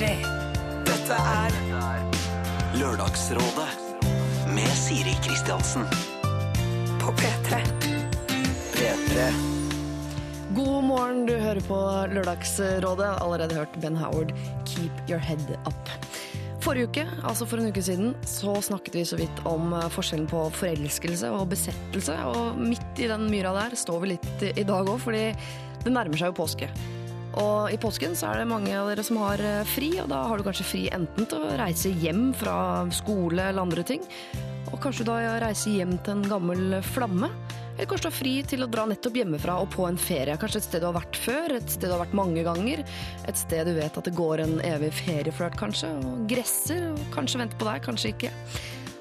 P3. Dette er Lørdagsrådet med Siri Kristiansen. på P3. P3. God morgen, du hører på Lørdagsrådet. Allerede hørt Ben Howard, 'Keep Your Head Up'. Forrige uke, altså for en uke siden, så snakket vi så vidt om eh, forskjellen på forelskelse og besettelse. Og midt i den myra der står vi litt i i dag òg, fordi det nærmer seg jo påske. Og i påsken så er det mange av dere som har eh, fri, og da har du kanskje fri enten til å reise hjem fra skole eller andre ting, og kanskje da reise hjem til en gammel flamme. Eller kanskje du har fri til å dra nettopp hjemmefra og på en ferie. Kanskje et sted du har vært før, et sted du har vært mange ganger. Et sted du vet at det går en evig ferieflørt, kanskje, og gresser, og kanskje venter på deg, kanskje ikke.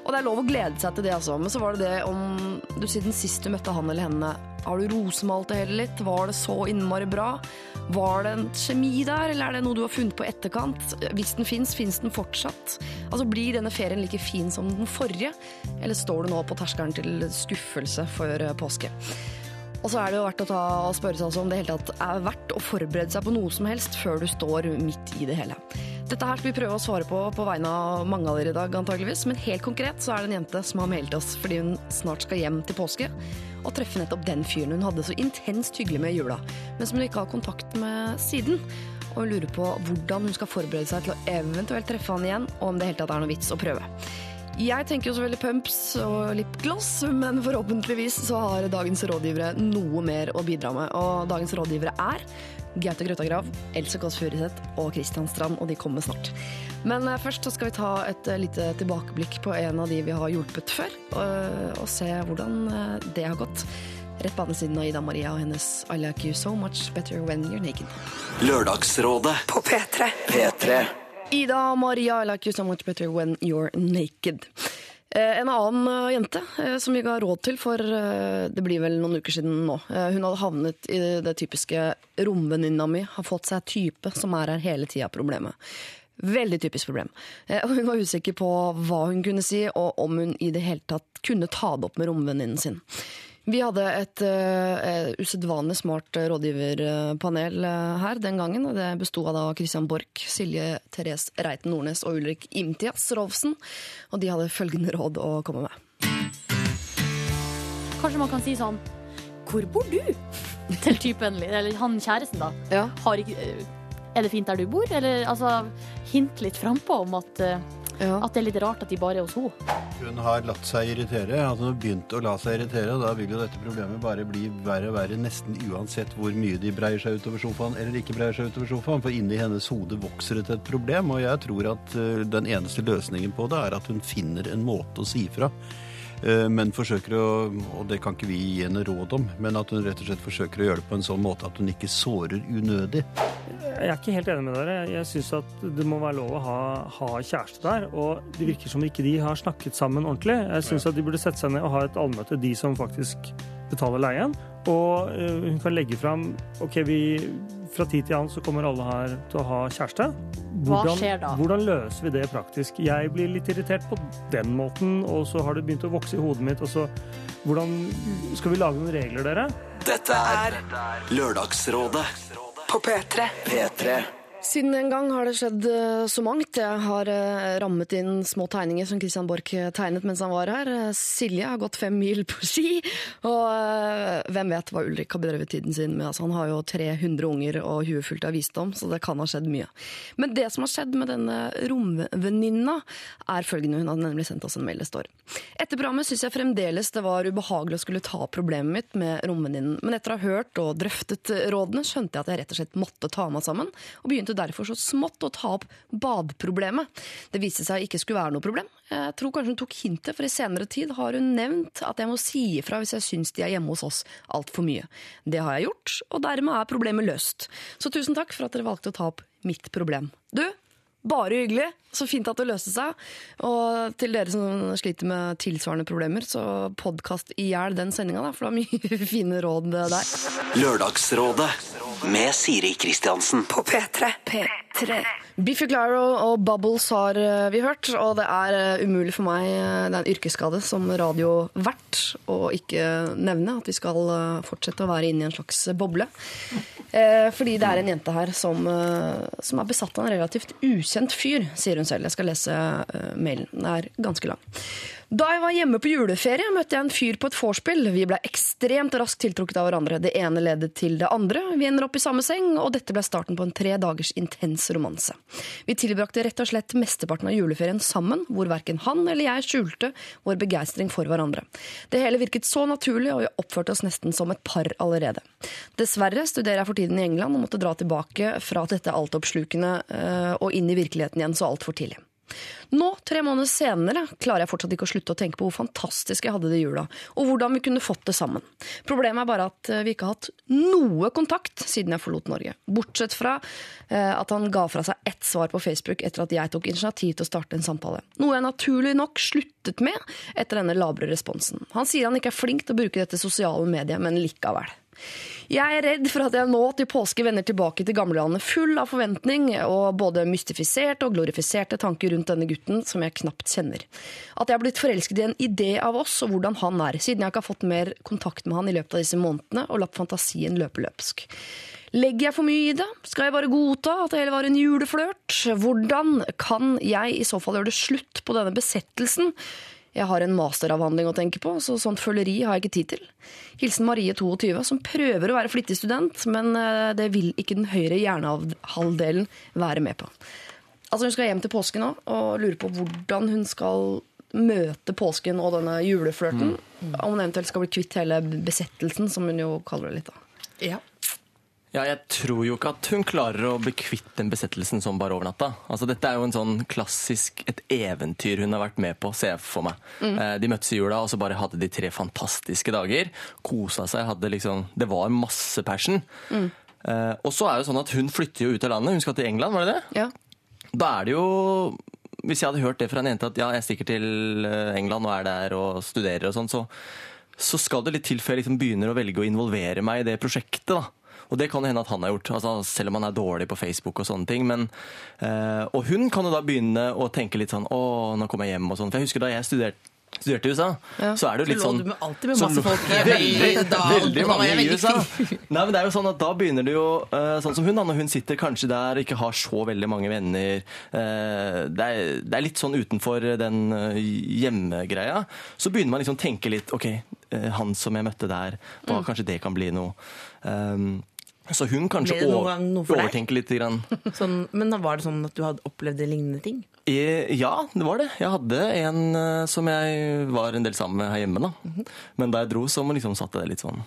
Og det er lov å glede seg til det, altså. Men så var det det om du siden sist du møtte han eller henne, har du rosemalt det hele litt? Var det så innmari bra? Var det en kjemi der, eller er det noe du har funnet på etterkant? Hvis den fins, fins den fortsatt? Altså, Blir denne ferien like fin som den forrige, eller står du nå på terskelen til skuffelse før eh, påske? Og så er det jo verdt å ta spørre seg om det hele tatt er verdt å forberede seg på noe som helst før du står midt i det hele. Dette her skal vi prøve å svare på på vegne av mange av dere i dag, antageligvis. Men helt konkret så er det en jente som har meldt oss fordi hun snart skal hjem til påske og treffe nettopp den fyren hun hadde så intenst hyggelig med i jula, men som hun ikke har kontakt med siden. Og hun lurer på hvordan hun skal forberede seg til å eventuelt treffe han igjen, og om det hele tatt er noe vits å prøve. Jeg tenker jo så veldig pumps og lipgloss, men forhåpentligvis så har dagens rådgivere noe mer å bidra med. Og dagens rådgivere er Gaute Grøttagrav, Else Kåss Furuseth og Kristian Strand, og de kommer snart. Men eh, først så skal vi ta et eh, lite tilbakeblikk på en av de vi har hjulpet før, og, og se hvordan eh, det har gått. Rett på andre siden av Ida Maria og hennes I like you so much better when you're naked. Lørdagsrådet. På P3. P3. Ida Maria, I like you so much better when you're naked. Eh, En annen eh, jente eh, som vi ga råd til for det blir vel noen uker siden nå. Hun hadde havnet i det typiske romvenninna mi har fått seg type som er her hele tida problemet. Veldig typisk problem. Hun var usikker på hva hun kunne si, og om hun i det hele tatt kunne ta det opp med romvenninnen sin. Vi hadde et uh, usedvanlig smart rådgiverpanel eh, her den gangen. og Det besto av da Christian Borch, Silje Therese Reiten Nordnes og Ulrik Imtias Rolfsen. Og de hadde følgende råd å komme med. Kanskje man kan si sånn Hvor bor du? Til typen, eller han kjæresten, da. Ja. Har ikke, er det fint der du bor? Eller altså, hint litt frampå om at, eh, Ja. at det er litt rart at de bare er hos henne. Hun har latt seg irritere. altså Hun har begynt å la seg irritere, og da vil jo dette problemet bare bli verre og verre nesten uansett hvor mye de breier seg utover sofaen eller ikke breier seg utover sofaen. For inni hennes hode vokser det til et problem, og jeg tror at eh, den eneste løsningen på det er at hun finner en måte å si fra. Eh, Men forsøker å, og det kan ikke vi gi henne råd om, men at hun rett og slett forsøker å gjøre det på en sånn måte at hun ikke sårer unødig. Jeg er ikke helt enig med dere. Jeg syns at det må være lov å ha, ha kjæreste der. Og det virker som ikke de har snakket sammen ordentlig. Jeg syns at de burde sette seg ned og ha et allmøte, de som faktisk betaler leien. Og hun kan legge fram OK, vi fra tid til annen så kommer alle her til å ha kjæreste. Hva skjer da? Hvordan løser vi det praktisk? Jeg blir litt irritert på den måten, og så har det begynt å vokse i hodet mitt. Og så hvordan Skal vi lage noen regler, dere? Dette er Lørdagsrådet. På P3. P3. Siden en gang har det skjedd eh, så mangt. Jeg har eh, rammet inn små tegninger som Christian Borch eh, tegnet mens han var her. Silje har gått fem mil på ski, og hvem vet hva Ulrik har bedrevet tiden sin med. Altså, han har jo 300 unger og huet fullt av visdom, så det kan ha skjedd mye. Men det som har skjedd med denne romvenninna, er følgende. Hun hadde nemlig sendt oss en mail det står. Etter programmet syns jeg fremdeles det var ubehagelig å skulle ta problemet mitt med romvenninnen, men etter å ha hørt og drøftet rådene, skjønte jeg at jeg rett og slett måtte ta meg sammen, og begynte derfor så smått å ta opp badeproblemet. Det viste seg ikke skulle være noe problem. Jeg tror kanskje hun tok hintet, for i senere tid har hun nevnt at jeg må si ifra hvis jeg syns de er hjemme hos oss altfor mye. Det har jeg gjort, og dermed er problemet løst. Så tusen takk for at dere valgte å ta opp mitt problem. Du, bare hyggelig. Så fint at det løste seg. Og til dere som sliter med tilsvarende problemer, så podkast i hjel den sendinga, for det er mye fine råd der. Lørdagsrådet med Siri Kristiansen. På P3. P3. Biffy Clyro og Bubbles har eh, vi hørt, og det er eh, umulig for meg, eh, det er en yrkesskade som radiovert, å ikke nevne at vi skal fortsette å være inne i en slags boble. Fordi det er en jente her som, som er besatt av en relativt ukjent fyr, sier hun selv. Jeg skal lese mailen. Den er ganske lang. Da jeg var hjemme på juleferie, møtte jeg en fyr på et vorspiel. Vi ble ekstremt raskt tiltrukket av hverandre. Det ene ledet til det andre. Vi ender opp i samme seng, og dette ble starten på en tre dagers intens romanse. Vi tilbrakte rett og slett mesteparten av juleferien sammen, hvor verken han eller jeg skjulte vår begeistring for hverandre. Det hele virket så naturlig, og vi oppførte oss nesten som et par allerede. Dessverre studerer jeg for tiden i England og måtte dra tilbake fra dette altoppslukende eh, og inn i virkeligheten igjen så altfor tidlig. Nå, tre måneder senere, klarer jeg fortsatt ikke å slutte å tenke på hvor fantastisk jeg hadde det i jula, og hvordan vi kunne fått det sammen. Problemet er bare at eh, vi ikke har hatt noe kontakt siden jeg forlot Norge. Bortsett fra eh, at han ga fra seg ett svar på Facebook etter at jeg tok initiativ til å starte en samtale. Noe jeg naturlig nok sluttet med etter denne labre responsen. Han sier han ikke er flink til å bruke dette sosiale mediet, men likevel. Jeg er redd for at jeg nå til påske vender tilbake til gamlelandet full av forventning og både mystifiserte og glorifiserte tanker rundt denne gutten som jeg knapt kjenner. At jeg har blitt forelsket i en idé av oss og hvordan han er, siden jeg ikke har fått mer kontakt med han i løpet av disse månedene og latt fantasien løpe løpsk. Legger jeg for mye i det? Skal jeg bare godta at det hele var en juleflørt? Hvordan kan jeg i så fall gjøre det slutt på denne besettelsen? Jeg har en masteravhandling å tenke på, så sånt føleri har jeg ikke tid til. Hilsen Marie 22, som prøver å være flittig student, men eh, det vil ikke den høyre hjernehalvdelen være med på. Altså Hun skal hjem til påske nå og lurer på hvordan hun skal møte påsken og denne juleflørten. Om hun eventuelt skal bli kvitt hele besettelsen, som hun jo kaller det litt. da. Ja. Ja, jeg tror jo ikke at hun klarer å bli kvitt den besettelsen sånn bare over natta. Altså, dette er jo en sånn klassisk et eventyr hun har vært med på, ser jeg for meg. Eh, De møttes i jula, og så bare hadde de tre fantastiske dager. Kosa seg, hadde liksom Det var masse passion. Eh, og så er det sånn at hun flytter jo ut av landet. Hun skal til England, var det det? Ja. Da er det jo Hvis jeg hadde hørt det fra en jente at ja, jeg stikker til eh, England og er der og studerer og sånn, så, så skal det litt til før jeg liksom begynner å velge å involvere meg i det prosjektet. da. Og det kan hende at han har gjort, altså, selv om han er dårlig på Facebook og sånne ting. Men, eh, og hun kan jo da begynne å tenke litt sånn Å, nå kommer jeg hjem og sånn. For jeg husker da jeg studerte studerte i USA, så er det jo litt Så lå sånn du med- alltid med masse folk i- Veldig, da- veldig mange i USA. Nei, men det er jo sånn at Da begynner det jo eh, sånn som hun, da, når hun sitter kanskje der og ikke har så veldig mange venner. eh, det, er, det er litt sånn utenfor den eh, hjemmegreia. Så begynner man liksom å tenke litt OK, han som jeg møtte der, hva, kanskje det kan bli noe. Um, så hun kanskje over- overtenker litt. Grann. Sånn, men var det sånn at du hadde opplevd lignende ting? Eh, Ja, det var det. Jeg hadde en eh, som jeg var en del sammen med her hjemme. da. Mhm. Men da jeg dro, så liksom satte det litt sånn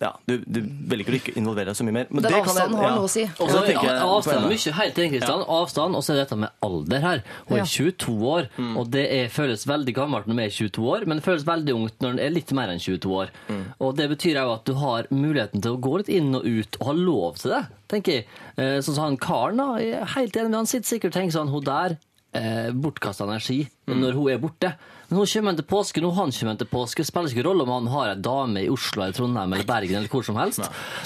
Ja, du, du velger å ikke involvere deg så mye mer. Men det er jeg- avstanden har noe å si. Og Og så så jeg avstand er mye helt enig, Kristian. Avstand, og så er dette med alder her. Hun er 22 år, Mm. og det er, føles veldig gammelt når man er 22 år, men det føles veldig ungt når man er litt mer enn 22 år. Mm. Og det betyr jo at du har muligheten til å gå litt inn og ut, og ha lov til det, tenker jeg. Eh, Sånn som han karen, da. Jeg er helt enig med han sitter sikkert og tenker sånn, hun der, eh, bortkasta energi Mm. når hun er borte. Men hun kommer til påske, nå han kommer til påske. Det spiller ikke rolle om han har ei dame i Oslo eller Trondheim eller Bergen eller hvor som helst.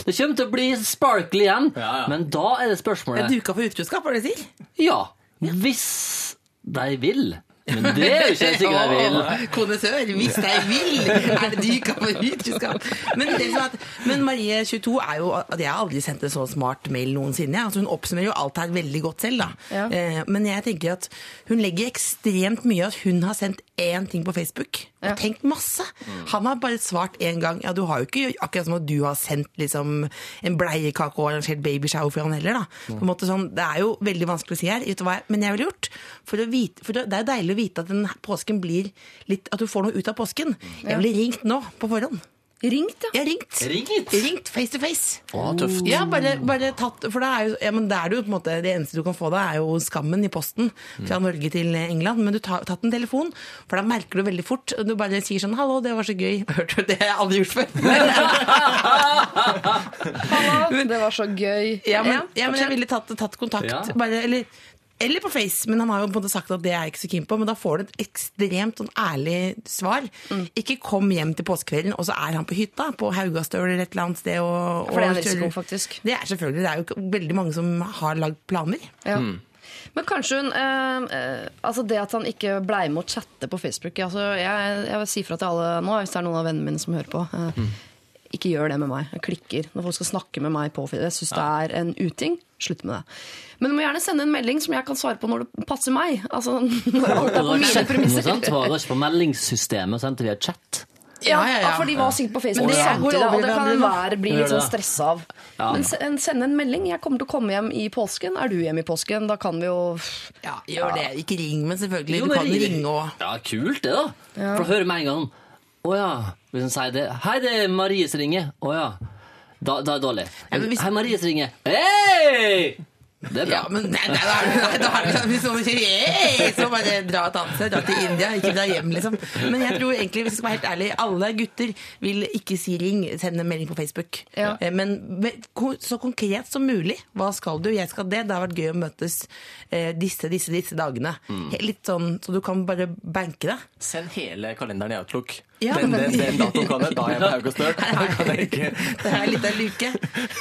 Det kommer til å bli sparkly igjen, Ja, ja. men da er det spørsmålet Er duka for utroskap, hva er det du sier? Ja, hvis de vil. Men det er jo ikke sikkert jeg vil. Kondisør, hvis jeg vil! Er det duka for utroskap? Men, det sånn at, men Marie 22 er jo Jeg har aldri sendt en så smart mail noensinne. Altså, hun oppsummerer jo alt her veldig godt selv. da. Ja. Eh, men jeg tenker at hun legger ekstremt mye at hun har sendt én ting på Facebook. Og Ja. tenkt masse. Han har bare svart én gang. Ja, du har jo ikke akkurat som at du har sendt liksom en bleiekake og arrangert babyshower for han heller. da. På en måte sånn, Det er jo veldig vanskelig å si her, vet du hva jeg- men jeg ville gjort. For, å vite, for det det er jo deilig å vite at den påsken blir litt, at du får noe ut av påsken. Jeg ville ringt nå, på forhånd. Ringt, ja. Jeg ringt. Ringt? Ringt face to face. Å, tøft. Ja, bare, bare tatt, for det er, jo, ja, men da er det jo på en måte Det eneste du kan få da, er jo skammen i posten fra Norge til England. Men du har tatt en telefon, for da merker du veldig fort. Du bare sier sånn 'hallo, det var så gøy'. Hørte du det? har jeg aldri gjort før. Hallo, Det var så gøy. Ja, men, ja, men jeg ville tatt, tatt kontakt. Ja. Bare, eller, eller på Face, men han har jo på en måte sagt at det er jeg ikke så keen på. Men da får du et ekstremt sånn ærlig svar. Mm. Ikke kom hjem til påskekvelden, og så er han på hytta på Haugastøl eller et eller annet sted. Og, For det er en og risiko, faktisk. Det er selvfølgelig. Det er jo veldig mange som har lagd planer. Ja. Men kanskje hun eh, eh, Altså det at han ikke blei med å chatte på Facebook altså jeg, jeg vil si fra til alle nå, hvis det er noen av vennene mine som hører på. Eh, Ikke gjør det med meg. Jeg klikker når folk skal snakke med meg på Jeg syns det er en uting. Slutt med det. Men du må gjerne sende en melding som jeg kan svare på når det passer meg. Altså når alt er på mine premisser. Du Det ikke på meldingssystemet, sendte via chat. Ja, Ja, ja, ja. for de var sikkert på Facebook Men det samtidig, og det kan enhver bli litt sånn stressa av. Ja. Men se- en- send en melding. 'Jeg kommer til å komme hjem i påsken'. Er du hjemme i påsken? Da kan vi jo Ja, gjør det. Ikke ring, men selvfølgelig. Jo, Du kan ring- ringe og Ja, kult det, da. For å høre med en gang Å ja. Hvis hun sier det Hei, det er Marie som ringer. Å ja. Da, da er det dårlig. Ja, hvis- Hei, Marie som ringer. Hei! Det er bra. Ja, men nei, nei, da er det, sånn, hvis noen sier «Hey!» så bare dra et annet sted, dra til India, ikke dra hjem, liksom. Men jeg tror egentlig, hvis jeg skal være helt ærlig, alle gutter vil ikke si ring, send en melding på Facebook. Ja. Eh, Men så konkret som mulig. Hva skal du? Jeg skal det. Det har vært gøy å møtes eh, disse, disse, disse dagene. He- Litt sånn, så du kan bare banke det. Send hele kalenderen i Outlook. Ja, den, men- den, den datoen kan jeg. Da er jeg på Haugastøl. Det er litt av en luke.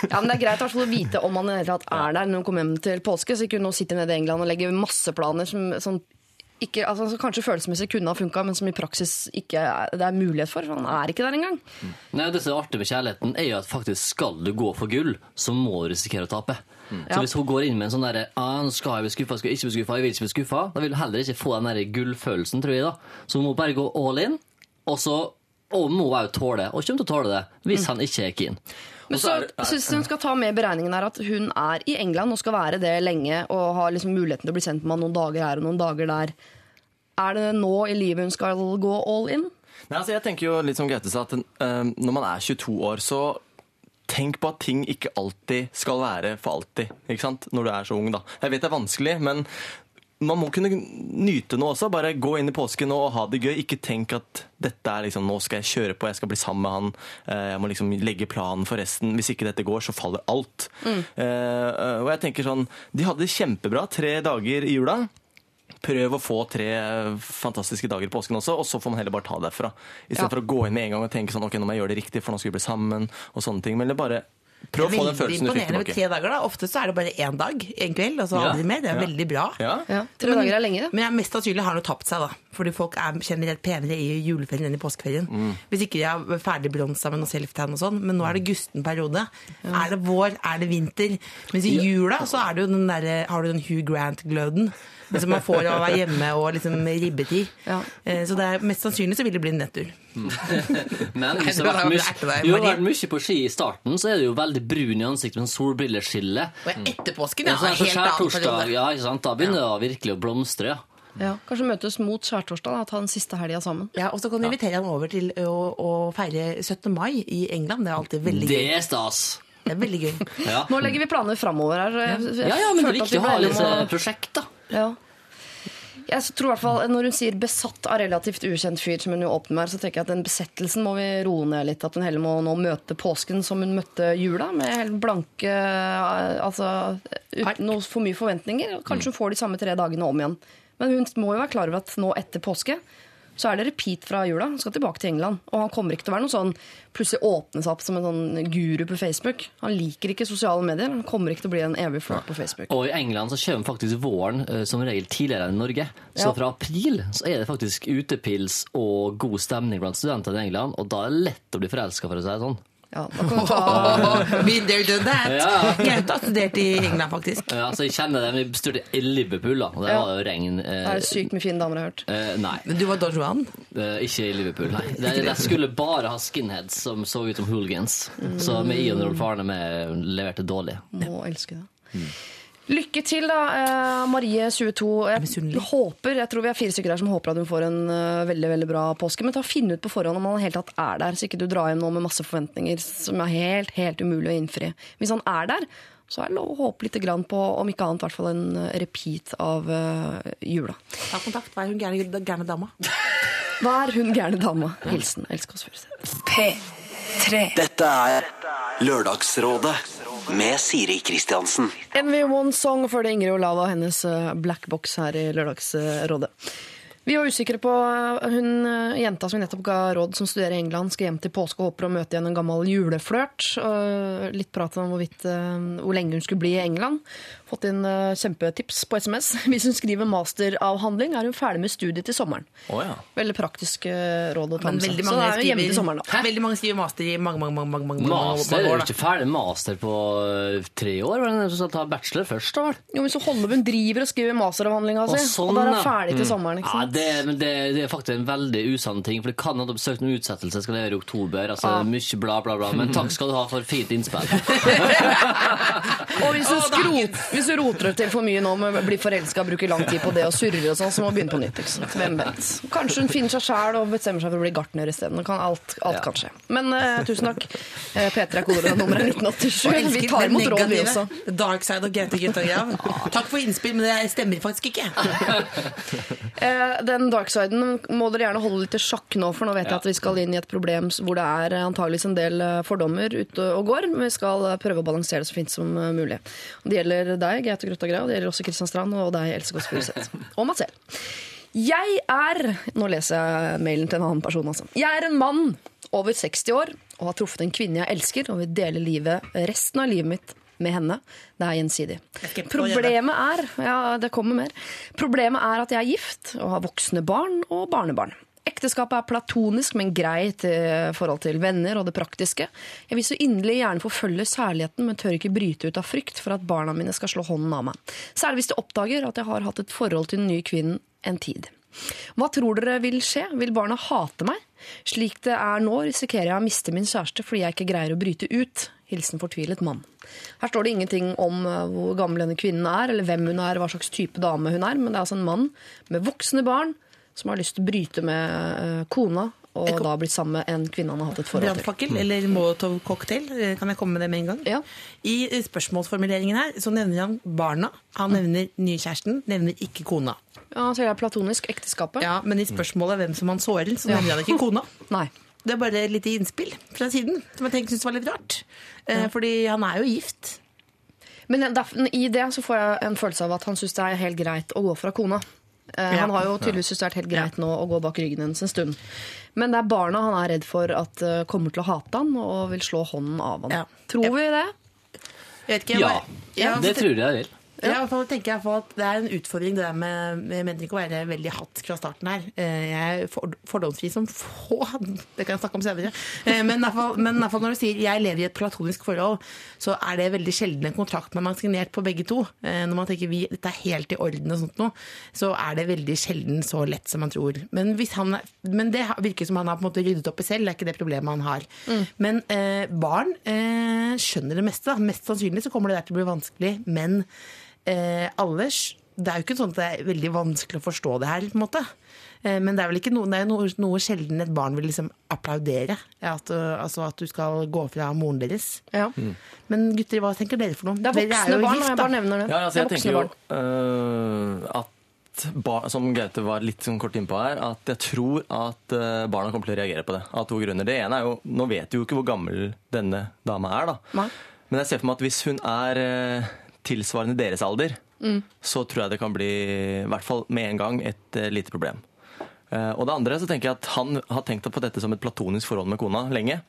Ja, men Det er greit å vite om man er der når man kommer hjem til påske. Så ikke nå sitter nede i England og legger masse planer som, som ikke, altså, som kanskje følelsesmessig kunne ha funka, men som i praksis ikke er, det er mulighet for. for Han er ikke der engang. Nei, Det som er artig med kjærligheten, er jo at faktisk skal du gå for gull, så må du risikere å tape. Så Ja. hvis hun går inn med en sånn derre ah, nå skal jeg bli skuffa, skal jeg ikke bli skuffa, jeg vil ikke bli skuffa, da vil hun heller ikke få den der gullfølelsen, tror jeg. da. Så hun må bare gå all in, og så og må òg tåle, og kommer til å tåle det, hvis han ikke er keen. Men så jeg hun skal ta med i beregningen her at hun er i England og skal være det lenge og har liksom muligheten til å bli sendt med noen dager her og noen dager der. Er det nå i livet hun skal gå all in? Nei, altså jeg tenker jo litt som Gaute sa, at uh, når man er 22 år, så tenk på at ting ikke alltid skal være for alltid. ikke sant? Når du er så ung, da. Jeg vet det er vanskelig, men man må kunne nyte noe også. Bare gå inn i påsken og ha det gøy. Ikke tenk at dette er liksom, nå skal jeg kjøre på, jeg skal bli sammen med han. eh, Jeg må liksom legge planen for resten. Hvis ikke dette går, så faller alt. Mm. eh, og jeg tenker sånn, De hadde det kjempebra tre dager i jula. Prøv å få tre eh, fantastiske dager i påsken også, og så får man heller bare ta det derfra. Istedenfor Ja. for å gå inn med en gang og tenke sånn, ok, nå må jeg gjøre det riktig, for nå skal vi bli sammen, og sånne ting. Men det bare prøv å få den følelsen du fikk imponerende med tilbake. tre dager. da. Ofte så er det bare én dag en kveld, og så Ja. aldri mer. Det er Ja. veldig bra. Ja. Ja, Tre dager er lenge, det. Men jeg mest sannsynlig har noe tapt seg, da. Fordi folk er generelt penere i juleferien enn i påskeferien. Hvis ikke de har ferdig bronsa med noe self-tan og sånn. Men nå er det gusten periode. Er det vår, er det vinter? Mens i jula så er det jo den der, har du den Hugh Grant-gløden. Som man får av å være hjemme og liksom ribbetid. Ja. Eh, Så det er, mest sannsynlig så vil det bli en nedtur. Men hvis Nei, har vært mye, på ski i starten, så er det jo veldig brun i ansiktet med en solbrilleskille. Og etter påsken, Ja, ja. sånn helt annen periode. ja, ikke sant? Da begynner det virkelig å blomstre. ja. Ja, kanskje møtes mot skjærtorsdag, og ta den siste helga sammen. Ja, og så kan du invitere han over til å, å feire 17. mai i England. Det er alltid veldig gøy. Det er stas! Det er veldig gøy. Ja. Nå legger vi planer framover her. Jeg, Ja, ja, men det er viktig vi å ha litt om å- eh, prosjekt, da. Ja. Jeg tror i hvert fall, Når hun sier 'besatt av relativt ukjent fyr', som hun jo åpner med, så tenker jeg at den besettelsen må vi roe ned litt. At hun heller må nå møte påsken som hun møtte jula, med helt blanke eh, Altså uten noe for mye forventninger. Kanskje hun får de samme tre dagene om igjen. Men hun må jo være klar over at nå etter påske så er det repeat fra jula. Han skal tilbake til England. Og han kommer ikke til å være noe sånn plutselig åpne seg opp som en sånn guru på Facebook. Han liker ikke sosiale medier. Han kommer ikke til å bli en evig flak på Facebook. Og i England så kommer faktisk våren eh, som regel tidligere enn i Norge. Så Ja. fra april så er det faktisk utepils og god stemning blant studentene i England, og da er det lett å bli forelska, for å si det sånn. Ja, ta... Been there, done that. Ja. Gaute har studert i England, faktisk. Ja, altså, jeg kjenner det. Vi studerte i Liverpool, da. Og det Ja. var jo regn. Det Eh, er sykt med fine damer, jeg har hørt. eh, nei, Men du var Don Juan. eh, ikke i Liverpool. Nei. De, de skulle bare ha skinheads som så ut som hooligans. Så vi Ian Rolf Arne vi leverte dårlig. Må elske det. Lykke til, da, eh, Marie 22. Jeg håper, jeg tror vi er fire stykker her som håper at hun får en eh, veldig veldig bra påske. Men ta finne ut på forhånd om han helt tatt er der, så ikke du drar hjem nå med masse forventninger som er helt, helt umulig å innfri. Hvis han er der, så er det lov å håpe litt grann på, om ikke annet, i hvert fall en eh, repeat av jula. Ta kontakt. Hva er hun gærne, gærne dama? Hva er hun gærne dama? Hilsen Elsk oss Furuseth. Dette er Lørdagsrådet med Siri Kristiansen. NV1 Song før det Ingrid Olava og hennes eh, Black Box her i Lørdagsrådet. Vi var usikre på uh, hun uh, jenta som vi nettopp ga råd, som studerer i England, skal hjem til påske og håper å møte igjen en gammel juleflørt. Litt prat om hvorvidt, uh, hvor lenge hun skulle bli i England. Fått inn kjempetips på SMS. Hvis hun skriver masteravhandling, er hun ferdig med studiet til sommeren. Oh, ja. Veldig praktisk råd å ta med seg. Så da er hun hjemme til sommeren, da. Hæ? veldig mange skriver master i mange, mange, mange, mange, mange, mange, Master? mange Er år. du Da. ikke ferdig med master på tre år? Var det den som skal ta bachelor først, da vel? Jo, men så holder hun driver og skriver masteravhandlinga si, Og sånn, og da er hun ferdig til sommeren. ikke Ja, sant? Det, men det, det er faktisk en veldig usann ting, for det kan hende søkt om utsettelse skal levere i oktober. Altså ah. mye bla, bla, bla. Men takk skal du ha for fint innspill. Og hvis du, skrot, hvis du roter det til for mye nå med å bli forelska, bruker lang tid på det og surrer og sånn, så må du begynne på nytt. Hvem vet. Kanskje hun finner seg sjæl og bestemmer seg for å bli gartner isteden. Kan- Alt, alt kan skje. Men uh, tusen takk. Eh, P3 er kodenummeret 1987. Vi tar imot råd, vi også. Dark side of Grete Guttagrav. Takk for innspill, men det stemmer faktisk ikke. Eh, Den darksiden må dere gjerne holde litt i sjakk nå, for nå vet jeg at vi skal inn i et problem hvor det er antageligvis en del eh, fordommer ute og går, men vi skal eh, prøve å balansere det så fint som eh, mulig. Det gjelder deg, Gaute Grøtta Grav, det gjelder også Kristian Strand og deg, Else Kåss Furuseth. Og meg selv. Jeg er Nå leser jeg mailen til en annen person, altså. Jeg er en mann over 60 år og har truffet en kvinne jeg elsker og vil dele livet, resten av livet mitt med henne. Det er gjensidig. Problemet er Ja, det kommer mer. Problemet er at jeg er gift og har voksne barn og barnebarn. Ekteskapet er platonisk, men greit i forhold til venner og det praktiske. Jeg vil så inderlig gjerne forfølge særligheten, men tør ikke bryte ut av frykt for at barna mine skal slå hånden av meg. Særlig hvis de oppdager at jeg har hatt et forhold til den nye kvinnen en tid. Hva tror dere vil skje? Vil barna hate meg? Slik det er nå, risikerer jeg å miste min kjæreste fordi jeg ikke greier å bryte ut. Hilsen fortvilet mann. Her står det ingenting om eh, hvor gammel denne kvinnen er, eller hvem hun er, hva slags type dame hun er, men det er altså en mann med voksne barn som har lyst til å bryte med eh, kona, og da blitt sammen med en kvinne han har hatt et forhold til. Brannfakkel eller Molotov-cocktail, eh, kan jeg komme med det med en gang? Ja. I spørsmålsformuleringen her så nevner han barna, han nevner nykjæresten, nevner ikke kona. Ja, så det er platonisk ekteskapet. Ja, Men i spørsmålet hvem som han sårer, så nevner han ikke kona. Nei. Det er bare et lite innspill fra siden, som jeg tenkte syntes var litt rart. Eh, Fordi han er jo gift. Men i det så får jeg en følelse av at han syns det er helt greit å gå fra kona. Eh, Ja. Han har jo tydeligvis syntes det er helt greit nå å gå bak ryggen hennes en stund. Men det er barna han er redd for at eh, kommer til å hate han og vil slå hånden av han. Ja. Tror vi det? Jeg vet ikke, jeg Ja, bare- Ja, det tror jeg jeg vil. Ja, hvert fall tenker jeg at Det er en utfordring det der med Jeg mener ikke å være veldig hatt fra starten her. Eh, Jeg er fordomsfri som få. Det kan jeg snakke om senere. Eh, Men i hvert fall, men i hvert fall når du sier jeg lever i et platonisk forhold, så er det veldig sjelden en kontrakt man har signert på begge to. Eh, Når man tenker vi, dette er helt i orden, og sånt noe, så er det veldig sjelden så lett som man tror. Men, hvis han, men det virker som han har på en måte ryddet opp i selv, det er ikke det problemet han har. Men eh, barn eh, skjønner det meste. Da. Mest sannsynlig så kommer det der til å bli vanskelig, men eh, alle Det er jo ikke sånn at det er veldig vanskelig å forstå det her, på en måte. Eh, men det er vel ikke noe, det er noe, noe sjelden et barn vil liksom applaudere. At, uh, altså at du skal gå fra moren deres. Ja. Men gutter, hva tenker dere for noe? Det er voksne er barn, gift, jeg bare nevner det. Ja, altså, det jeg er tenker barn. jo barn. øh, at bar, Som Gaute var litt sånn kort innpå her, at jeg tror at barna kommer til å reagere på det. Av to grunner. Det ene er jo Nå vet du jo ikke hvor gammel denne dama er, da. Nei. Men jeg ser for meg at hvis hun er tilsvarende deres alder, Mm. så tror jeg det kan bli, i hvert fall med en gang, et uh, lite problem. Uh, og det andre så tenker jeg at han har tenkt på dette som et platonisk forhold med kona lenge.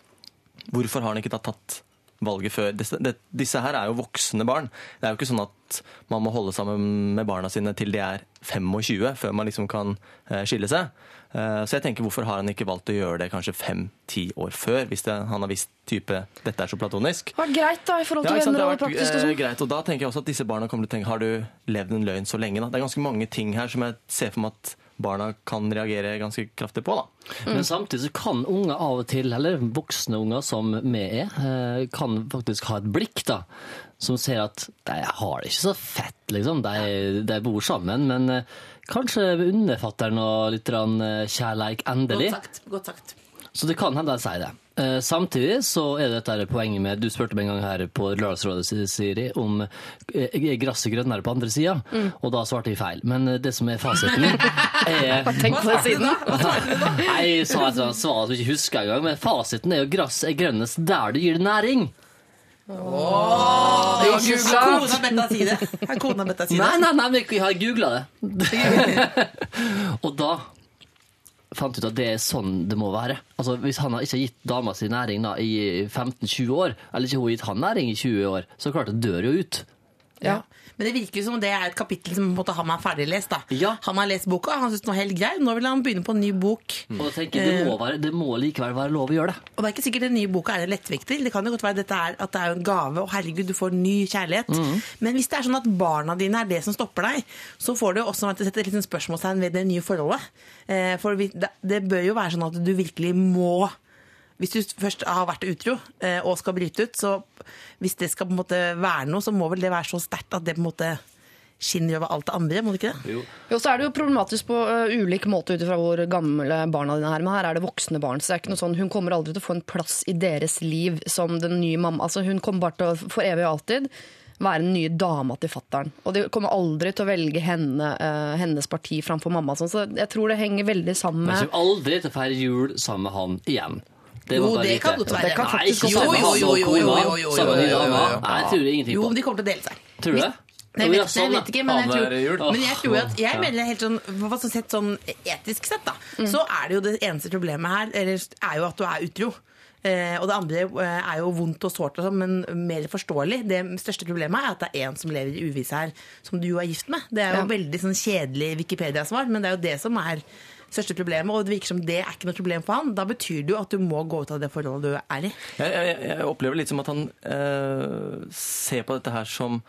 Hvorfor har han ikke da tatt valget før? Disse, det, disse her er jo voksne barn. Det er jo ikke sånn at man må holde sammen med barna sine til de er 25 før man liksom kan uh, skille seg. Eh, så jeg tenker hvorfor har han ikke valgt å gjøre det kanskje fem-ti år før, hvis det, han har visst type dette er så platonisk? Det var greit da, i forhold til ja, venner og har vært praktisk og eh, sånn. greit, og da tenker jeg også at disse barna kommer til å tenke Har du levd en løgn så lenge? da? Det er ganske mange ting her som jeg ser for meg at barna kan reagere ganske kraftig på. da. Men samtidig så kan unger av og til, eller voksne unger som vi er, eh, kan faktisk ha et blikk da, som ser at de har det ikke så fett, liksom. De, de bor sammen, men eh, kanskje underfatter noe litt eh, kjærleik endelig. Godt sagt. Godt sagt. Så det kan hende de sier det. Eh, Samtidig så er det dette her poenget med Du spurte meg en gang her på Lørdagsrådet Siri, om eh, er gresset grønnere på andre sida, og da svarte jeg feil. Men eh, det som er fasiten, er Tenk på det siden. Nei, jeg sa et eller annet svar som jeg ikke husker engang, men fasiten er jo gress er grønnest der du gir det næring. Det var googla. Kona si det. Har Kona Betta si det. nei, nei, nei, vi har googla det. og da fant ut at det er sånn det må være. Altså, Hvis han ikke har gitt dama si næring da, i 15-20 år, eller ikke hun har gitt han næring i 20 år, så klart det dør jo ut. Ja. Men det virker som det er et kapittel som på en måte han er ferdiglest. da. Ja. Han har lest boka, han syns den var helt grei. Nå vil han begynne på en ny bok. Og da tenker jeg, det må, være, det må likevel være lov å gjøre det. Og det er ikke sikkert den nye boka er en lettvekter. Det kan jo godt være er, at det er en gave, og herregud, du får ny kjærlighet. Men hvis det er sånn at barna dine er det som stopper deg, så får du også sette et liten spørsmålstegn ved det nye forholdet. Eh, For det bør jo være sånn at du virkelig må hvis du først har vært utro eh, og skal bryte ut, så hvis det skal på en måte være noe, så må vel det være så sterkt at det på en måte skinner over alt det andre, må det ikke det? Jo, så er det jo problematisk på ø, ulik måte ut ifra hvor gamle barna dine er. Men her er det voksne barn, så det er ikke noe sånn, hun kommer aldri til å få en plass i deres liv som den nye mamma. Altså, hun kommer bare til å for evig og alltid være den nye dama til fattern. Og de kommer aldri til å velge henne, uh, hennes parti framfor mamma. Sånn, så jeg tror det henger veldig sammen Men med Hun kommer aldri til å feire jul sammen med han igjen. Det Jo, bare det kan godt være. Det kan Nei, Jo, jo, jo, jo, jo, jo, jo, jo, jo, jo. Nei, jeg tror ingenting Jo, på. men de kommer til å dele seg. Tror du det? Nei, jeg vet, sånn, jeg vet ikke, men jeg tror, men jeg tror at jeg mener helt sånn, sett sånn etisk sett, da, så er det jo det eneste problemet her, eller, er jo at du er utro. Eh, og det andre eh, er jo vondt og sårt, sånn, men mer forståelig. Det største problemet er at det er en som lever i uvisse her, som du er gift med. Det er jo Ja. veldig sånn kjedelig Wikipedia-svar, men det er jo det som er største problemet, og det virker som det er ikke noe problem for han. Da betyr det jo at du må gå ut av det forholdet du er i. Jeg, jeg, jeg opplever litt som at han eh, ser på dette her som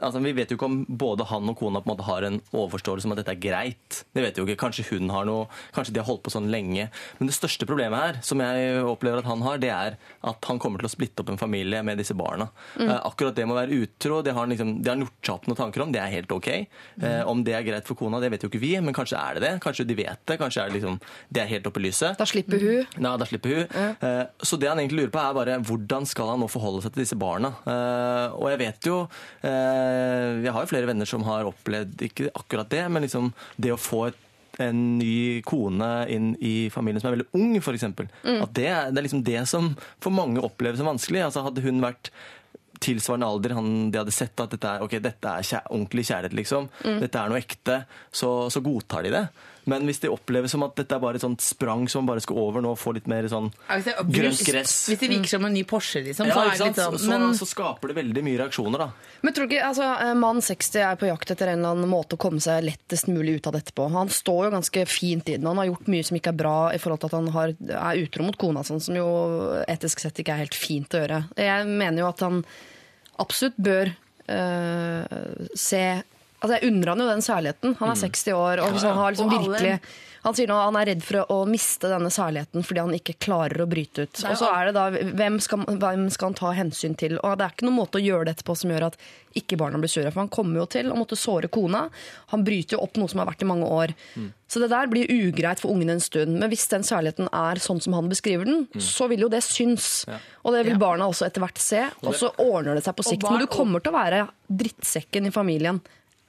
Altså, Vi vet jo ikke om både han og kona på en måte har en overforståelse om at dette er greit. Det vet vi jo ikke. Kanskje hun har noe, kanskje de har holdt på sånn lenge. Men det største problemet her, som jeg opplever at han har, det er at han kommer til å splitte opp en familie med disse barna. Eh, akkurat det med å være utro, det har liksom, det har gjort noen tanker om. Det er helt ok. Eh, om det er greit for kona, det vet jo ikke vi, men kanskje er det det. Kanskje de vet det. Kanskje er det liksom, det er helt oppe i lyset. Da slipper hun. Nei, da slipper hun. Eh, Så det han egentlig lurer på er bare hvordan skal han nå forholde seg til disse barna. Eh, Og jeg vet jo eh, Jeg har jo flere venner som har opplevd ikke akkurat det, men liksom det å få et en ny kone inn i familien som er veldig ung, f.eks. At det, det er liksom det som for mange oppleves som vanskelig. Altså Hadde hun vært tilsvarende alder, han, de hadde sett at dette er, okay, dette er kjæ ordentlig kjærlighet, liksom. Dette er noe ekte. Så, så godtar de det. Men hvis det oppleves som at dette er bare et sånt sprang som man bare skal over nå og få litt mer sånn Ja, det grønt gress hvis det virker som en ny Porsche, liksom, ja, så er det litt sånn men- så skaper det veldig mye reaksjoner, da. Men tror du ikke, altså, eh, Mann 60 er på jakt etter en eller annen måte å komme seg lettest mulig ut av dette på. Han står jo ganske fint i den. Han har gjort mye som ikke er bra i forhold til at han har, er utro mot kona, sånn, som jo etisk sett ikke er helt fint å gjøre. Jeg mener jo at han absolutt bør øh, se Altså Jeg unner han jo den særligheten. Han er 60 år, og liksom, han har liksom virkelig han sier nå han er redd for å, miste denne særligheten fordi han ikke klarer å bryte ut. Og så er det da, hvem skal, hvem skal han ta hensyn til? Og det er ikke noen måte å gjøre det etterpå som gjør at ikke barna blir sure. For han kommer jo til å måtte såre kona. Han bryter jo opp noe som har vært i mange år. Så det der blir ugreit for ungen en stund. Men hvis den særligheten er sånn som han beskriver den, så vil jo det synes. Og det vil barna også etter hvert se. Og så ordner det seg på sikt. Men du kommer til å være drittsekken i familien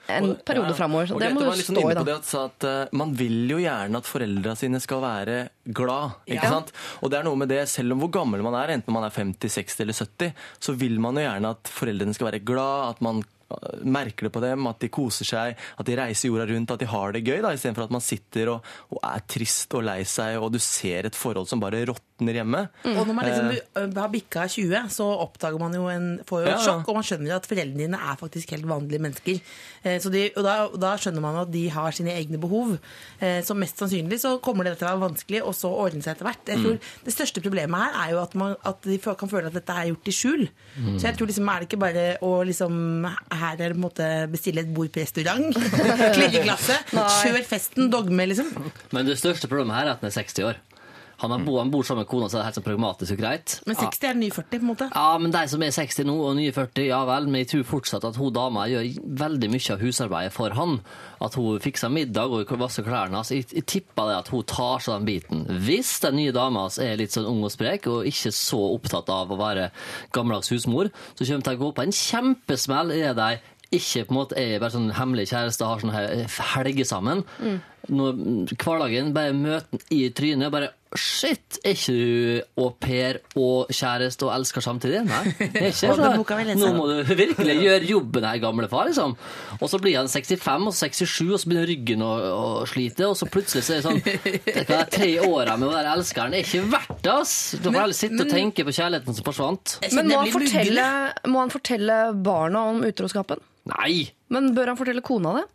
en periode Ja. framover. Så Og det må du stå i, da. det at at uh, Man vil jo gjerne at foreldra sine skal være glad. ikke Ja. sant? Og det er noe med det, selv om hvor gammel man er, enten man er 50, 60 eller 70, så vil man jo gjerne at foreldrene skal være glad, at man merker det på dem, at de koser seg, at de reiser jorda rundt, at de har det gøy, da, istedenfor at man sitter og, og er trist og lei seg, og du ser et forhold som bare råtner hjemme. Og når man liksom du har bikka 20, så oppdager man jo en, får jo et Ja, ja. sjokk, og man skjønner at foreldrene dine er faktisk helt vanlige mennesker. Eh, Så de, og da, da skjønner man at de har sine egne behov. Eh, Så mest sannsynlig så kommer det til å være vanskelig, og så ordne seg etter hvert. Jeg tror Det største problemet her er jo at, man, at de kan føle at dette er gjort i skjul. Så jeg tror liksom er det ikke bare å liksom Her er på bestille et bord på restaurant, klirre glasset, kjør festen, dogme, liksom. Men det største problemet her er at den er 60 år. Han, har bo, han bor sammen med kona, så det er helt sånn pragmatisk og greit. Men 60 er ny 40, på en måte. Ja, men de som er 60 nå og nye 40, ja vel, men jeg tror fortsatt at hun dama gjør veldig mye av husarbeidet for han. At hun fikser middag og vasser klærne. hans. jeg, jeg tipper det at hun tar seg den biten. Hvis den nye dama er litt sånn ung og sprek og ikke så opptatt av å være gammeldags husmor, så kommer hun til å gå på en kjempesmell i det de ikke på en måte er bare sånn hemmelig kjæreste har sånn helge sammen. Når hverdagen bare møter i trynet og bare Shit, er ikke du au pair og kjæreste og elsker samtidig? Nei. det er ikke vil jeg Nå må du virkelig gjøre jobben her, gamle far. liksom. Og så blir han 65 og 67, og så begynner ryggen å, å slite, og så plutselig så er det sånn Det er tre åra med å være elskeren. Det er ikke verdt det, ass! Du får heller sitte og tenke på kjærligheten som forsvant. Men må han, fortelle, må han fortelle barna om utroskapen? Nei! Men bør han fortelle kona det?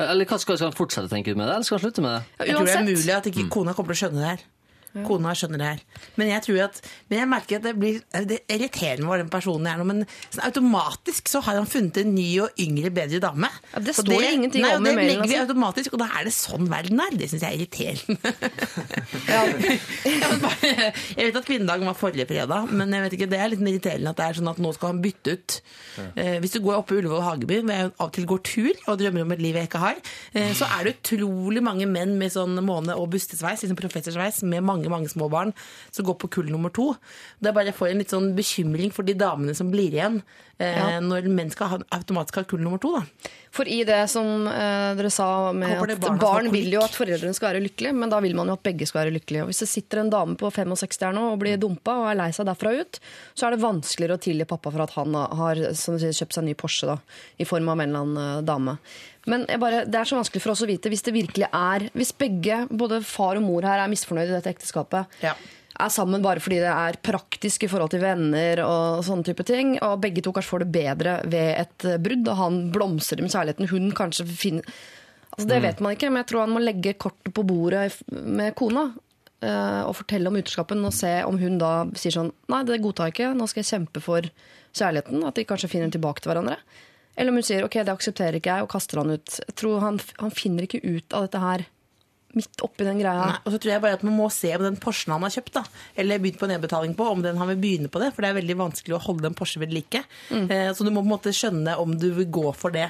Eller hva skal, skal han fortsette å tenke med det, eller skal han slutte med det? Ja, Jeg tror det er mulig at ikke kona kommer til å skjønne det her. Kona skjønner det her. Men jeg tror at Men jeg merker at det blir Det er irriterende hva den personen er nå, men sånn automatisk så har han funnet en ny og yngre, bedre dame. Ja, det står det ingenting nei, om i det mailen, legger vi altså. automatisk, og da er det sånn verden er. Det syns jeg er irriterende. Ja. Bare- jeg vet at kvinnedagen var forrige fredag, men jeg vet ikke, det er litt irriterende at det er sånn at nå skal han bytte ut. Eh, hvis du går oppe i Ullevål Hageby, hvor jeg av og til går tur og drømmer om et liv jeg ikke har, eh, så er det utrolig mange menn med sånn måne- og bustesveis, liksom professorsveis, med mange mange små barn, som går på kull nummer to. Det er bare jeg får en litt sånn bekymring for de damene som blir igjen, eh, Ja. når menn skal ha, automatisk ha kull nummer to. da. For i det som eh, dere sa med at barn vil jo at foreldrene skal være lykkelige, men da vil man jo at begge skal være lykkelige. Og hvis det sitter en dame på 65 her nå og blir dumpa og er lei seg derfra ut, så er det vanskeligere å tilgi pappa for at han har som sier, kjøpt seg en ny Porsche da, i form av en eller annen eh, dame. Men jeg bare, det er så vanskelig for oss å vite hvis det virkelig er Hvis begge, både far og mor her, er misfornøyd i dette ekteskapet, Ja. er sammen bare fordi det er praktisk i forhold til venner og sånne type ting. Og begge to kanskje får det bedre ved et brudd, og han blomstrer med kjærligheten. Hun kanskje finner Altså Det vet man ikke, men jeg tror han må legge kortet på bordet med kona. eh, og fortelle om utroskapen og se om hun da sier sånn Nei, det godtar jeg ikke, nå skal jeg kjempe for kjærligheten. At de kanskje finner tilbake til hverandre. Eller om hun sier ok, det aksepterer ikke jeg, og kaster han ut. Jeg tror han, han finner ikke ut av dette her midt oppi den greia. Nei, og så tror jeg bare at man må se om den Porschen han har kjøpt, da, eller begynt på nedbetaling på, om den han vil begynne på det. For det er veldig vanskelig å holde en Porsche ved like. Eh, så du må på en måte skjønne om du vil gå for det.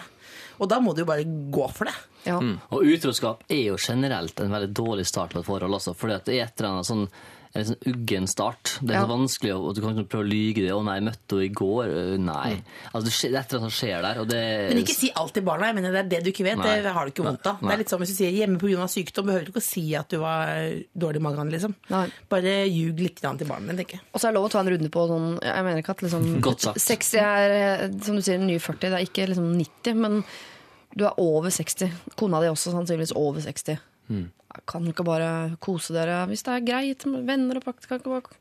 Og da må du jo bare gå for det. Ja. Og utroskap er jo generelt en veldig dårlig start på et forhold også, fordi at det er et eller annet sånn en sånn uggen start. Det er Ja. så vanskelig, å- du kan ikke prøve å lyge det. 'Å nei, jeg møtte henne i går.' Nei. Altså, det, skjer, det er et eller annet som skjer der, og det Men ikke si alt til barna. jeg mener Det er det du ikke vet. Nei. Det har du ikke vondt av. Det er litt sånn Hvis du sier hjemme pga. sykdom, behøver du ikke å si at du var dårlig i magen. liksom. Nei. Bare ljug litt til barna. tenker jeg. Og så er det lov å ta en runde på sånn Jeg mener ikke at liksom Godt sagt. 60 er, som du sier, en ny 40. Det er ikke liksom 90, men du er over 60. Kona di også sannsynligvis over 60. Kan dere ikke bare kose dere hvis det er greit med venner og pakt? Kan ikke bare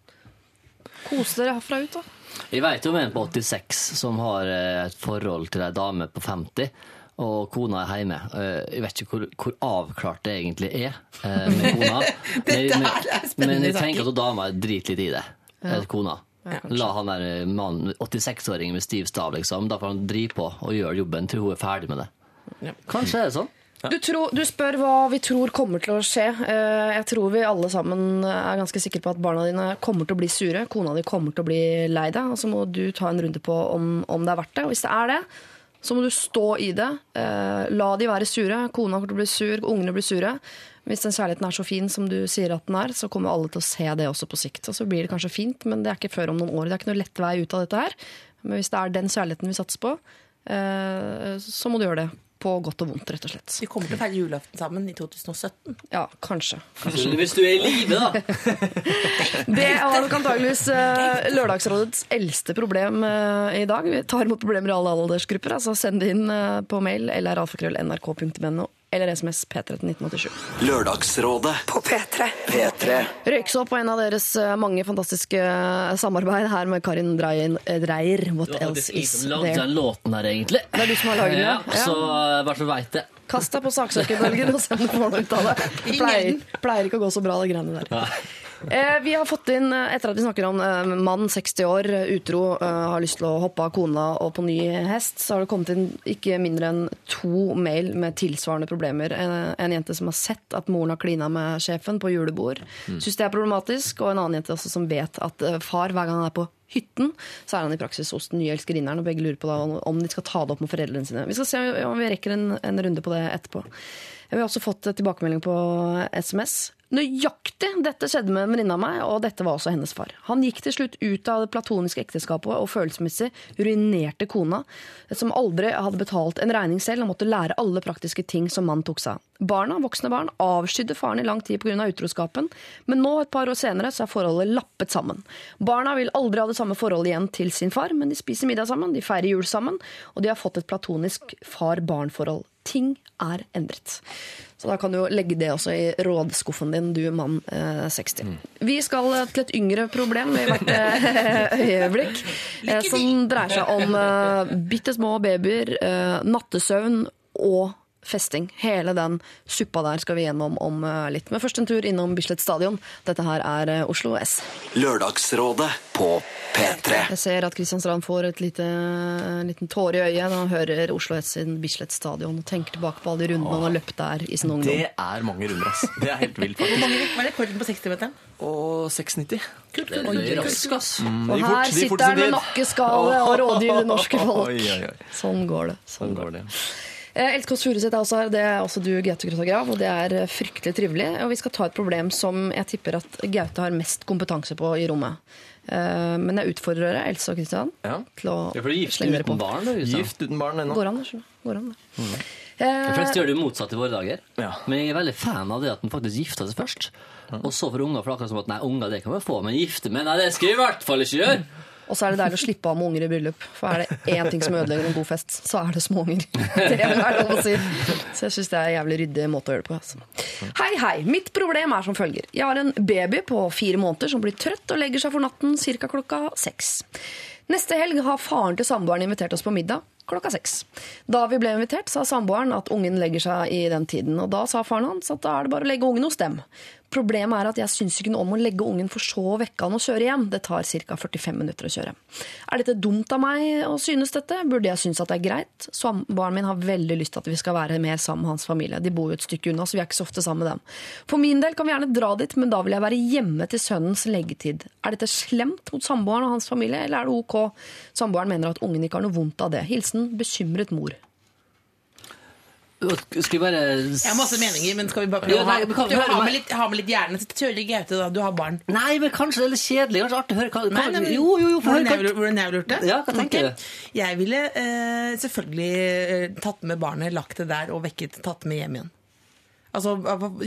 kose dere herfra ut, da? Jeg vet jo om en på 86 som har eh, et forhold til ei dame på 50. Og kona er hjemme. Eh, Jeg vet ikke hvor, hvor avklart det egentlig er eh, med kona. Men, men, men jeg tenker at dama driter litt i det. Ja. Kona. La han der mannen, 86-åringen med stiv stav, liksom. Da får han drive på og gjøre jobben til hun er ferdig med det. Kanskje er det sånn. Du, tror- du spør hva vi tror kommer til å skje. Eh, Jeg tror vi alle sammen er ganske sikre på at barna dine kommer til å bli sure. Kona di kommer til å bli lei deg. Og så må du ta en runde på om, om det er verdt det. Og hvis det er det, så må du stå i det. Eh, La de være sure. Kona kommer til å bli sur, ungene blir sure. Hvis den kjærligheten er så fin som du sier at den er, så kommer alle til å se det også på sikt. Og så blir det kanskje fint, men det er ikke før om noen år. Det er ikke noe lett vei ut av dette her. Men hvis det er den kjærligheten vi satser på, eh, så må du gjøre det. På godt og vondt, rett og slett. Vi kommer til å feire julaften sammen i 2017. Ja, kanskje. Hvis du er i live, da. Det var nok antageligvis eh, Lørdagsrådets eldste problem eh, i dag. Vi tar imot problemer i alle aldersgrupper, altså send det inn eh, på mail eller alfakrøll.nrk.no eller SMS P3 til 1987. Lørdagsrådet på P3. P3. Røyksopp og en av deres eh, mange fantastiske eh, samarbeid her med Karin Dreyer, Dreyer What Det Else Is There. den låten her, egentlig. Det er du som har laget den, ja? ja? Så i hvert fall veit det. Kast deg på saksøkerbølgen og send porno ut av det. Pleier, pleier ikke å gå så bra, det greiene der. Eh, vi har fått inn, eh, etter at vi snakker om eh, mann 60 år, eh, utro, eh, har lyst til å hoppe av kona og på ny hest, så har det kommet inn ikke mindre enn to mail med tilsvarende problemer. En, en jente som har sett at moren har klina med sjefen på julebord, syns det er problematisk, og en annen jente også som vet at eh, far, hver gang han er på hytten, så er han i praksis hos den nye elskerinneren, og begge lurer på om de skal ta det opp med foreldrene sine. Vi skal se om vi rekker en, en runde på det etterpå. Vi har også fått tilbakemelding på SMS. Nøyaktig dette skjedde med en venninne av meg, og dette var også hennes far. Han gikk til slutt ut av det platoniske ekteskapet og følelsesmessig ruinerte kona, som aldri hadde betalt en regning selv og måtte lære alle praktiske ting som mannen tok seg av. Barna, voksne barn, avskydde faren i lang tid pga. utroskapen, men nå, et par år senere, så er forholdet lappet sammen. Barna vil aldri ha det samme forholdet igjen til sin far, men de spiser middag sammen, de feirer jul sammen, og de har fått et platonisk far-barn-forhold. Ting er endret. Så da kan du jo legge det også i rådskuffen din, du mann eh, 60. Vi skal eh, til et yngre problem i hvert eh, øyeblikk, eh, som dreier seg om eh, bitte små babyer, eh, nattesøvn og festing. Hele den suppa der skal vi gjennom om eh, litt. Men først en tur innom Bislett stadion. Dette her er eh, Oslo S. Lørdagsrådet på P3. Jeg ser at Kristian Strand får et lite, en liten tåre i øyet når han hører Oslo S sin Bislett stadion og tenker tilbake på alle de rundene han har løpt der i sin ungdom. Det er mange runder, ass. Det er helt vilt, Hvor mange var er rekorden på 60-meteren? Og 6,90. Kult, kult. er rask, ass. Mm, Og her sitter han med nakkeskade og rådgiver det norske folk. Oi, oi, oi. Sånn går det. Sånn Sånn går går det. Det. elsker oss Furuseth er også her. Det er også du, Gaute Grøtta Grav, og det er eh, fryktelig trivelig. Og vi skal ta et problem som jeg tipper at Gaute har mest kompetanse på i rommet. Eh, Men jeg utfordrer dere, Else og Kristian, Ja. til å Ja, for du gift slenge dere på. barn, da, Gift uten barn ennå. Går an, det. Går an, det. De Eh, fleste gjør det motsatt i våre dager. Ja. Men jeg er veldig fan av det at man faktisk gifter seg først. Og så for unger, for akkurat som at nei, unger det kan vi få, men gifte menn, nei, det skal jeg i hvert fall ikke gjøre! Og så er det deilig å slippe av med unger i bryllup. For er det én ting som ødelegger en god fest, så er det småunger. Er si. Så jeg syns det er en jævlig ryddig måte å gjøre det på. Altså. Hei, hei. Mitt problem er som følger. Jeg har en baby på fire måneder som blir trøtt og legger seg for natten ca. klokka seks. Neste helg har faren til samboeren invitert oss på middag klokka seks. Da vi ble invitert, sa samboeren at ungen legger seg i den tiden. Og da sa faren hans at da er det bare å legge ungen hos dem. Problemet er at jeg syns ikke noe om å legge ungen for så å vekke han og kjøre hjem. Det tar ca. 45 minutter å kjøre. Er dette dumt av meg å synes dette? Burde jeg synes at det er greit? Samboeren min har veldig lyst til at vi skal være mer sammen med hans familie. De bor jo et stykke unna, så vi er ikke så ofte sammen med dem. For min del kan vi gjerne dra dit, men da vil jeg være hjemme til sønnens leggetid. Er dette slemt mot samboeren og hans familie, eller er det ok? Samboeren mener at ungen ikke har noe vondt av det. Hilsen bekymret mor. Skal vi bare Jeg har masse meninger, men skal vi bare prøve Ja, nei, prøve å ha med litt, ha med litt hjerne? Kjøre Gaute, da. Du har barn. Nei, men kanskje det er litt kjedelig. Kanskje artig å høre hva Nei, nei, men- Jo, jo, jo. Hvordan jeg hvordan jeg ville gjort det? Ja, hva tenker du? Jeg ville uh, selvfølgelig uh, tatt med barnet, lagt det der og vekket, tatt med hjem igjen. Altså,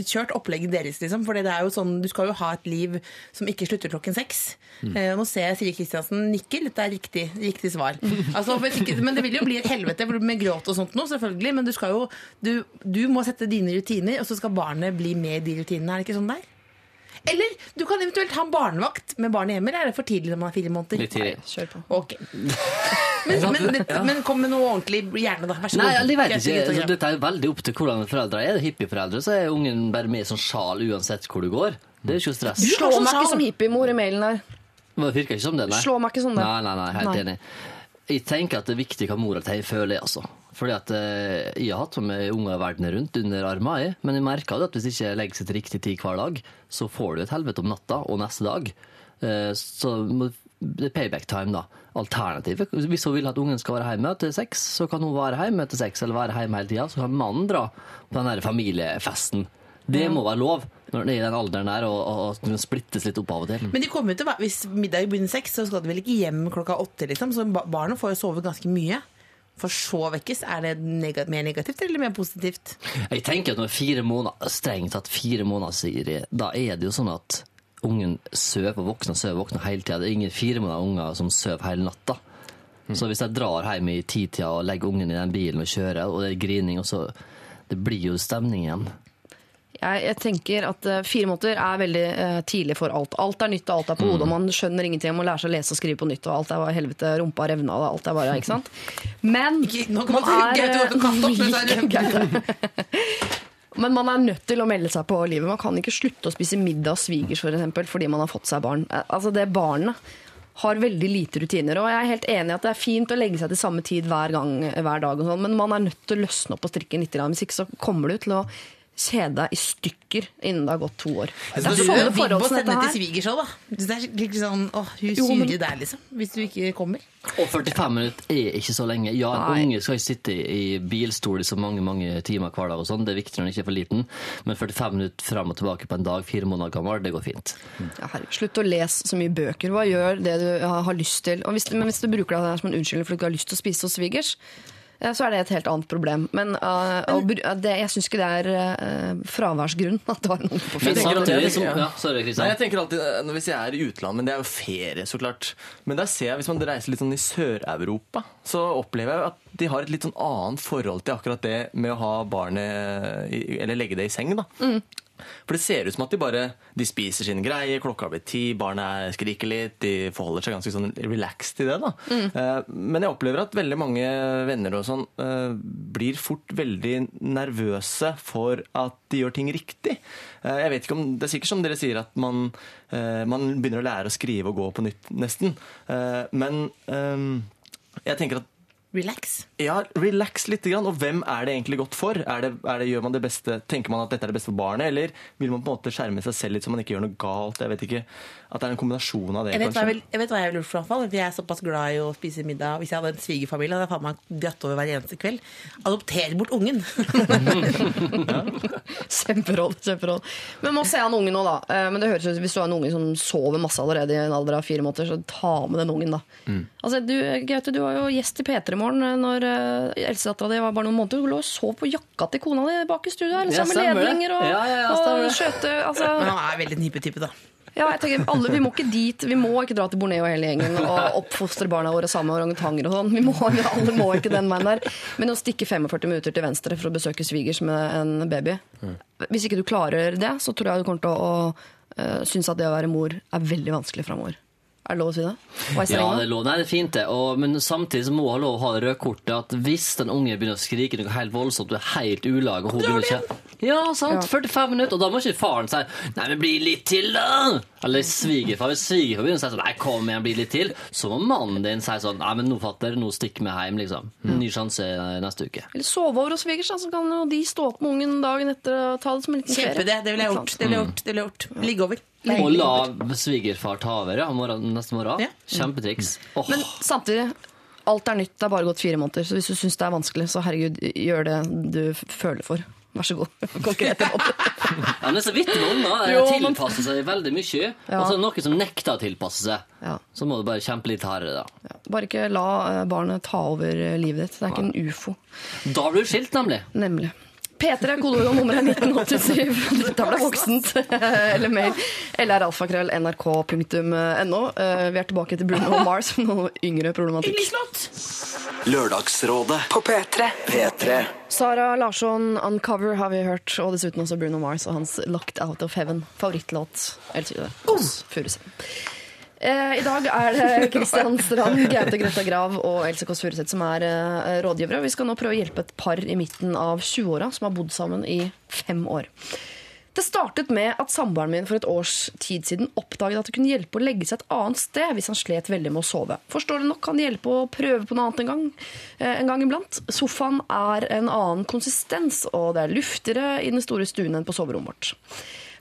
Kjørt opplegget deres, liksom. For det er jo sånn, du skal jo ha et liv som ikke slutter klokken seks. Mm. Eh, nå ser jeg Siri Kristiansen nikker. Dette er riktig, riktig svar. Altså, men det vil jo bli et helvete med gråt og sånt nå, selvfølgelig. Men du skal jo du, du må sette dine rutiner, og så skal barnet bli med i de rutinene. Er det ikke sånn der? Eller du kan eventuelt ha en barnevakt med barn hjemme. Eller er det for tidlig når man er fire måneder? Litt tidlig. Kjør på. Ok. Men, men, men kom med noe ordentlig gjerne, da. Vær så god. Nei, jeg vet ikke. Altså, Dette er veldig opp til hvordan foreldre er. Er det hippieforeldre, så er ungen bare med i sånn sjal uansett hvor du går. Det er ikke stress. Slå har sånn meg ikke som hippiemor i mailen der. Men det virker ikke som det, nei. Slå meg ikke sånn, det. Nei, nei, nei, helt Nei. enig. Jeg tenker at det er viktig hva mora til føler, altså. Fordi at eh, Jeg har hatt med unger verden rundt under armene, men jeg merker at hvis ikke jeg legger seg til riktig tid hver dag, så får du et helvete om natta og neste dag. Eh, så det er payback time, da. Alternativet Hvis hun vil at ungen skal være hjemme til seks, så kan hun være hjemme til seks, eller være hjemme hele tida. Så kan mannen dra på den der familiefesten. Det må være lov når den er i den alderen der og, og, og splittes litt opp av og til. Men de kommer til hvis middag begynner seks, så skal de vel ikke hjem klokka åtte, liksom. Så barna får jo sove ganske mye. For så vekkes. Er det nega mer negativt eller mer positivt? Jeg tenker at når fire måneder, strengt tatt fire måneder, Siri, da er det jo sånn at ungen sover og våkner, sover og våkner hele tida. Det er ingen fire måneder unger som sover hele natta. Så hvis jeg drar hjem i titida og legger ungen i den bilen og kjører, og det er grining, og så Det blir jo stemning igjen. Jeg, jeg tenker at uh, fire måneder er veldig uh, tidlig for alt. Alt er nytt, og alt er på hodet, og man skjønner ingenting om å lære seg å lese og skrive på nytt, og alt er bare helvete, rumpa revna, og alt er bare, ikke sant? Men nå kan man er, opp, men man er nødt til å melde seg på livet. Man kan ikke slutte å spise middag hos svigers for eksempel, fordi man har fått seg barn. Eh, Altså Det barnet har veldig lite rutiner. Og jeg er helt enig i at det er fint å legge seg til samme tid hver gang, hver dag, og sånn, men man er nødt til å løsne opp og strikke litt. Hvis ikke så kommer du til å kjede deg i stykker innen det har gått to år. Det er sånne forhold som dette til her. svigers òg, da. Det er litt sånn åh, hun Jo, men- sure der, liksom. Hvis du ikke kommer. Og 45 minutter er ikke så lenge. Ja, en Nei. unge skal ikke sitte i bilstol i så mange mange timer hver dag, og sånn. det er viktig når den ikke er for liten. Men 45 minutter fram og tilbake på en dag, fire måneder gammel, det går fint. Ja, herregud, slutt å lese så mye bøker. Hva gjør det du har lyst til? Og hvis, men hvis du bruker det her som en unnskyldning for at du ikke har lyst til å spise hos svigers, så er det et helt annet problem. Men, uh, Men eh, det, jeg syns ikke det er uh, fraværsgrunn at det har noen på ferie. ja, Sorry, Nei, jeg tenker alltid, eh, Hvis jeg er i utlandet, men det er jo ferie, så klart. Men der ser jeg, hvis man reiser litt sånn i Sør-Europa, så opplever jeg at de har et litt sånn annet forhold til akkurat det med å ha barnet Eller legge det i seng, da. For det ser ut som at de bare de spiser sine greier, klokka blir ti, barnet skriker litt, de forholder seg ganske sånn relaxed til det. da. Mm. Men jeg opplever at veldig mange venner og sånn eh, blir fort veldig nervøse for at de gjør ting riktig. Eh, Jeg vet ikke om, Det er sikkert som dere sier at man, man begynner å lære å skrive og gå på nytt, nesten. Men jeg tenker at Relax. ja, relax litt. Og hvem er det egentlig godt for? Er det, er det, gjør man det beste, tenker man at dette er det beste for barnet, eller vil man på en måte skjerme seg selv litt så man ikke gjør noe galt? Jeg vet ikke. At det er en kombinasjon av det, Jeg vet, hva jeg, kanskje. vil, jeg vet hva jeg ville gjort, for hvert fall. Jeg er såpass glad i å spise middag. Hvis jeg hadde en svigerfamilie, hadde jeg faen meg dratt over hver eneste kveld. Adopter bort ungen! kjemperoll, kjemperoll. Men må se an ungen nå, da. Eh, Men det høres ut som Hvis du har en unge som sover masse allerede i en alder av fire måneder, så ta med den ungen, da. Altså, du, Gaute, du var jo gjest i P3 Morgen eh, når uh, eldstedattera di var bare noen måneder. Du lå og sov på jakka til kona di bak i studio. her. Ja, sammen med ledninger og, Ja, ja, ja, og skjøte. Altså, Men han er veldig nypetype, da. Ja, jeg tenker, alle, Vi må ikke dit. Vi må ikke dra til Borneo hele gjengen og oppfostre barna våre sammen med orangutanger og sånn. Vi må, alle må ikke den veien der. Men å stikke 45 minutter til venstre for å besøke svigers med en baby Hvis ikke du klarer det, så tror jeg du kommer til å, å eh, synes at det å være mor er veldig vanskelig framover. Er det lov å si det? Ja, det er lov. Nei, det er fint, det. Og, men samtidig så må hun ha lov å ha det røde kortet at hvis den unge begynner å skrike noe helt voldsomt, du er helt ulag, og hun begynner ikke Ja, sant. 45 minutter. Og da må ikke faren si 'nei, men bli litt til', da. Eller svigerfar. Hvis svigerfar begynner å si sånn 'nei, kom igjen, bli litt til', så må mannen din si sånn 'nei, men nå fatter, nå stikker vi hjem', liksom. Ny sjanse neste uke. Eller sove over hos svigers, så kan jo de stå opp med ungen dagen etter og ta det som en liten ferie. Kjempe det. Det ville jeg gjort. Det ville jeg gjort. Det ville jeg gjort. Ligge over. Og la svigerfar ta over ja, morgen, neste morgen. Ja. Kjempetriks. Oh. Men samtidig, alt er nytt. Det har bare gått fire måneder. Så hvis du syns det er vanskelig, så herregud, gjør det du føler for. Vær så god. Konkrete råd. Ja, men er så vidt med unger. Tilpasser seg veldig mye. Ja. Og så er det noen som nekter å tilpasse seg. Ja. Så må du bare kjempe litt hardere, da. Ja, Bare ikke la eh, barnet ta over eh, livet ditt. Det er ikke en ufo. Da blir du skilt, nemlig. Nemlig. P3 er kodeord og nummeret er 1987. Dette ble voksent. Eller mail. Eller alfakrøll nrk.no. Eh, Vi er tilbake til Bruno Mars med noe yngre problematikk. Lørdagsrådet på P3. P3. Sara Larsson, 'Uncover', har vi hørt. Og dessuten også Bruno Mars og hans 'Locked Out of Heaven'. Favorittlåt. Kåss Furuseth. Eh, I dag er det Kristian Strand, Gaute Grøtta Grav og Else Kåss Furuseth som er eh, rådgivere. Vi skal nå prøve å hjelpe et par i midten av 20-åra som har bodd sammen i fem år. Det startet med at samboeren min for et års tid siden oppdaget at det kunne hjelpe å legge seg et annet sted hvis han slet veldig med å sove. Forståelig nok kan det hjelpe å prøve på noe annet en gang, eh, en gang iblant. Sofaen er en annen konsistens, og det er luftigere i den store stuen enn på soverommet vårt.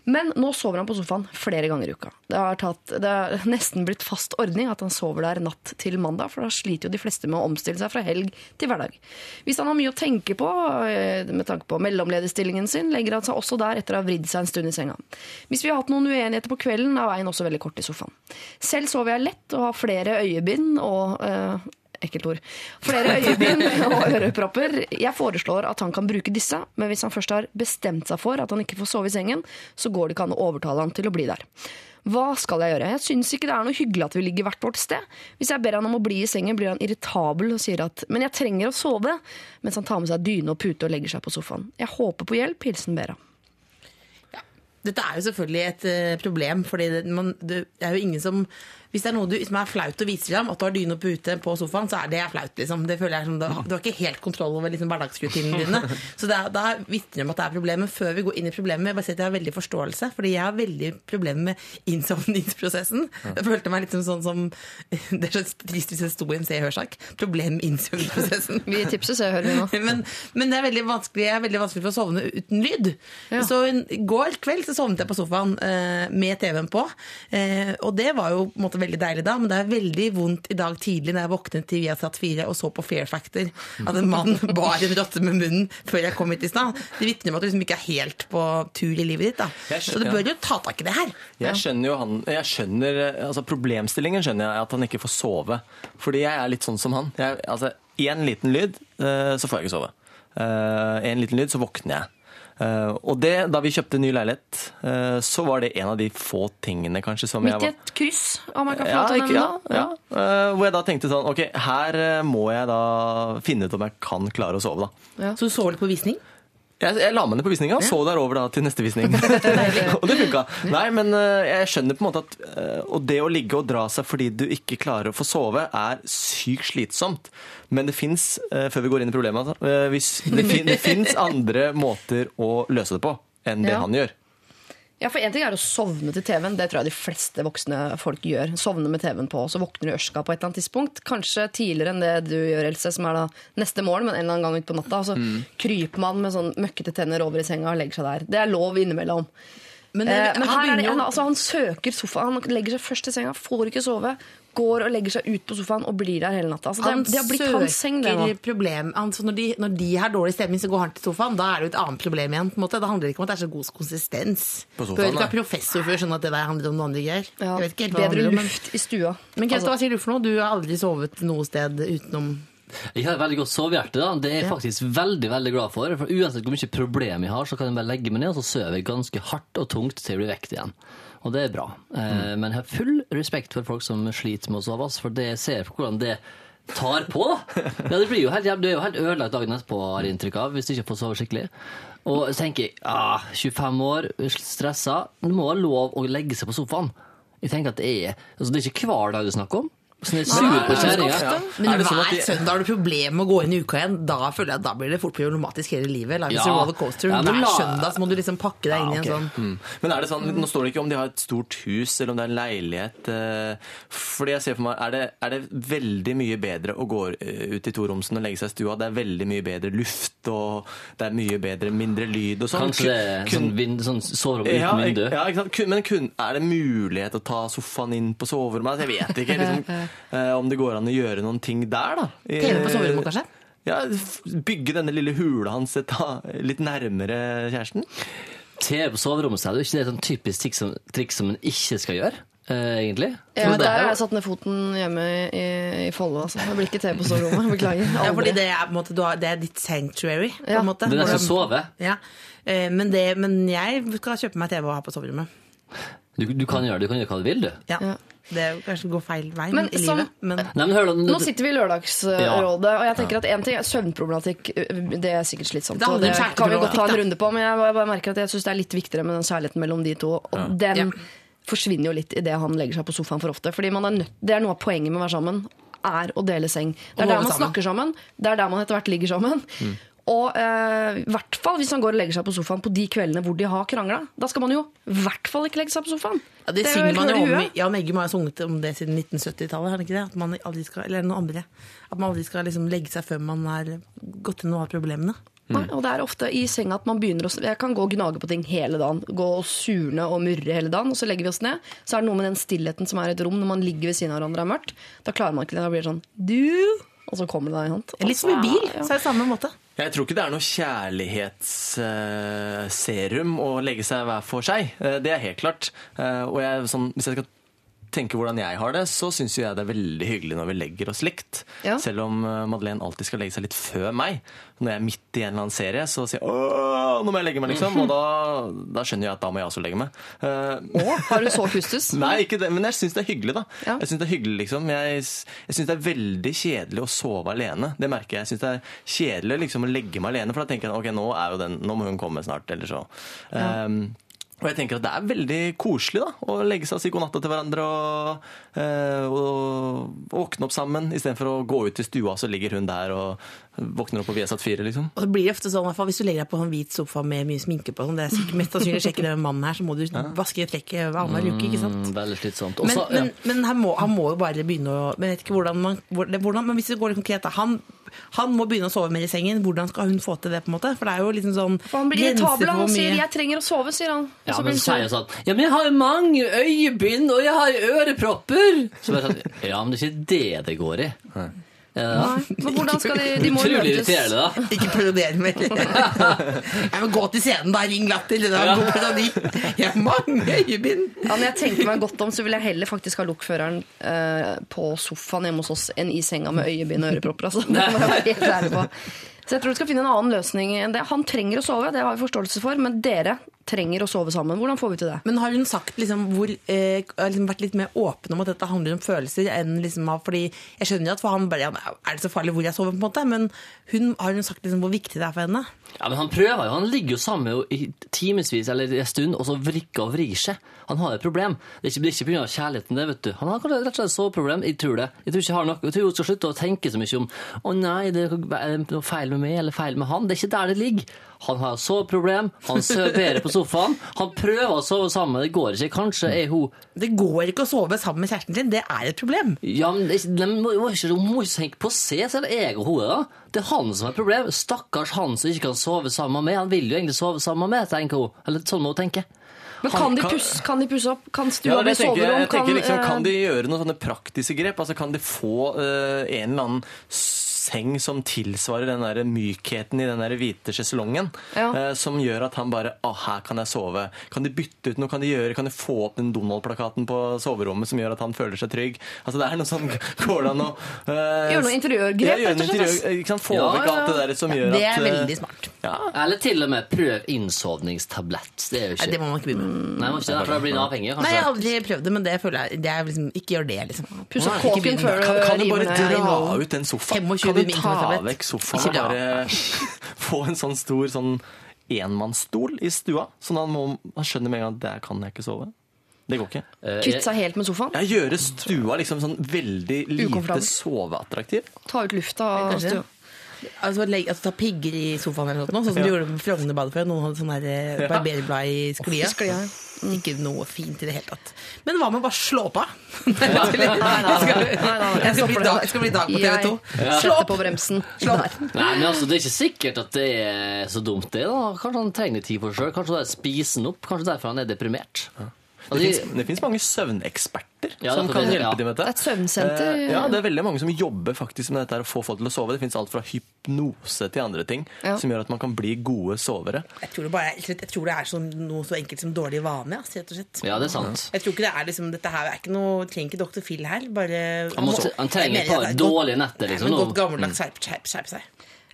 Men nå sover han på sofaen flere ganger i uka. Det har, tatt, det har nesten blitt fast ordning at han sover der natt til mandag, for da sliter jo de fleste med å omstille seg fra helg til hverdag. Hvis han har mye å tenke på eh, med tanke på mellomlederstillingen sin, legger han seg også der etter å ha vridd seg en stund i senga. Hvis vi har hatt noen uenigheter på kvelden, er veien også veldig kort i sofaen. Selv sover jeg lett og har flere øyebind og eh, ekkelt ord. Flere øyebind og ørepropper. Jeg foreslår at han kan bruke disse, men hvis han først har bestemt seg for at han ikke får sove i sengen, så går det ikke an å overtale han til å bli der. Hva skal jeg gjøre? Jeg syns ikke det er noe hyggelig at vi ligger hvert vårt sted. Hvis jeg ber han om å bli i sengen, blir han irritabel og sier at 'men jeg trenger å sove', mens han tar med seg dyne og pute og legger seg på sofaen. Jeg håper på hjelp. Hilsen Bera. Dette er jo selvfølgelig et eh, problem, for det, det er jo ingen som Hvis det er noe du, som er flaut å vise fram, at du har dyne pute på sofaen, så er det flaut. liksom. Det føler jeg som, Du har ikke helt kontroll over liksom, hverdagsrutinene dine. Så det er, da vitner det om at det er problemer. Før vi går inn i problemet, jeg bare si at jeg har veldig forståelse, fordi jeg har veldig problemer med innsovningsprosessen. Jeg følte meg litt som sånn som Det er så trist hvis jeg sto i en Se og Hør-sak. Problem med innsovningsprosessen. Vi tipser Se og Hør nå. Men, men det er veldig vanskelig, jeg er veldig vanskelig for å sovne uten lyd. Ja. Så i går kveld så sovnet jeg på sofaen eh, med TV-en på. Eh, og det var jo på en måte veldig deilig da, men det er veldig vondt i dag tidlig når jeg våknet til Viasat 4 og så på Fair Factor at en mann bar en rotte med munnen før jeg kom hit i stad. Det vitner om at du liksom ikke er helt på tur i livet ditt. da. Skjønner- Så du bør jo ta tak i det her. Jeg skjønner jo han jeg skjønner, altså Problemstillingen skjønner jeg at han ikke får sove. Fordi jeg er litt sånn som han. Jeg, altså, Én liten lyd, eh, så får jeg ikke sove. Én En liten lyd, så våkner jeg. Eh, Og det, da vi kjøpte ny leilighet, eh, så var det en av de få tingene kanskje som jeg Midt i et kryss, om jeg kan få ja, lov til å ikke, ja, ja. Eh, Hvor jeg da tenkte sånn Ok, her må jeg da finne ut om jeg kan klare å sove, da. Så du så litt på visning? Jeg, jeg la meg ned på visninga og så der over da til neste visning. og det funka. Nei, men jeg skjønner på en måte at Og det å ligge og dra seg fordi du ikke klarer å få sove, er sykt slitsomt. Men det fins, før vi går inn i problemet, altså, eh, hvis, det, fin, det fins andre måter å løse det på enn det Ja. han gjør. Ja, for En ting er å sovne til TV-en. Det tror jeg de fleste voksne folk gjør. Sovne med TV-en på, så våkner du i ørska på et eller annet tidspunkt. Kanskje tidligere enn det du gjør, Else, som er da neste morgen, men en eller annen gang utpå natta. Så Mm. kryper man med sånn møkkete tenner over i senga og legger seg der. Det er lov innimellom. Men, Eh, men han her er det, han, altså, han søker sofaen. Han legger seg først i senga, får ikke sove. Går og legger seg ut på sofaen og blir der hele natta. Altså, det, Han det har blitt hans seng, det nå. problem. altså, når, de, når de har dårlig stemning, så går han til sofaen. Da er det jo et annet problem igjen. på en måte. Det handler ikke om at det er så god konsistens. På sofaen, Bør ikke være professor for å skjønne at det der handler om noe annet greier. Ja, bedre om, men- luft i stua. Men Krista, Altså- hva sier du for noe? Du har aldri sovet noe sted utenom Jeg har veldig godt sovehjerte. da. Det er jeg faktisk veldig veldig glad for. for Uansett hvor mye problem jeg har, så kan jeg bare legge meg ned og så sover jeg ganske hardt og tungt til jeg blir vekt igjen. Og det er bra. Mm. Men jeg har full respekt for folk som sliter med å sove, for det ser på hvordan det tar på. Ja, det blir jo helt, du er jo helt ødelagt dagen etterpå, har jeg inntrykk av, hvis du ikke får sove skikkelig. Og så tenker jeg ah, 25 år, stressa. Det må være lov å legge seg på sofaen. Jeg tenker at Det er altså det er ikke hver dag det er snakk om. Så det sur på kjerringa. Men Er sånn hver de- søndag har du problemer med å gå inn i uka igjen. Da føler jeg at da blir det fort problematisk hele livet. Life Ja. a roller coaster. Ja, men hver la- søndag så må du liksom pakke deg inn i en sånn Mm. Men er det sånn, Nå står det ikke om de har et stort hus eller om det er en leilighet. eh, Fordi jeg ser for meg, Er det, er det veldig mye bedre å gå eh, ut i toromsen og legge seg i stua? Det er veldig mye bedre luft, og det er mye bedre, mindre lyd og sånn. Kanskje det er Kun- sånn, vind, sånn soverom uten ja, vindu. ja, ikke sant? Men kun, er det mulighet å ta sofaen inn på soverommet? Altså, Jeg vet ikke liksom, eh, om det går an å gjøre noen ting der, da. TV på soverommet, kanskje? Ja, Bygge denne lille hula hans et, da, litt nærmere kjæresten. TV på soverommet er det jo ikke det et sånn typisk triks som, triks som en ikke skal gjøre, Uh, egentlig. Ja, men der er har jeg satt ned foten hjemme i, i Follo. Altså. Det blir ikke TV på soverommet. Beklager. Ja, fordi det er, på måte, du har, det er ditt sanctuary. På Ja. en måte. Det er den som. Ja. Uh, Men, det, men jeg skal kjøpe meg TV og ha på soverommet. Du, du kan gjøre det, du kan gjøre hva du vil, du. Ja. Det kanskje går feil vei Men i som- livet. Men Nei, men hør Nå sitter vi i Lørdagsrådet, og jeg tenker at en ting er søvnproblematikk. Det er sikkert slitsomt. Og det kan vi godt ta en runde på, men jeg bare merker at jeg syns det er litt viktigere med den kjærligheten mellom de to. Og den Ja. forsvinner jo litt idet han legger seg på sofaen for ofte. Fordi er nødt, Det er noe av poenget med å være sammen, er å dele seng. Det er der man snakker sammen, det er der man etter hvert ligger sammen. Og eh, hvert fall hvis han går og legger seg på sofaen på de kveldene hvor de har krangla. Da skal man jo i hvert fall ikke legge seg på sofaen. ja, det, det synger man jo om. Jan Eggum har sunget om det siden 1970-tallet, har ikke det? At man aldri skal, eller noen andre. At man aldri skal liksom legge seg før man har gått gjennom alle problemene. Nei, og det er ofte i senga at man begynner å Jeg kan gå og gnage på ting hele dagen. Gå og surne og murre hele dagen, og så legger vi oss ned. Så er det noe med den stillheten som er i et rom når man ligger ved siden av hverandre og er mørkt. Da klarer man ikke det. Da blir det sånn du Og så kommer det deg. Litt som i bil, Ja. så er det samme måte. Jeg tror ikke det er noe kjærlighetsserum å legge seg hver for seg. Eh, Det er helt klart. Eh, Og jeg, sånn, hvis jeg skal tenke hvordan jeg har det, så syns jeg det er veldig hyggelig når vi legger oss likt. Ja. Selv om eh, Madeleine alltid skal legge seg litt før meg. Når jeg er midt i en eller annen serie, så sier jeg åh, nå må jeg legge meg, liksom. Og da, da skjønner jeg at da må jeg også legge meg. Eh, Å, har du så kustus? Nei, ikke det, men jeg syns det er hyggelig, da. Ja. Jeg synes det er hyggelig, liksom. Jeg, jeg syns det er veldig kjedelig å sove alene. Det merker jeg. Jeg syns det er kjedelig liksom, å legge meg alene, for da tenker jeg ok, nå, er jo den, nå må hun komme snart, eller så. Um, Og jeg tenker at det er veldig koselig da, å legge seg og si god natt til hverandre og, eh, og våkne opp sammen, istedenfor å gå ut i stua, så ligger hun der og våkner opp på Viasat 4, liksom. Og det blir ofte sånn, fall Hvis du legger deg på en hvit sofa med mye sminke på, sånn, det er sikkert mest sannsynlig å sjekke den mannen her, så må du vaske trekket hver annen uke. ikke sant? Mm, veldig slitsomt. Men, men, ja. men, men han, må, han må jo bare begynne å Men jeg vet ikke hvordan man hvordan, Men hvis det går litt konkret, da. Han, han må begynne å sove mer i sengen. Hvordan skal hun få til det? på en måte? For det er jo liksom sånn For han blir irritabel. Han hvor sier 'jeg trenger å sove', sier han. Ja, men så sier han jeg sånn Ja, men jeg har jo mange øyebind, og jeg har ørepropper! Så bare sånn, Ja, men det er ikke det det går i. Ja. Men hvordan skal de De må jo Utrolig møtes. irriterende, da. Ikke parodier mer. Jeg må gå til scenen, da. Ring Latter. Det er god parodi. Jeg har mange øyebind. Ja, når jeg tenker meg godt om, så vil jeg heller faktisk ha lokføreren eh, på sofaen hjemme hos oss enn i senga med øyebind og ørepropper. Altså. Det må jeg være helt ærlig på. Så jeg tror vi skal finne en annen løsning enn det. Han trenger å sove, det har vi forståelse for, men dere trenger å sove sammen. Hvordan får vi til det? Men har hun sagt liksom hvor eh, liksom vært litt mer åpen om at dette handler om følelser enn liksom Fordi jeg skjønner jo at for han bare Er det så farlig hvor jeg sover, på en måte? Men hun, har hun sagt liksom hvor viktig det er for henne? Ja, men Han prøver jo, han ligger jo sammen i timevis eller en stund, og så vrikker og vrir seg. Han har et problem. Det er ikke, det er ikke pga. kjærligheten, det, vet du. Han har rett og slett et soveproblem. Jeg tror det. Jeg tror ikke har noe, jeg tror hun skal slutte å tenke så mye om å nei, det er noe feil med meg eller feil med han. Det er ikke der det ligger. Han har soveproblem, han sover på sofaen. Han prøver å sove sammen, det går ikke. Kanskje er hun Det går ikke å sove sammen med kjæresten din, Det er et problem. Ja, men det de må, ikke, Hun må ikke tenke på seg, se selv. jeg og hun. da. Det er han som er problemet. Stakkars han som ikke kan sove sammen med. Han vil jo egentlig sove sammen med tenker hun. Eller sånn må hun tenke. Men Han kan de, pusse, kan de pusse opp? Kan stua ja, bli soverom? Kan, liksom, eh, kan de gjøre noen sånne praktiske grep? Altså, kan de få uh, en eller annen seng som tilsvarer den der mykheten i den der hvite sjeselongen, Ja. eh, som gjør at han bare Å, her kan jeg sove. Kan de bytte ut noe? Kan de gjøre, kan de få opp den Donald-plakaten på soverommet som gjør at han føler seg trygg? Altså, det er noe sånn Går det an å uh, Gjøre noe interiørgrep, Ja, rett og slett, ikke sant? Få Ja, vekk alt det der som gjør at Det er eh, veldig smart. Ja. Eller til og med prøv innsovningstablett. Det er jo ikke Nei, det må man ikke begynne med. Nei, man ikke det, for da blir avhengig, Nei, jeg har aldri prøvd det, men det føler jeg det er liksom, Ikke gjør det, liksom. Puss opp kåken før du river Kan, kan du bare ned dra ut den sofaen? 25 Kan du ta vekk sofaen og bare få en sånn stor sånn enmannsstol i stua? Sånn at han, må, han skjønner med en gang at der kan jeg ikke sove. Det går ikke. Eh, Kvitte seg helt med sofaen? Jeg gjøre stua liksom sånn veldig lite soveattraktiv. Ta ut lufta av stua? Altså, legge, altså Ta pigger i sofaen eller noe, sånn som du gjorde på Frognerbadet før. Noen hadde sånn eh, barberblad i sklia. sklia, ja. Ikke noe fint i det hele tatt. Men hva med å bare slå på? Jeg skal, bli, dag, jeg skal bli dag på TV 2. Jeg Slå opp! på bremsen. Slå opp. Nei, men altså, Det er ikke sikkert at det er så dumt, det. da. Kanskje han trenger tid for seg sjøl. Kanskje det er spisen opp. Kanskje derfor han er deprimert. Det Altså, fins, mange søvneksperter Ja, som det- kan hjelpe ja. dem med dette. Et søvnsenter. Eh, Ja, det er veldig mange som jobber faktisk med dette her, å få folk til å sove. Det fins alt fra hypnose til andre ting Ja. som gjør at man kan bli gode sovere. Jeg tror det, bare, jeg tror det er sånn, noe så enkelt som dårlig vane. ass, rett og slett. ja, det er sant. Jeg tror ikke det er liksom, Dette her er ikke noe, trenger ikke doktor Phil her. Bare, Han, må, han trenger et par dårlige netter, Nei, liksom. men godt gammeldags skjerp, skjerp, skjerp seg.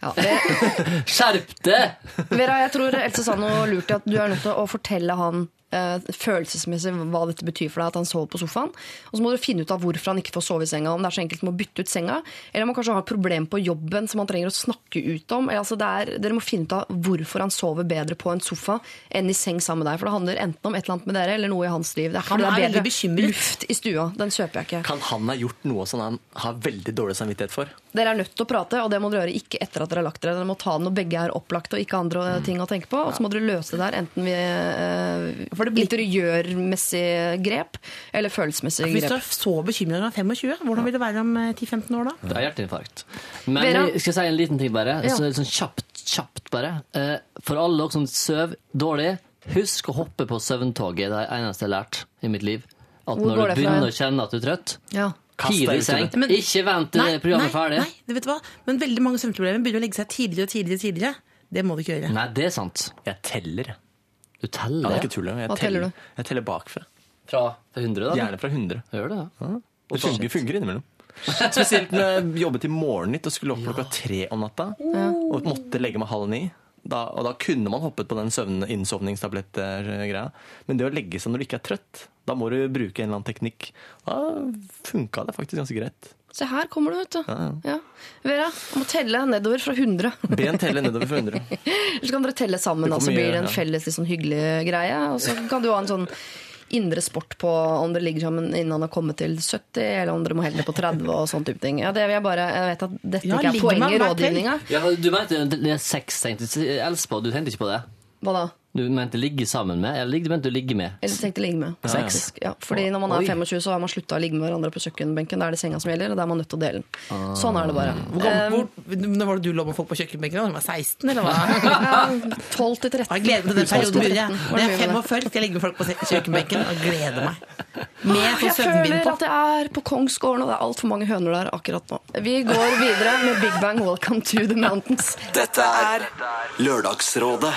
Ja, Skjerp deg! Vera, jeg tror Else sa noe lurt i at du er nødt til å fortelle han følelsesmessig hva dette betyr for deg at han sover på sofaen. Og så må du finne ut av hvorfor han ikke får sove i senga. Om det er så enkelt som å bytte ut senga, eller om han kanskje har et problem på jobben som han trenger å snakke ut om. Altså, det er, dere må finne ut av hvorfor han sover bedre på en sofa enn i seng sammen med deg. For det handler enten om et eller annet med dere eller noe i hans liv. Det er Han er er veldig bedre bekymret. luft i stua. Den kjøper jeg ikke. Kan han ha gjort noe som han har veldig dårlig samvittighet for? Dere er nødt til å prate, og det må dere gjøre ikke etter at dere har lagt dere. Dere må ta det når begge er opplagte og ikke andre ting å tenke på. Og så må dere løse det der, enten ved uh, interiørmessig grep eller følelsesmessig Hvis du er så bekymra når du er 25, hvordan vil det være om eh, 10-15 år da? Det er hjerteinfarkt. Men Vera? jeg skal si en liten ting, bare. Ja. Så, sånn kjapt, kjapt bare. Eh, For alle dere som sover dårlig, husk å hoppe på søvntoget. Det er det eneste jeg har lært i mitt liv. At Hvor når du begynner å kjenne at du er trøtt, Ja. I seng. Men- Ikke vent til det programmet er ferdig. Nei, det vet du hva? Men veldig mange søvnproblemer begynner å legge seg tidligere og tidligere. tidligere. Det må du ikke gjøre. Nei, det er sant. Jeg teller. Du Ja, teller. det er ikke tull. Jeg Hva teller du? Jeg teller bakfra. Fra 100, da? Gjerne fra 100. Gjør det, ja. Det fungerer, fungerer innimellom. Spesielt når jeg jobbet i Morgennytt og skulle opp klokka tre om natta. Og måtte legge meg halv ni. Da, og da kunne man hoppet på den søvn- innsovningstablett-greia. Men det å legge seg når du ikke er trøtt, da må du bruke en eller annen teknikk. Da funka det faktisk ganske greit. Se her kommer du, vet du. Ja. Vera, du må telle nedover fra 100. Ben teller nedover fra 100. Så kan dere telle sammen, og så blir det en ja. felles litt sånn hyggelig greie. Og så kan du ha en sånn indre sport på om dere ligger sammen innen han har kommet til 70, eller om dere må helt ned på 30 og sånn type ting. Ja, det vil jeg bare, jeg vet at dette Ja, ikke er poenget i rådgivninga. Ja, du vet det er sex, tenkte. Elspa, du tenkte ikke på det? Hva da? Du mente ligge sammen med? Eller du mente du ligge med? Eller tenkte ligge med. Faktisk. Ja, fordi når man er Oi. 25, så har man slutta å ligge med hverandre på kjøkkenbenken. Da er det senga som gjelder, og da er man nødt til å dele den. Ah. Sånn er det bare. Hvor hvor, når var det du lå med folk på kjøkkenbenken? da? Du var 16, eller hva? Eh, 12 til 13. Jeg gleder meg til den perioden. Når jeg er med det? 45, skal jeg ligge med folk på kjøkkenbenken og gleder meg. Med sånn Jeg føler på. at jeg er på Kongsgården, og det er altfor mange høner der akkurat nå. Vi går videre med Big Bang Welcome to the Mountains. Dette er Lørdagsrådet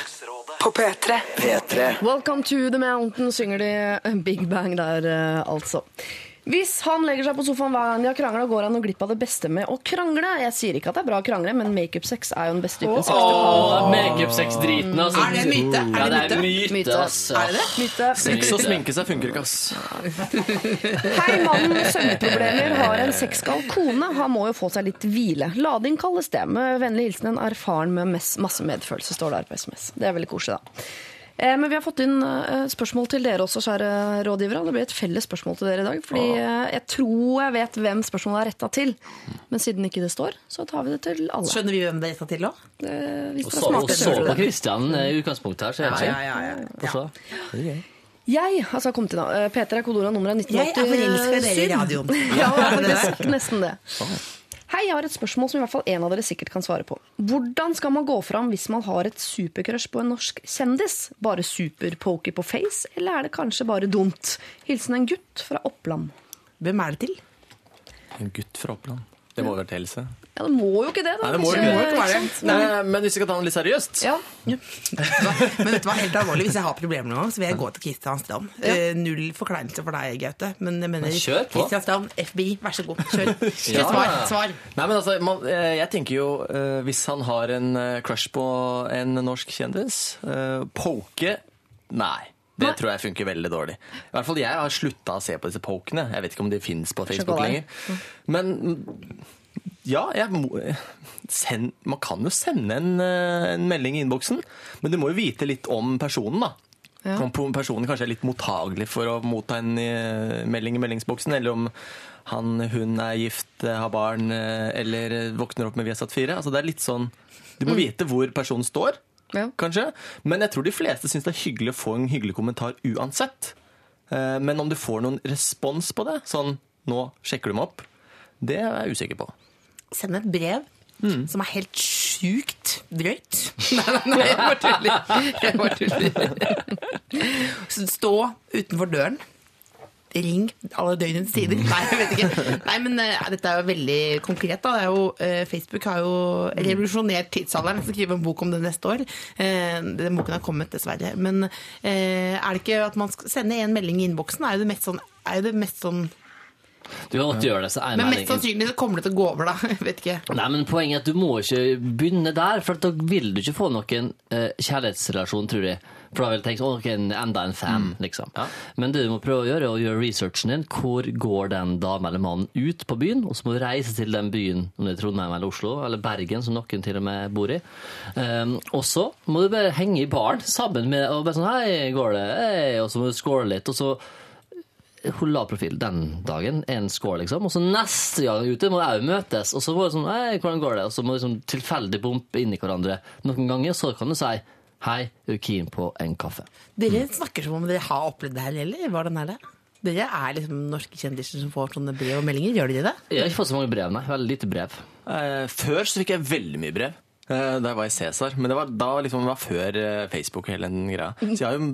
på P3. P3. Welcome to the mountain, synger de Big Bang der, eh, altså. Hvis han legger seg på sofaen hver gang de har krangla, går han og glipp av det beste med å krangle. Jeg sier ikke at det er bra å krangle, men makeup-sex er jo den beste typen sex. Åh, Makeup-sex-driten, altså. Er det en myte? Er Ja, det er myte? myte, altså. Er det det? Myte. Sex og sminke seg funker ikke, ass. Hei, mannen med søvnproblemer har en sexgal kone. Han må jo få seg litt hvile. Lading kalles det. Med vennlig hilsen en erfaren med masse medfølelse, står det her på SMS. Det er veldig koselig, da. Eh, Men vi har fått inn eh, spørsmål til dere også, kjære rådgivere. Det blir et felles spørsmål til dere i dag. Fordi eh, jeg tror jeg vet hvem spørsmålet er retta til. Men siden ikke det står, så tar vi det til alle. Skjønner vi hvem det er retta til òg? Eh, Og er så, på Kristian. Christian i utgangspunktet her, så er det ja, ja, ja. ja. ja. Jeg altså, kom til da. Peter er kodeordet nummeret Jeg er forelska i dere i radioen. Ja, faktisk nesten det. Hei, jeg har et spørsmål som i hvert fall en av dere sikkert kan svare på. Hvordan skal man gå fram hvis man har et supercrush på en norsk kjendis? Bare superpoker på face, eller er det kanskje bare dumt? Hilsen en gutt fra Oppland. Hvem er det til? En gutt fra Oppland. Det må være til Else. Ja, det må jo ikke det, da. Nei, det må jo ikke ikke det. ikke sant? Nei, men hvis vi skal ta den litt seriøst Ja. Men vet du hva, helt alvorlig, Hvis jeg har problemer noen gang, så vil jeg gå til Kristian Strand. Eh, null forkleinelse for deg, Gaute. Men jeg mener kjør på. Kristian Strand, FBI, vær så god. Kjør. Kjør Ja. svar. svar. Nei, men altså, man, eh, jeg tenker jo eh, Hvis han har en crush på en norsk kjendis Poke Nei. Det Nei. tror jeg funker veldig dårlig. I hvert fall Jeg har slutta å se på disse pokene. Jeg vet ikke om de fins på Facebook lenger. Men mm, ja, må, send, man kan jo sende en, eh, en melding i innboksen, men du må jo vite litt om personen, da. Ja. Om personen kanskje er litt mottagelig for å motta en eh, melding i meldingsboksen, eller om han, hun er gift, eh, har barn, eller våkner opp med Viasat 4. Altså, det er litt sånn Du må vite hvor personen står, Ja. kanskje. Men jeg tror de fleste syns det er hyggelig å få en hyggelig kommentar uansett. Men om du får noen respons på det, sånn 'nå sjekker du meg opp', det er jeg usikker på. Send et brev som er helt sjukt drøyt. Nei, nei, nei, jeg bare tuller. Jeg bare tuller. Stå utenfor døren. Ring alle døgnets tider. Nei, jeg vet ikke. Nei, men uh, Dette er jo veldig konkret. da. Det jo, uh, Facebook har jo revolusjonert tidsalderen. Jeg skal skrive en bok om det neste år. Uh, den boken har kommet, dessverre. Men er det ikke at man skal sende en melding i innboksen? Er jo det mest sånn, er jo det mest sånn Du kan godt gjøre det, så er Men mest sannsynlig så kommer det til å gå over, da. Jeg vet ikke. Nei, men Poenget er at du må ikke begynne der, for da vil du ikke få noen eh, kjærlighetsrelasjon, tror jeg. For da vil du tenke sånn, okay, enda en fan, liksom. Men det du må prøve å gjøre, er å gjøre researchen din. Hvor går den dame eller mannen ut på byen? Og så må du reise til den byen, om det er Trondheim eller Oslo, eller Bergen, som noen til og med bor i. Um, og så må du bare henge i baren sammen med og bare sånn Hei, går det? Hei, og så må du score litt, og så hun la profil den dagen, en score liksom, og så neste gang ute må jeg jo møtes, og så må det sånn, hei, hvordan går det? Og så må vi sånn tilfeldig bumpe inn i hverandre noen ganger, så kan du si, hei, er du keen på en kaffe? Dere snakker som om dere har opplevd det her, eller? Hvordan er det? Dere er liksom norske kjendiser som får sånne brev og meldinger. Gjør dere det? Jeg har ikke fått så mange brev, nei, veldig lite brev. Eh, Før så fikk jeg veldig mye brev. Eh, Da jeg var i Cæsar. Men det var, da liksom, det var før eh, Facebook og hele den greia. Så jeg har jo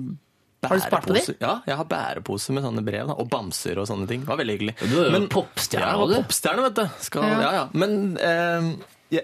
Har du spart på dem? Ja, jeg har bærepose med sånne brev. Da, og bamser og sånne ting. Det var veldig hyggelig. Du er jo Men- popstjerne, Ja, du? popstjerne, vet du. Skal, ja. Ja, Men eh,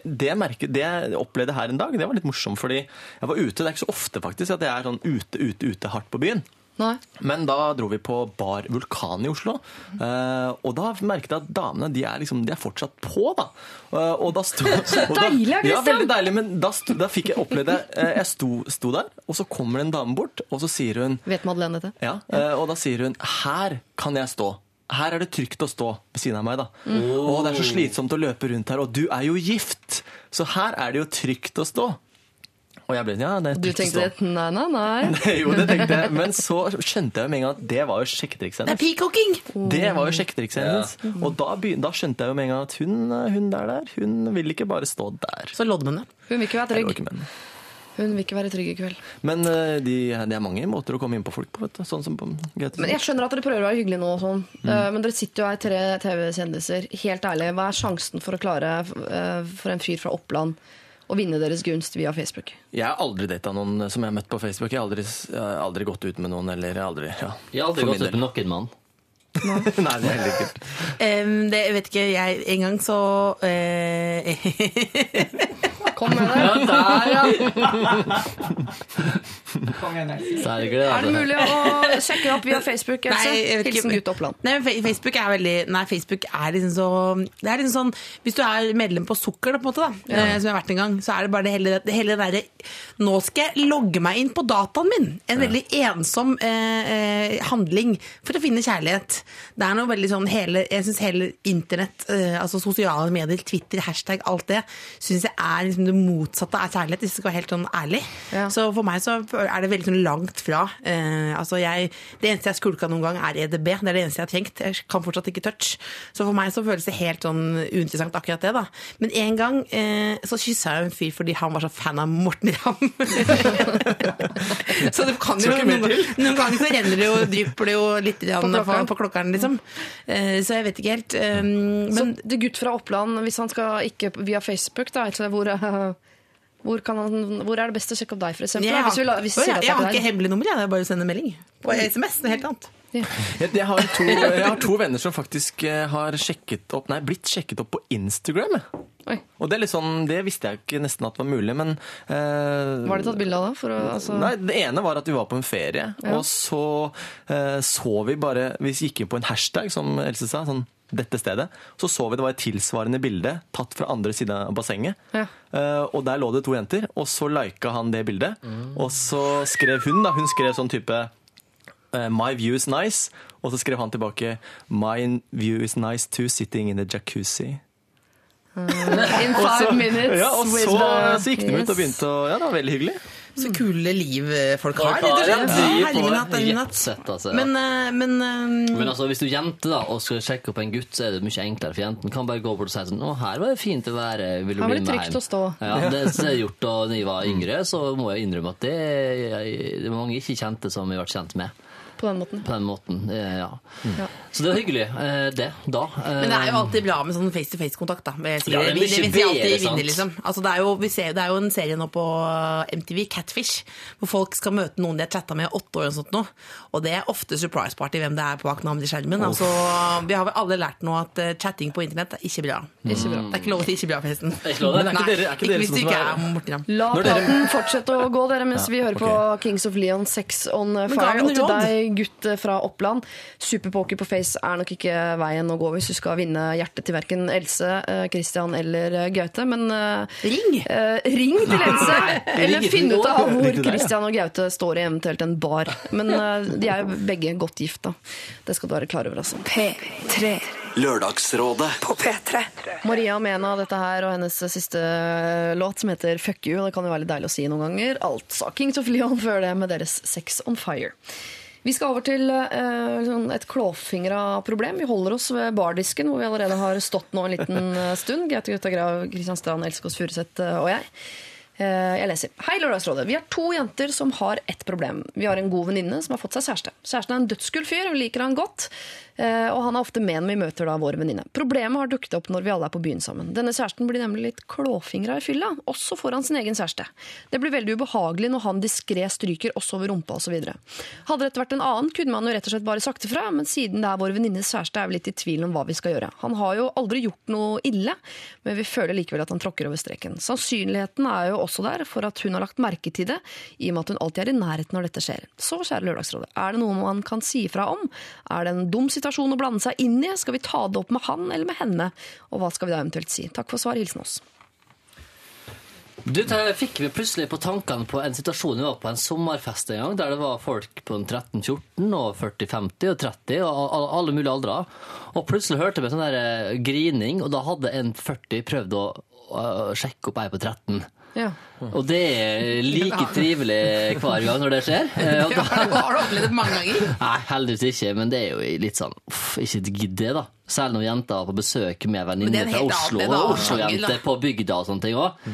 det, jeg merket, det jeg opplevde her en dag, det var litt morsomt. Fordi jeg var ute. Det er ikke så ofte faktisk at jeg er sånn ute, ute, ute hardt på byen. Nei. Men da dro vi på Bar Vulkan i Oslo. eh, og da merket jeg at damene de er, liksom, de er fortsatt på, da. Eh, og da sto, og da, deilig, Ja, veldig deilig. Men da, sto, da fikk jeg oppleve det. Eh, jeg sto, sto der, og så kommer det en dame bort, og så sier hun Vet Madeleine dette? ja, Og da sier hun 'her kan jeg stå'. her er det trygt å stå ved siden av meg, da. Å, det er så slitsomt å løpe rundt her, og du er jo gift, så her er det jo trygt å stå. Og jeg ble ja, det er Du tenkte det? nei, nei, nei. jo, det tenkte jeg, men så skjønte jeg med en gang at det var jo sjekketrikset Det er peacocking! Det var jo sjekketrikset hennes. Og da, da skjønte jeg jo med en gang at hun, hun der der, hun vil ikke bare stå der. Så loddmennene. Hun vil ikke være trygg. Hun vil ikke være trygg i kveld. Men de, det er mange måter å komme inn på folk på, vet du. Sånn som på GT. Men Jeg skjønner at dere prøver å være hyggelige nå, og sånn. uh, men dere sitter jo her tre TV-kjendiser. Helt ærlig, Hva er sjansen for å klare uh, for en fyr fra Oppland å vinne deres gunst via Facebook? Jeg har aldri data noen som jeg har møtt på Facebook. Jeg har aldri, jeg har aldri gått ut med noen, eller aldri ja, Jeg har aldri gått ut med noen mann. No. Nei, det er heller ikke. Um, det vet ikke, jeg En gang så eh, Kom med det! Der, ja! Særlig det, Er det altså. mulig å sjekke opp via Facebook? Else? Nei. Hilsen gutt Oppland. Nei, Facebook er veldig Nei, Facebook er liksom så Det er liksom sånn Hvis du er medlem på Sukker, da, på en måte, da, ja. som jeg har vært en gang, så er det bare det hele det hele derre Nå skal jeg logge meg inn på dataen min! En veldig ensom eh, eh, handling for å finne kjærlighet. Det er noe veldig sånn hele Jeg syns hele internett, eh, altså sosiale medier, Twitter, hashtag, alt det, syns jeg er liksom det motsatte av kjærlighet, hvis jeg skal være helt sånn ærlig. Ja. Så for meg så er det veldig sånn langt fra. Eh, altså jeg, det eneste jeg skulka noen gang, er EDB. Det er det eneste jeg har tenkt. Jeg kan fortsatt ikke touch. Så for meg så føles det helt sånn uinteressant akkurat det, da. Men en gang eh, så kyssa jeg en fyr fordi han var så fan av Morten Ramm. så det kan jo noen, noen ganger så renner det jo, drypper det jo litt grann på, klokkeren. på klokkeren, liksom. Eh, så jeg vet ikke helt. Eh, men Så det gutt fra Oppland, hvis han skal ikke via Facebook, da, altså, hvor, hvor, kan han, hvor er det best å sjekke opp deg, for eksempel? jeg, har, Hvis vi, hvis vi ja, jeg er har ikke hemmelig nummer, jeg. Det er bare å sende melding. På SMS. Noe helt annet. Jeg, jeg, har to, jeg har to venner som faktisk eh, har sjekket opp, nei, blitt sjekket opp på Instagram. Oi. Og det, er litt sånn, det visste jeg ikke nesten at var mulig, men eh, Var det tatt bilde av da? For å, altså, Nei, Det ene var at vi var på en ferie, og så eh, så vi bare Vi gikk inn på en hashtag, som Else sa. sånn dette stedet, Så så vi det var et tilsvarende bilde tatt fra andre siden av bassenget. Ja. Uh, og der lå det to jenter, og så lika han det bildet. Og så skrev hun, da, hun skrev sånn type eh, My view is nice. Og så skrev han tilbake My view is nice too, sitting in the jacuzzi. In five minutes Ja, og så, så gikk de ut og begynte å Ja, det var veldig hyggelig. Så kule liv eh, folk har, rett og slett. Altså, ja. Men, eh, men, eh, Men altså, hvis du er jente da, og skal sjekke opp en gutt, så er det mye enklere. For jenten kan bare gå bort og si sånn Å, her var det fint å være. Vil du Her var bli det med hjem? å stå. Ja, det som jeg gjort da jeg var yngre, så må jeg innrømme at det, jeg, det var mange ikke kjente som vi ble kjent med på den måten. på den måten. Eh, Ja. Ja. Så det var hyggelig, eh, det, da. Men det er jo alltid bra med sånn face-to-face-kontakt. da vil. Ja, det er Vi- det vil si alltid vinner, liksom. altså, det, er jo, vi ser, det er jo en serie nå på MTV, Catfish, hvor folk skal møte noen de har chatta med i åtte år. Og, sånt nå. og det er ofte surprise party hvem det er bak navnet i skjermen. Altså, vi har vel alle lært nå at eh, chatting på internett er ikke bra. Ikke bra. Det er ikke lov å si ikke bra, forresten. ikke lov, det. Er ikke Nei, dere- er ikke dere hvis du ikke er- Morten Ramm. La praten fortsette å gå, dere, mens vi hører okay. på Kings of Leon, Sex on Fire. Og til deg, gutt fra Oppland, superpoker på Face er nok ikke veien å gå hvis du skal vinne hjertet til verken Else, eh, Christian eller eh, Gaute. Men eh, Ring! eh, ring til Else! Eller finn ut av hvor. Christian og Gaute står i eventuelt en bar. Men eh, de er jo begge godt gifta. Det skal du være klar over, altså. P3. Lørdagsrådet på P3. Maria Mena, dette her, og hennes siste låt som heter Fuck You. Det kan jo være litt deilig å si noen ganger. Altså Kings of Leon før det med deres Sex on Fire. Vi skal over til eh, sånn et klåfingra problem. Vi holder oss ved bardisken, hvor vi allerede har stått nå en liten eh, stund. Gaute Gutta Grav, Kristian Strand, Else Kåss Furuseth eh, og jeg. Eh, Jeg leser. Hei, Lørdagsrådet. Vi er to jenter som har ett problem. Vi har en god venninne som har fått seg kjæreste. Kjæresten er en dødskull fyr, vi liker han godt. Eh, Og han er ofte med når vi møter da vår venninne. Problemet har dukket opp når vi alle er på byen sammen. Denne kjæresten blir nemlig litt klåfingra i fylla, også foran sin egen kjæreste. Det blir veldig ubehagelig når han diskré stryker også over rumpa osv. Hadde dette vært en annen, kunne man jo rett og slett bare sagt ifra, men siden det er vår venninnes kjæreste, er vi litt i tvil om hva vi skal gjøre. Han har jo aldri gjort noe ille, men vi føler likevel at han tråkker over streken. Sannsynligheten er jo også der for at hun har lagt merke til det, i og med at hun alltid er i nærheten når dette skjer. Så, kjære Lørdagsrådet, er det noe man kan si ifra om? Er det en dum situasjon å blande seg inn i? Skal vi ta det opp med han eller med henne? Og hva skal vi da eventuelt si? Takk for svar. Hilsen oss. Du, det fikk vi plutselig på tankene på en situasjon vi var på en sommerfest en gang, der det var folk på 13-14 og 40-50 og 30 og alle mulige aldre. Og plutselig hørte vi sånn der eh, grining, og da hadde en 40 prøvd å sjekke opp ei på 13. Ja. Og det er like trivelig hver gang når det skjer. Ja, da, Har du opplevd det mange ganger? Nei, heldigvis ikke, men det er jo litt sånn uff, Ikke gidd det, da. Selv når jenter var på besøk med er venninner fra Oslo. Og Oslo-jenter på bygda og sånne ting òg.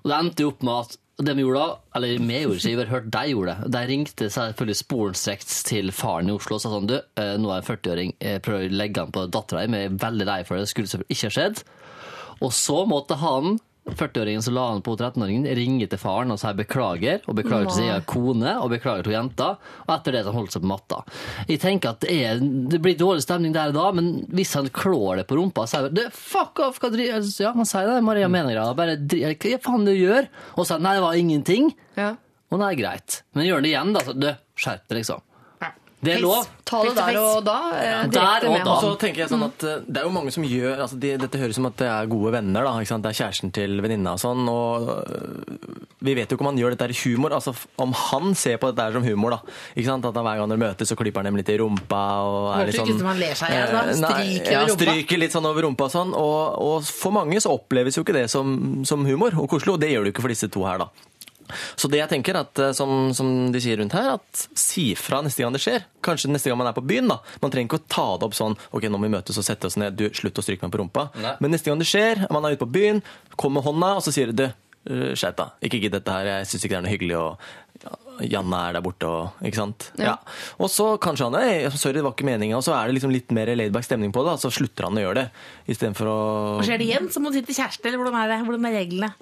Og det endte jo opp med at det vi gjorde da, eller vi gjorde ikke, vi har hørt de gjorde det. De ringte selvfølgelig sporenstreks til faren i Oslo og sa sånn Du, eh, nå er jeg 40-åring, jeg prøver å legge han på dattera di, vi er veldig lei for det, det skulle selvfølgelig ikke ha skjedd. Og så måtte han 40-åringen som la han på 13-åringen, ringer til faren og sier beklager, og beklager til sin egen kone, og beklager til jenta, og etter det så holdt seg på matta. Jeg tenker at det, er, det blir dårlig stemning der og da, men hvis han klår det på rumpa, så er det fuck off, hva driver Ja, han sier det, Maria mener det, bare hva faen du gjør? Og så sier han, nei, det var ingenting. Ja. Og nei, greit. Men gjør han det igjen, da, så du, skjerp deg, liksom. Det er lov. Ta det der og da. eh, Der og da. Og så tenker jeg sånn at eh, Det er jo mange som gjør altså de, Dette høres ut som at det er gode venner. da, ikke sant? Det er kjæresten til venninna og sånn. og øh, Vi vet jo ikke om han gjør dette her i humor. altså Om han ser på dette her som humor. da, ikke sant? At han Hver gang dere møtes, så klipper han dem litt i rumpa. og er litt ikke som han ler seg i. Eh, nei, Stryker ja. Stryker litt sånn over rumpa og sånn. Og, og for mange så oppleves jo ikke det som, som humor og koselig, og det gjør det jo ikke for disse to her, da. Så det jeg tenker, at, eh, som, som de sier rundt her, at si fra neste gang det skjer. Kanskje neste gang man er på byen. da. Man trenger ikke å ta det opp sånn ok, nå må vi møtes og sette oss ned, du, slutt å stryke meg på rumpa. Nei. Men neste gang det skjer, man er ute på byen, kom med hånda, og så sier du «Øh, skjerp deg, ikke gidd dette her, jeg syns ikke det er noe hyggelig. og Janne er der borte og Ikke sant? Ja. Og så kanskje han «Ei, sorry, det var ikke meninga, og så er det liksom litt mer laidback stemning på det, og så slutter han å gjøre det. Istedenfor å Og skjer det igjen, så må du si til kjæreste, eller hvordan er det? Hvordan er reglene?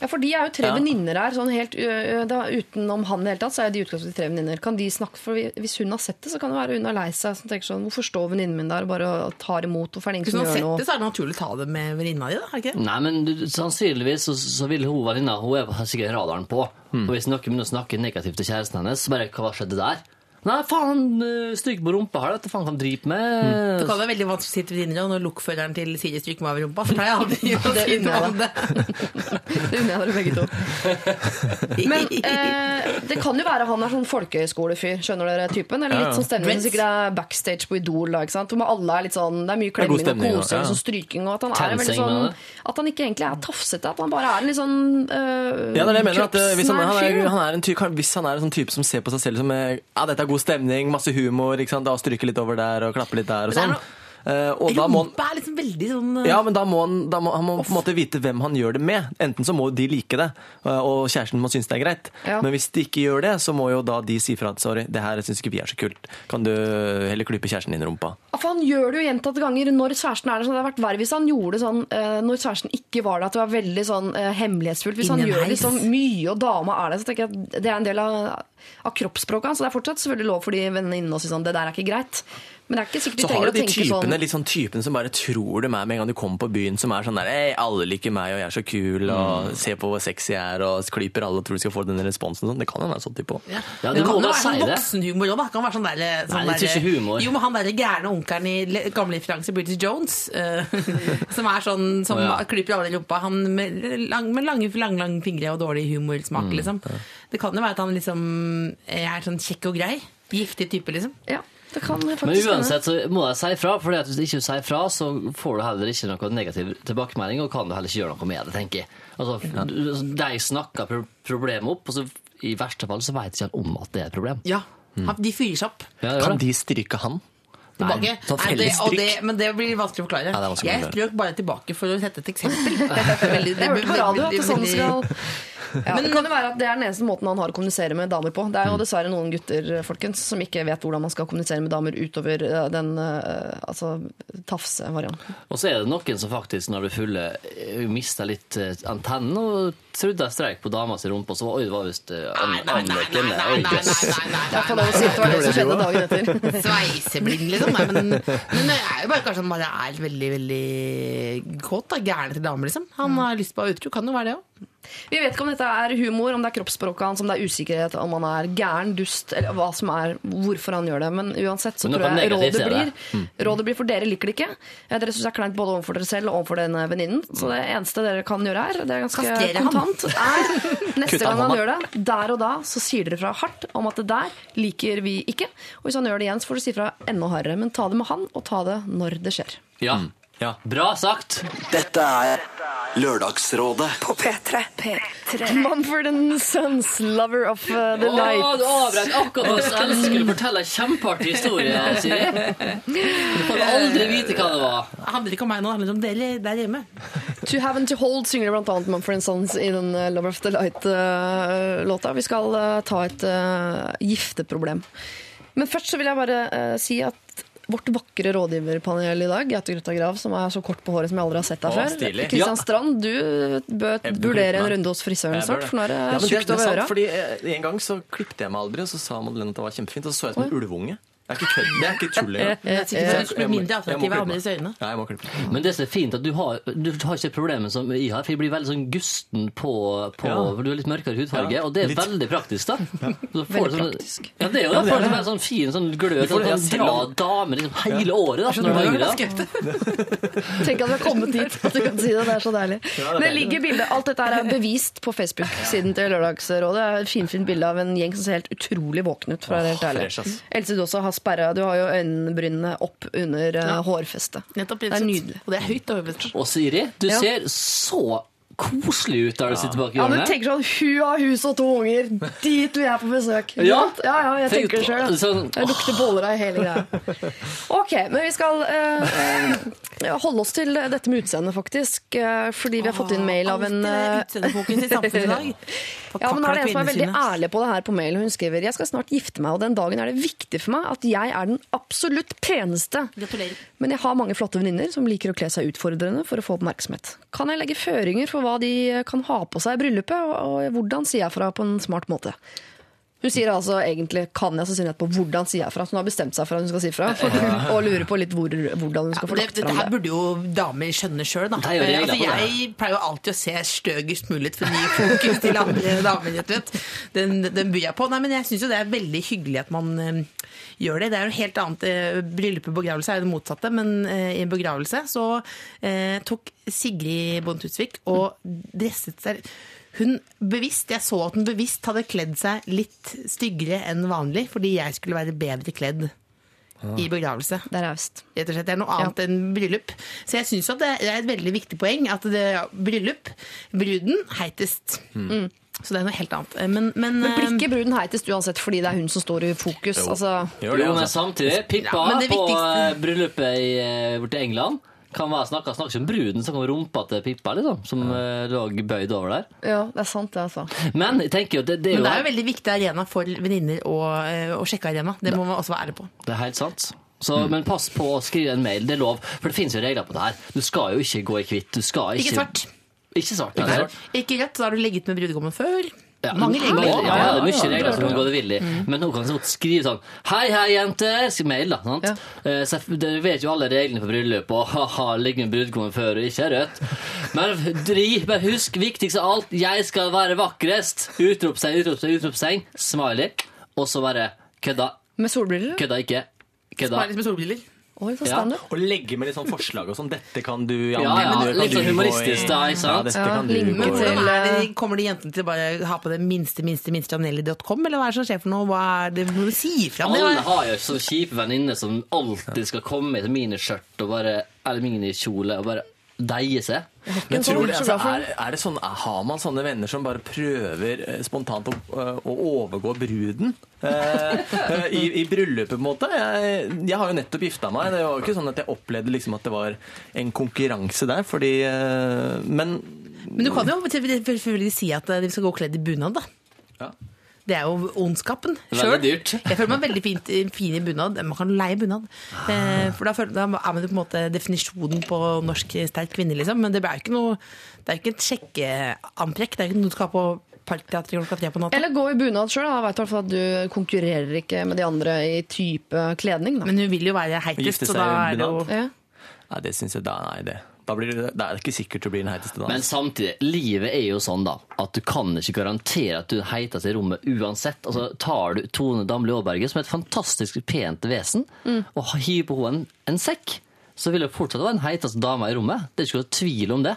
Ja, for de er jo tre Ja. venninner her. Sånn helt, da, utenom han i det hele tatt, så er de utgangspunktet tre venninner. Kan de snakke, for Hvis hun har sett det, så kan det være hun er lei seg. Som tenker sånn, Hvorfor står venninnen min der og bare tar imot? Hvorfor er det ingen Hvis hun har sett noe? det, så er det naturlig å ta det med venninna di, da? ikke? Nei, men du, sannsynligvis så, så vil hun venninna Hun er sikkert radaren på. Hmm. Og hvis noen begynner å snakke negativt til kjæresten hennes, så bare Hva skjedde der? Nei, faen, stryke stryk på rumpa her. Dette faen kan drive med med. Det kan være veldig vanskelig å sitte ved siden og når lokføreren til Siri stryker meg over rumpa. Så pleier jeg aldri å Det si unner noe jeg om det. Det unner jeg dere begge to. Men eh, det kan jo være han er sånn folkehøyskolefyr, skjønner dere typen? Eller Ja, ja. litt sånn stemning som sikkert er backstage på Idol, da, ikke sant? Hvor alle er litt sånn, det er mye klemming og kosing ja. og sånn stryking, og at han er veldig sånn? At han ikke egentlig er tafsete, at han bare er en litt sånn øh, Ja, det er det jeg mener. At, eh, hvis, han, han er, han er en ty, hvis han er en sånn type som ser på seg selv som eh, ja, dette er god stemning, masse humor, ikke sant? da stryke litt over der og klappe litt der og sånn. Eh, og da må han Rumpa er liksom veldig sånn uh, ja, men da må han, da må, han må på en måte vite hvem han gjør det med. Enten så må de like det, eh, og kjæresten må synes det er greit. Ja. Men hvis de ikke gjør det, så må jo da de si fra at sorry, det her syns ikke vi er så kult. Kan du heller klype kjæresten din i rumpa? Ja, For han gjør det jo gjentatte ganger når kjæresten er der. Så det hadde vært verre hvis han gjorde det sånn eh, når kjæresten ikke var der, at det var veldig sånn eh, hemmelighetsfullt. Hvis han Inni gjør heis. sånn, mye, og dama er det, så tenker jeg at det er en del av, av kroppsspråket hans. Så det er fortsatt selvfølgelig lov for de venninnene å si sånn det der er ikke greit. Men det er ikke sikkert de Så har trenger du å de tenke typene, sånn litt sånn typene som bare tror de er med en gang du kommer på byen, som er sånn der Ei, alle liker meg, og jeg er så kul, og se på hvor sexy jeg er, og klyper alle og tror de skal få den responsen. Sånn. Det kan jo være sånn type òg. Ja. Ja, det du kan jo være sånn voksenhumor òg, da. Det Kan være sånn der, sånn Nei, det er der- humor. Jo, men han derre gærne onkelen i gamle referanse British Jones, uh, som er sånn som oh, ja. klyper alle i rumpa. Han med, lang, med lange, lang, lang fingre og dårlig humorsmak, Mm, liksom. Det kan jo være at han liksom er sånn kjekk og grei. Giftig type, liksom. Ja, det kan faktisk Men uansett så må jeg si fra, for hvis du ikke sier fra, så får du heller ikke noe negativ tilbakemelding, og kan du heller ikke gjøre noe med det, tenker jeg. Altså, De snakker pro problemet opp, og så i verste fall så vet ikke han om at det er et problem. Ja. De fyrer seg opp. Ja, Kan de stryke han? Tilbake. sånn Nei, det, og det, men det blir vanskelig å forklare. Ja, vanskelig jeg strøk bare tilbake for å sette et eksempel. det, hørte på radio at det er sånn det skal men Det kan jo være at det er den eneste måten han har å kommunisere med damer på. Det er jo dessverre noen gutter folkens, som ikke vet hvordan man skal kommunisere med damer utover eh, den eh, altså, tafse-varianten. Og så er det noen som faktisk, når du er fulle, eh, mister litt antennen og trodde jeg streik på dama si rumpe, og så var oi, det var visst eh, Nei, nei, Oi, jøss. Jeg får lov å si at det var det som skjedde dagen etter. Sveiseblind, liksom. Nei, men, men det er jo bare kanskje han bare er veldig veldig kåt. Gæren til damer, liksom. Han har lyst på å utro. Kan jo være det òg. Vi vet ikke om dette er humor, om det er kroppsspråket hans, om det er usikkerhet, om han er gæren, dust, eller hva som er, hvorfor han gjør det. Men uansett så Men tror jeg rådet blir. Mm. rådet blir for dere liker det ikke. Eh, Dere syns det er kleint både overfor dere selv og overfor den venninnen. Så det eneste dere kan gjøre her, det er ganske Kastrere han. kontant, er neste gang han gjør det, der og da, så sier dere fra hardt om at det der liker vi ikke. Og hvis han gjør det igjen, så får du si fra enda hardere. Men ta det med han, og ta det når det skjer. Ja. Ja. Bra sagt. Dette er Lørdagsrådet på P3. Mumford and Sons, 'Lover of uh, the Å, Åh, du avbrøt akkurat oss. jeg elsker å fortelle en kjempeartig historie, Siri. Du får aldri vite hva det var. Det handler ikke om meg nå, det handler om dere der hjemme. To Have and To Hold synger blant annet Mumford Sons i den uh, Lover of the Light-låta. Vi skal uh, ta et uh, gifteproblem. Men først så vil jeg bare uh, si at vårt vakre rådgiverpanel i dag, Gaute Grøtta Grav, som er så kort på håret som jeg aldri har sett deg før. Kristian Ja. Strand, du bør vurdere en runde hos frisøren snart, for nå er det Ja, tjukt er over øra. En gang så klippet jeg meg aldri, og så sa Madeleine at det var kjempefint. Og så så jeg ut som en ulveunge. Det er ikke kødd. Det er ikke tull engang. Jeg Jeg må klippe. Ja. Men det som er fint, at du har, du har ikke problemet som jeg har, for jeg blir veldig sånn gusten på, på Ja. Du har litt mørkere hudfarge, Ja, og det er litt. veldig praktisk, da. Så får Veldig praktisk. sånn- praktisk. Ja, det er jo det. Får du sånn, sånn fin sånn glød. Du får Sånn, ja, dra damer liksom hele året da, når du er yngre. Tenk at vi har kommet dit at du kan si det. Det er så deilig. Det er det ligger bilde, Alt dette er bevist på Facebook-siden til Lørdagsrådet. Det et finfint bilde av en gjeng som ser helt utrolig våken ut. For å være helt ærlig. Else, Dåsa har sperra Du har jo øyenbrynene opp under ja. hårfestet. Nettopp, Det er nydelig. Og det er høyt over. Og Siri, du Ja. ser så koselig ut der du sitter bak Ja, men tenker sånn Hun har hus og to unger! Dit vil jeg på besøk! Ja. ja, ja, jeg Tenk tenker det sjøl. sånn- jeg lukter boller av hele greia. Ok, men vi skal eh, eh, holde oss til dette med utseendet, faktisk. Uh, fordi vi har fått inn mail av en uh. Ja, men nå er det en som er veldig ærlig på det her på mail. Hun skriver jeg skal snart gifte meg, og den dagen er det viktig for meg at jeg er den absolutt peneste. Gratulerer. Men jeg har mange flotte venninner som liker å kle seg utfordrende for å få oppmerksomhet. Kan jeg legge føringer for hva de kan ha på seg i bryllupet, og, hvordan sier jeg fra på en smart måte? Hun sier altså egentlig 'kan jeg', så sier hun etterpå 'hvordan sier jeg fra'. Så hun har bestemt seg for at hun skal si fra, og lurer på litt hvor, hvordan hun skal få det, lagt dette fram her det. burde jo damer skjønne sjøl, da. Det regler Eh, altså, jeg pleier jo alltid å se støgest mulig ut for ny fokus til andre damer. vet vet. Den, den byr jeg på. Nei, men jeg syns jo det er veldig hyggelig at man eh, gjør det. Det er jo helt annet. eh, Bryllup og begravelse er jo det motsatte, men eh, i en begravelse så eh, tok Sigrid Bonde Tusvik og dresset seg hun bevisst, Jeg så at hun bevisst hadde kledd seg litt styggere enn vanlig fordi jeg skulle være bedre kledd i begravelse Det er raust. rett og slett. Det er noe annet enn bryllup. Så jeg syns det er et veldig viktig poeng at det er bryllup, bruden, heitest. Mm. Så det er noe helt annet. Men, men, Men blir eh, ikke bruden heitest uansett fordi det er hun som står i fokus? Altså, Gjør det, Jo, men samtidig, Pippa Ja, men på viktigste- eh, bryllupet i, eh, borte i England kan være snakka snakker ikke om bruden, snakker om rumpa til Pippa, liksom, som eh, lå bøyd over der. ja, det er sant, det, altså. Men jeg tenker jo, det, det er men jo det er jo veldig viktig arena for venninner å, eh, å sjekke arena. Det må man også være ærlig på. Det er helt sant. Så, Men pass på å skrive en mail, det er lov. For det finnes jo regler på det her. Du skal jo ikke gå i hvitt. Du skal ikke Ikke svart. Ikke svart. Ikke, svart. ikke rødt, da har du legget med brudgommen før. Ja, Mange regler. Ja, ja, det er mye regler som kan gå det vill i. Men noen kan skrive sånn Hei, hei, jenter! Skriv mail, da. Sant? Ja. Så Dere vet jo alle reglene på bryllup, og ha-ha, ligge med brudgommen før og ikke er rødt. Men dri, men husk, viktigst av alt, jeg skal være vakrest! Utropstegn, utropstegn, utropstegn. Smiley. Og så bare kødda. Med solbriller? Kødda ikke. Kødda. Smiley med solbriller. Oi, så Ja. Og legge med litt sånn forslag og sånn. Dette kan du Ja, ja, men litt sånn humoristisk da, ikke sant? Ja, dette Ja, kan du til- er det, Kommer de jentene til å bare ha på det minste, minste, minste Janelli.com, eller hva er det som skjer for noe? Hva er det, du sier fra det? Alle har jo så kjipe venninner som alltid skal komme i miniskjørt og bare eller minikjole og bare deie seg. Men sånn tror du, altså, er, er det sånn, Har man sånne venner som bare prøver eh, spontant å, eh, å overgå bruden? eh, eh, i, I bryllupet, på en måte. Jeg, jeg har jo nettopp gifta meg. Det var jo ikke sånn at jeg opplevde liksom at det var en konkurranse der. Fordi eh, Men Men du kan jo selvfølgelig si at de skal gå kledd i bunad, da. ja. Det er jo ondskapen sjøl. Jeg føler meg veldig fint, fin i bunad. Man kan leie bunad. Eh, for da, føler, da er man på en måte definisjonen på norsk sterk kvinne, liksom. Men det er jo ikke noe Det er jo ikke et sjekkeantrekk. Det er jo ikke noe du skal ha på Parkteatret klokka tre på natta. Eller gå i bunad sjøl. Jeg vet i hvert at du konkurrerer ikke med de andre i type kledning. Da. Men hun vil jo være heitest, så da er det jo? Ja. Nei, det syns jeg da Nei, det, Da blir det, det er ikke sikkert du blir den heiteste da. Men samtidig, livet er jo sånn da, at du kan ikke garantere at du er den heiteste i rommet uansett. Altså, tar du Tone Damli Aaberge, som er et fantastisk pent vesen, og hiver på henne en, en sekk, så vil det fortsatt være den heiteste dama i rommet. Det er ikke noe tvil om det.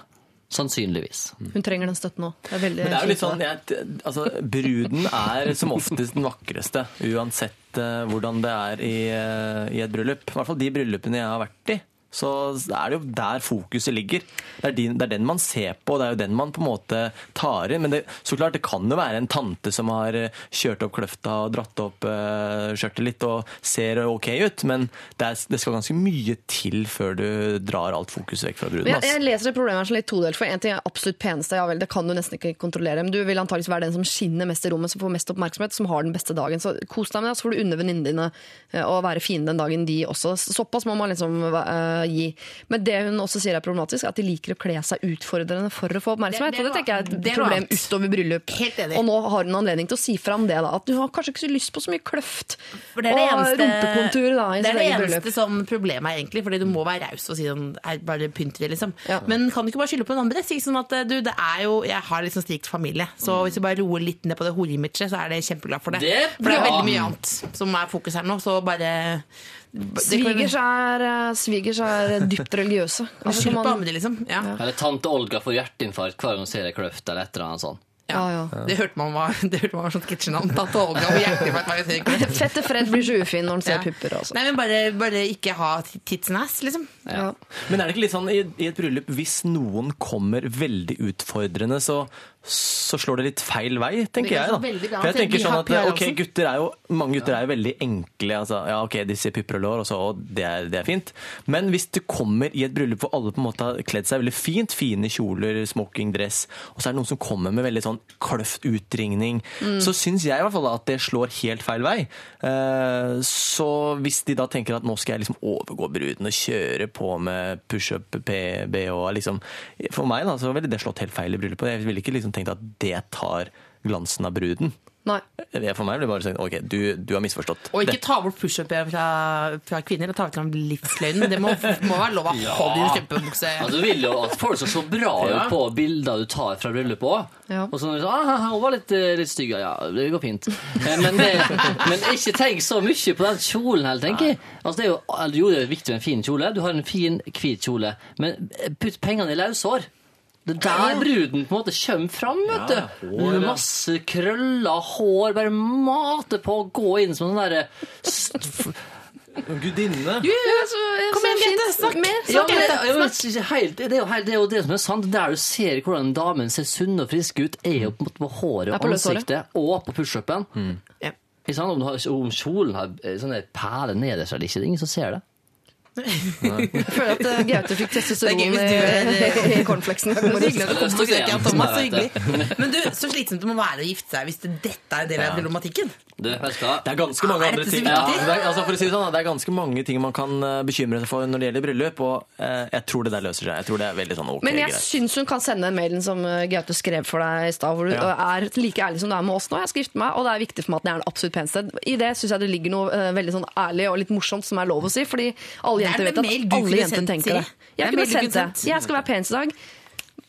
Sannsynligvis. Hun trenger den støtten nå. Det er veldig Men det er jo litt sånn, jeg, altså, Bruden er som oftest den vakreste, uansett uh, hvordan det er i, uh, i et bryllup. I hvert fall de bryllupene jeg har vært i. Så er det jo der fokuset ligger. Det er, din, det er den man ser på, det er jo den man på en måte tar inn. Men det, så klart, det kan jo være en tante som har eh, kjørt opp kløfta og dratt opp uh, skjørtet litt og ser ok ut, men det, er, det skal ganske mye til før du drar alt fokuset vekk fra bruden. Jeg, jeg leser det problemet her som litt todelt, for en ting er absolutt peneste, ja vel, det kan du nesten ikke kontrollere, men du vil antakeligvis være den som skinner mest i rommet, som får mest oppmerksomhet, som har den beste dagen. Så kos deg med det, så får du unne venninnene dine eh, å være fine den dagen de også. Såpass må man liksom eh, gi. Men det hun også sier er problematisk, er at de liker å kle seg utfordrende for å få oppmerksomhet. Det- det og det tenker jeg er et problem annet. utover bryllup. Helt enig. Og nå har hun anledning til å si fram det, da. At du har kanskje ikke så lyst på så mye kløft For det er det og eneste, rumpekontur da, i det er det eneste bryllup. som problemet er, egentlig. Fordi du må være raus og si sånn er bare pynt vi, liksom. Ja. Men kan du ikke bare skylde på noen andre? Si sånn at du, det er jo Jeg har liksom strikt familie, så hvis du bare roer litt ned på det horeimaget, så er det kjempeglad for det. Det for det er veldig mye annet som er fokus her nå, så bare det Svigers er, eh, svigers er dypt religiøse. Altså, Skyld på man- andre, liksom. Ja. Eller tante Olga får hjerteinfarkt hver gang hun ser ei kløft eller et eller annet sånt. Ja, ja. Det hørte man var, det hørte man var sånn sketsjenavn. Tante Olga og hjerteinfarkt. hver gang jeg ser kløft. Fette Fred blir så ufin når han ser Ja. pupper. Altså. Nei, men bare, bare ikke ha tits and ass, liksom. Ja. Men er det ikke litt sånn i, i et bryllup, hvis noen kommer veldig utfordrende, så, så slår det litt feil vei, tenker jeg. da. For jeg tenker sånn at ok, gutter er jo, Mange gutter er jo veldig enkle. Altså, ja, ok, De ser pupper og lår, og så og det, er, det er fint. Men hvis du kommer i et bryllup hvor alle på en måte har kledd seg veldig fint, fine kjoler, smoking, dress, og så er det noen som kommer med veldig sånn kløft utringning, Mm. så syns jeg i hvert fall at det slår helt feil vei. Eh, så hvis de da tenker at nå skal jeg liksom overgå bruden og kjøre på med pushup, PB og liksom For meg da, så ville det slått helt feil i bryllupet. Jeg ville ikke liksom tenkt at det tar glansen av bruden. Nei. Det For meg blir bare sånn OK, du, du har misforstått. Og ikke Det- ta bort pushup-en fra, fra kvinner. og Ta fram livsløgnen. Det må, må være lov å ha din kjempebukse. Ja, du vil jo at folk skal se bra ut Ja. på bilder du tar fra bryllupet òg. Ja. Og så når du sier ah, hun var litt, eh, litt stygg, ja, det går fint. Eh, Men, det, men ikke tenk så mye på den kjolen heller, tenker jeg. Altså, det er jo, jo, det er viktig med en fin kjole. Du har en fin, hvit kjole. Men putt pengene i løshår. Det er der bruden på en måte kommer fram, vet du. Med masse krøller, hår, bare mater på å gå inn som sånn derre Gudinne! Kom igjen, Grete, snakk! Mer, ja, Snakk, ja, men, helt, det, er jo helt, det er jo det som er sant. Der du ser hvordan damen ser sunn og frisk ut, er jo på, en måte på håret og ansiktet og på pushupen. Ja. Om, du har, om kjolen har eh, sånne perler nederst eller ikke, det er ingen som ser det. Jeg føler at eh, Gaute fikk testosteron Det er hvis i, er- cornflakesen. Hyggelig at du kom på besøk, Thomas. Så hyggelig. Men du, så slitsomt det må være å gifte seg hvis det, dette er en del av problematikken. Det er ganske mange Er andre ting ja, det, er, altså for å si det, sånn, det er ganske mange ting man kan eh, bekymre seg for når det gjelder bryllup, og eh, jeg tror det der løser seg. Jeg tror det er veldig sånn ok Men jeg syns hun kan sende mailen som eh, Gaute skrev for deg i stad, hvor du Ja. er like ærlig som du er med oss nå. Jeg skal gifte meg, og det er viktig for meg at det er den absolutt peneste. I det syns jeg det ligger noe veldig sånn ærlig og litt morsomt som er lov å si, fordi alle er jenter vet at alle jenter tenker det. Jeg kunne sendt det. Jeg skal være pen i dag.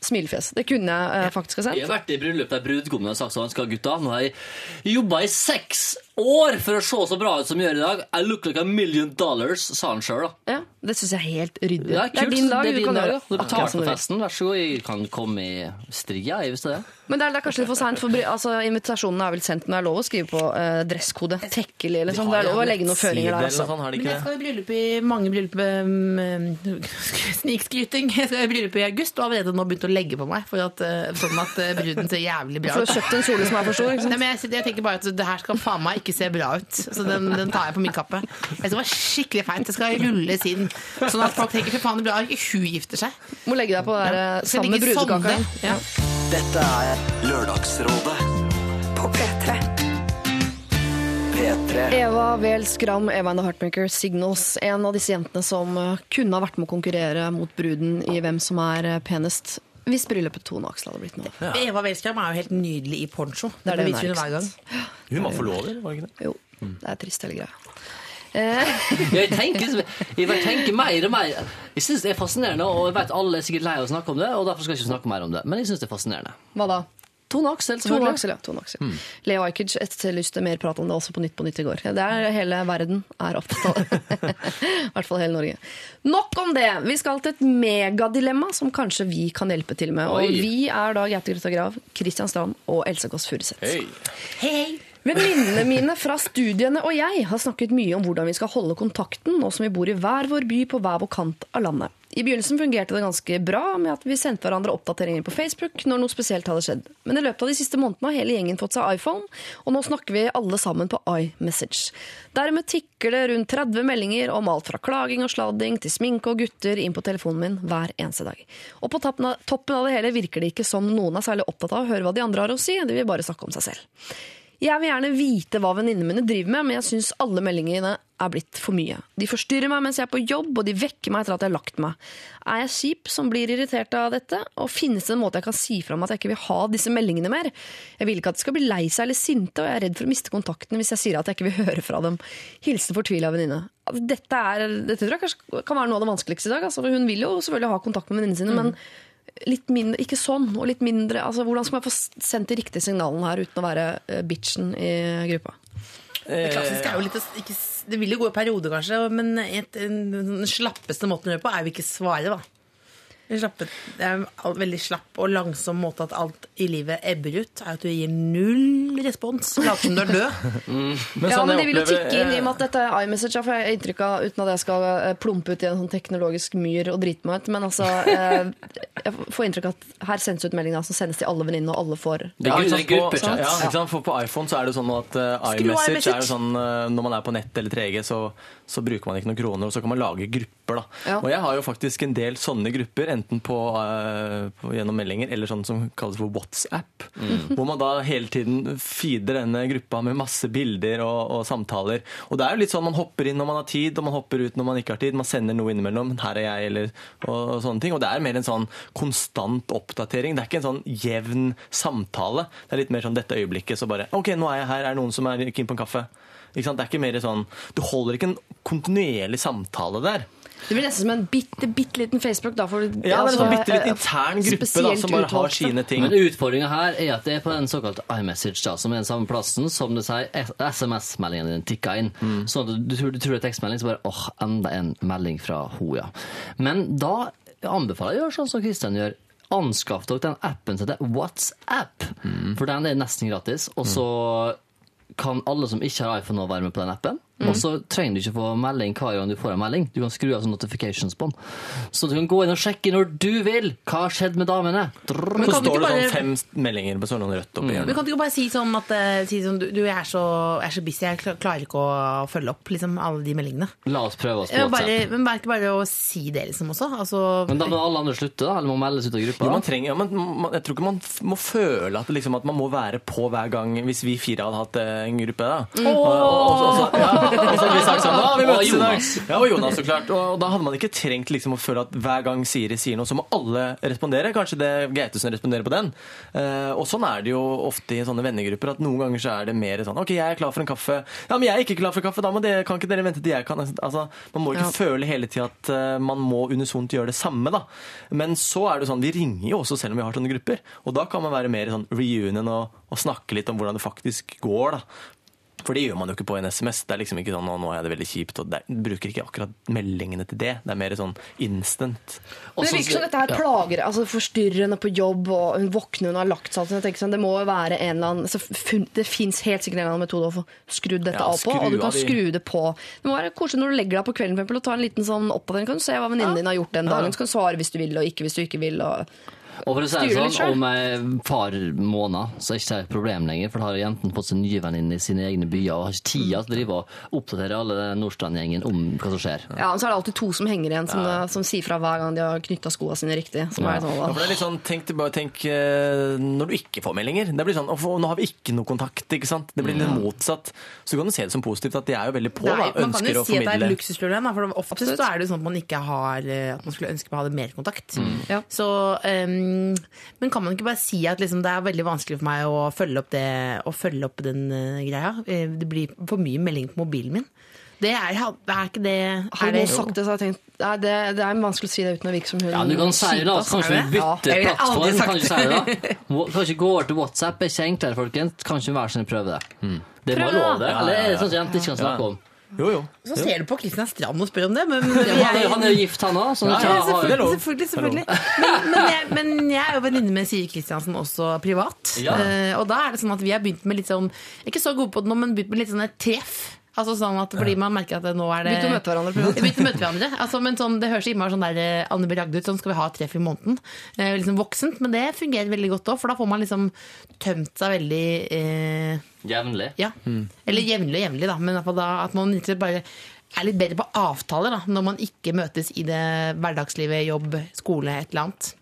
Smilefjes. Det kunne jeg eh, faktisk ha Jeg har vært i bryllup der brudgommen har sagt sånn skal gutta, nå har jeg jobba i seks år for å se så bra ut som jeg gjør i dag. I look like a million dollars, sa han sjøl, da. Ja, det syns jeg er helt ryddig. Ja, det er din dag. Det er du din kan dag, gjøre ja. Du betaler for festen. Vær så god. Jeg kan komme i stria, hvis det er. Men det er, det er kanskje litt for seint, for altså, invitasjonen er vel sendt, men det er lov å skrive på uh, dresskode. Tekkelig, eller sånn. Det er lov å legge noen føringer der. Altså. Sånn, de Men jeg det? skal i bryllup i mange bryllup um, Snikskryting. Jeg skal i bryllup i august og har allerede nå begynt å legge på meg for at, uh, sånn at uh, bruden ser jævlig bra For du ut. har kjøpt en kjole som er for stor. Ikke sant? Nei, men jeg, jeg tenker bare at det her skal faen meg ikke se bra ut. Så den, den tar jeg på min kappe. Jeg skal være skikkelig feint. Det skal rulles inn. Sånn at folk tenker fy faen, det blir bra ikke hun gifter seg. Må legge deg på det der, ja. Sammen med brudekaka. Ja. Dette er Lørdagsrådet på P3. P3. Eva Wehl Skram, Eva and the Heartmaker, Signals. En av disse jentene som eh, kunne ha vært med å konkurrere mot bruden i hvem som er eh, penest. Hvis bryllupet Tone Aksel hadde blitt noe. Eva Welskram er jo helt nydelig i poncho. Det er det hun viser er, hun hver gang. Hun var forlover, var det ikke det? Jo, det er trist hele greia. Jeg tenker, jeg tenker mer og mer. Jeg syns det er fascinerende, og jeg vet alle er sikkert lei av å snakke om det, og derfor skal jeg ikke snakke mer om det. Men jeg syns det er fascinerende. Hva da? Tone Aksel, Tone. Aksel, ja. Tone Aksel. Leo Ajkic etterlyste mer prat om det også på Nytt på Nytt i går. Det er hele verden er opptatt av det. I hvert fall hele Norge. Nok om det! Vi skal til et megadilemma som kanskje vi kan hjelpe til med. Og vi er da Gaute Grøtta Grav, Kristian Strand og Else Kåss Furuseth. Hei, hei. Venninnene mine fra studiene og jeg har snakket mye om hvordan vi skal holde kontakten nå som vi bor i hver vår by på hver vår kant av landet. I begynnelsen fungerte det ganske bra med at vi sendte hverandre oppdateringer på Facebook når noe spesielt hadde skjedd. Men i løpet av de siste månedene har hele gjengen fått seg iPhone, og nå snakker vi alle sammen på iMessage. Dermed tikker det rundt 30 meldinger om alt fra klaging og sladding til sminke og gutter inn på telefonen min hver eneste dag. Og på toppen av, det hele virker det ikke som noen er særlig opptatt av å høre hva de andre har å si, de vil bare snakke om seg selv. Jeg vil gjerne vite hva venninnene mine driver med, men jeg syns alle meldingene er blitt for mye. De forstyrrer meg mens jeg er på jobb, og de vekker meg etter at jeg har lagt meg. Er jeg kjip som blir irritert av dette, og finnes det en måte jeg kan si fra om at jeg ikke vil ha disse meldingene mer? Jeg vil ikke at de skal bli lei seg eller sinte, og jeg er redd for å miste kontakten hvis jeg sier at jeg ikke vil høre fra dem. Hilsen fortvila venninne. Dette, er, dette tror jeg kanskje kan være noe av det vanskeligste i dag. Altså, hun vil jo selvfølgelig ha kontakt med venninnene sine, men litt mindre, ikke sånn, og litt mindre altså, Hvordan skal man få sendt de riktige signalene her uten å være eh, bitchen i gruppa? Det klassiske er jo litt ikke, Det vil jo gå i perioder, kanskje, men den slappeste måten å gjøre på, er jo ikke svare, da. Den slappe, det er en veldig slapp og langsom måte at alt i livet ebber ut, er at du gir null respons. Later som du er død. Men ja, sånn men det vil jo tikke inn i og med at dette er iMessage, for jeg har inntrykk av, uten at jeg skal eh, plumpe ut i en sånn teknologisk myr og drite meg ut, men altså eh, Jeg får inntrykk av at her sendes ut meldinger som sendes til alle venninnene, og alle får Det Ja, er ikke sant, på, gruppechat. ja, ikke sant? For på iPhone så er det sånn at uh, iMessage iMessage. er jo sånn uh, Når man er på nett eller 3G, så, så bruker man ikke noen kroner, og så kan man lage grupper. Da. Ja. Og jeg har jo faktisk en del sånne grupper, enten på, uh, på, gjennom meldinger eller sånn som kalles for WhatsApp. Hvor man da hele tiden feeder denne gruppa med masse bilder og, og samtaler. Og det er jo litt sånn man hopper inn når man har tid, og man hopper ut når man ikke har tid. Man sender noe innimellom. 'Her er jeg', eller og, og sånne ting. Og det er mer en sånn konstant oppdatering. Det er ikke en sånn jevn samtale. Det er litt mer sånn dette øyeblikket, så bare 'OK, nå er jeg her. Er det noen som er keen på en kaffe?' Ikke sant? Det er ikke mer sånn Du holder ikke en kontinuerlig samtale der. Det blir nesten som en bitte, bitte liten Facebook. Da, for, Ja, det er en altså, sånn bitte litt eh, intern gruppe da, som bare har sine ting. Men utfordringa her er at det er på den såkalte iMessage, da, som er den samme plassen som det sier SMS-meldingen din tikker inn. Sånn at du, tror, du tror det er tekstmelding, så bare åh, enda en melding fra ho, ja. Men da anbefaler jeg å gjøre sånn som Kristian gjør. Anskaff dere den appen som heter WhatsApp, for den er nesten gratis. Og så kan alle som ikke har iPhone nå være med på den appen. Og så trenger du ikke få melding hver gang du får en melding. Du kan skru av sånn notifications på den. Så du kan gå inn og sjekke når du vil. Hva har skjedd med damene? Drrr. Men Så du står det bare- sånn fem meldinger på sånn rødt oppi Men hjørnet. kan du ikke bare si sånn at eh, si sånn, du, jeg er, så, jeg er så busy, jeg klarer ikke å følge opp liksom, alle de meldingene. La oss prøve oss på WhatsApp. bare, men bare ikke bare å si det, liksom, også. Altså, Men da må alle andre slutte, da? Eller må meldes ut av gruppa? Jo, man trenger, ja, men man, jeg tror ikke man f- må føle at, liksom, at man må være på hver gang hvis vi fire hadde hatt eh, en gruppe. da. Og, og, og, og, så- ja, og så hadde vi sagt sånn, «Ah, vi møtes i dag». Ja, og Jonas, så klart. Og, da hadde man ikke trengt liksom, å føle at hver gang Siri sier noe, så må alle respondere. Kanskje det Gautesen responderer på den. Eh, og sånn er det jo ofte i sånne vennegrupper, at noen ganger så er det mer sånn OK, jeg er klar for en kaffe. Ja, men jeg er ikke klar for kaffe, da må dere, kan ikke dere vente til jeg kan Altså, Man må ikke føle hele tida at eh, man må unisont gjøre det samme, da. Men så er det sånn, vi ringer jo også selv om vi har sånne grupper. Og da kan man være mer sånn reunion og, og snakke litt om hvordan det faktisk går, da. For det gjør man jo ikke på en SMS. Det er liksom ikke sånn «Å, 'nå er det veldig kjipt'. og det, bruker ikke akkurat meldingene til det. Det er mer sånn instant. Men det virker som dette her plager altså forstyrrer henne på jobb, og hun våkner hun har lagt seg. Tenker sånn, det må jo være en eller annen altså, Det fins helt sikkert en eller annen metode å få skrudd dette Ja, av på, og du kan skru det på. Det må være koselig når du legger deg på kvelden for eksempel, og tar en liten sånn oppdatering. Kan du se hva venninnen din har gjort den dagen. Så kan du svare hvis du vil, og ikke hvis du ikke vil. Og... Og for å si det sånn, om et par måneder så er det ikke et problem lenger, for da har jentene fått seg nye venninner i sine egne byer og har ikke tida til å drive og oppdatere alle Nordstrand-gjengen om hva som skjer. Ja, og så er det alltid to som henger igjen, som, som sier fra hver gang de har knytta skoene sine riktig. Som er sånn, Ja, for det er litt sånn, tenk, bare tenk eh, når du ikke får meldinger. Det blir sånn, Nå har vi ikke noe kontakt. ikke sant? Det blir litt motsatt. Så kan du se det som positivt at de er jo veldig på. Nei, da, er, man kan Ønsker jo å si at det er et formidle. luksusproblem, for ofte så er det sånn at man ikke har eh, At man skulle ønske man hadde mer kontakt. Ja. Så, ehm, men kan man ikke bare si at liksom, det er veldig vanskelig for meg å følge opp, det, å følge opp den uh, greia? Eh, det blir for mye melding på mobilen min. Det er, er ikke det Har du det, sagt det, så har jeg tenkt Nei, det, det er vanskelig å si det uten å virke som hun Ja, du kan si det, da. Kanskje vi bytter? Ja. bytter aldri plattform. Kanskje, si Kanskje gå over til WhatsApp. er ikke enklere, folkens. Kan ikke hver sin prøve det. Det må Prøv lov, det. det. Eller er det sånn at jenter ikke kan snakke om? Jo, jo. Så ser du på Kristian Strand og spør om det, men men han, er, han er jo gift, han òg. Ja, selvfølgelig, selvfølgelig, selvfølgelig. Men, men, jeg, men jeg er jo venninne med Siri Kristiansen også privat. Ja. Eh, og da er det sånn at vi har begynt med litt sånn Ikke så gode på det nå, men begynt med litt sånne treff. Altså sånn at Fordi man merker at nå er det Begynte å møte hverandre. Vi begynte å møte hverandre. Altså, men sånn, det høres innmari sånn der eh, Anne B. Ragde ut, sånn skal vi ha treff i måneden. Eh, liksom voksent, men det fungerer veldig godt òg, for da får man liksom tømt seg veldig eh, Jevnlig. ja. Eller jevnlig og jevnlig, da. Men da, at man bare er litt bedre på avtaler da, når man ikke møtes i det hverdagslivet, jobb, skole, et eller annet.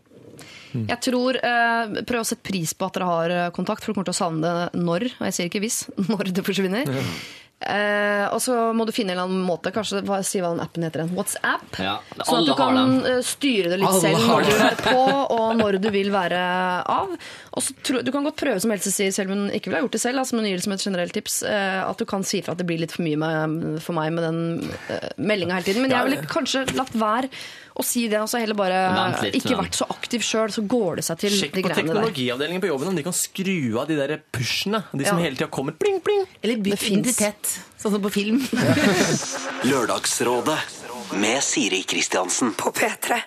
Jeg tror, eh, Prøv å sette pris på at dere har eh, kontakt, for du kommer til å savne det når. Og jeg sier ikke hvis, når det forsvinner. Eh, og så må du finne en eller annen måte, kanskje hva, si hva den appen heter. En WhatsApp. Ja, Sånn at du kan styre det litt Alle selv når du er på, og når du vil være av. Og så tro, Du kan godt prøve, som Else sier, selv om hun ikke ville ha gjort det selv, altså, men gir det som et generelt tips, eh, at du kan si fra at det blir litt for mye med, for meg med den uh, meldinga hele tiden. Men jeg ville kanskje latt være å si det, og så heller bare litt, ikke vært så aktiv sjøl, så går det seg til Sjekk de på greiene der. teknologiavdelingen på jobben om de kan skru av de der pushene. De som Ja. hele tida kommer pling, pling. Eller bytt identitet, sånn som på film. Lørdagsrådet med Siri Kristiansen. På P3.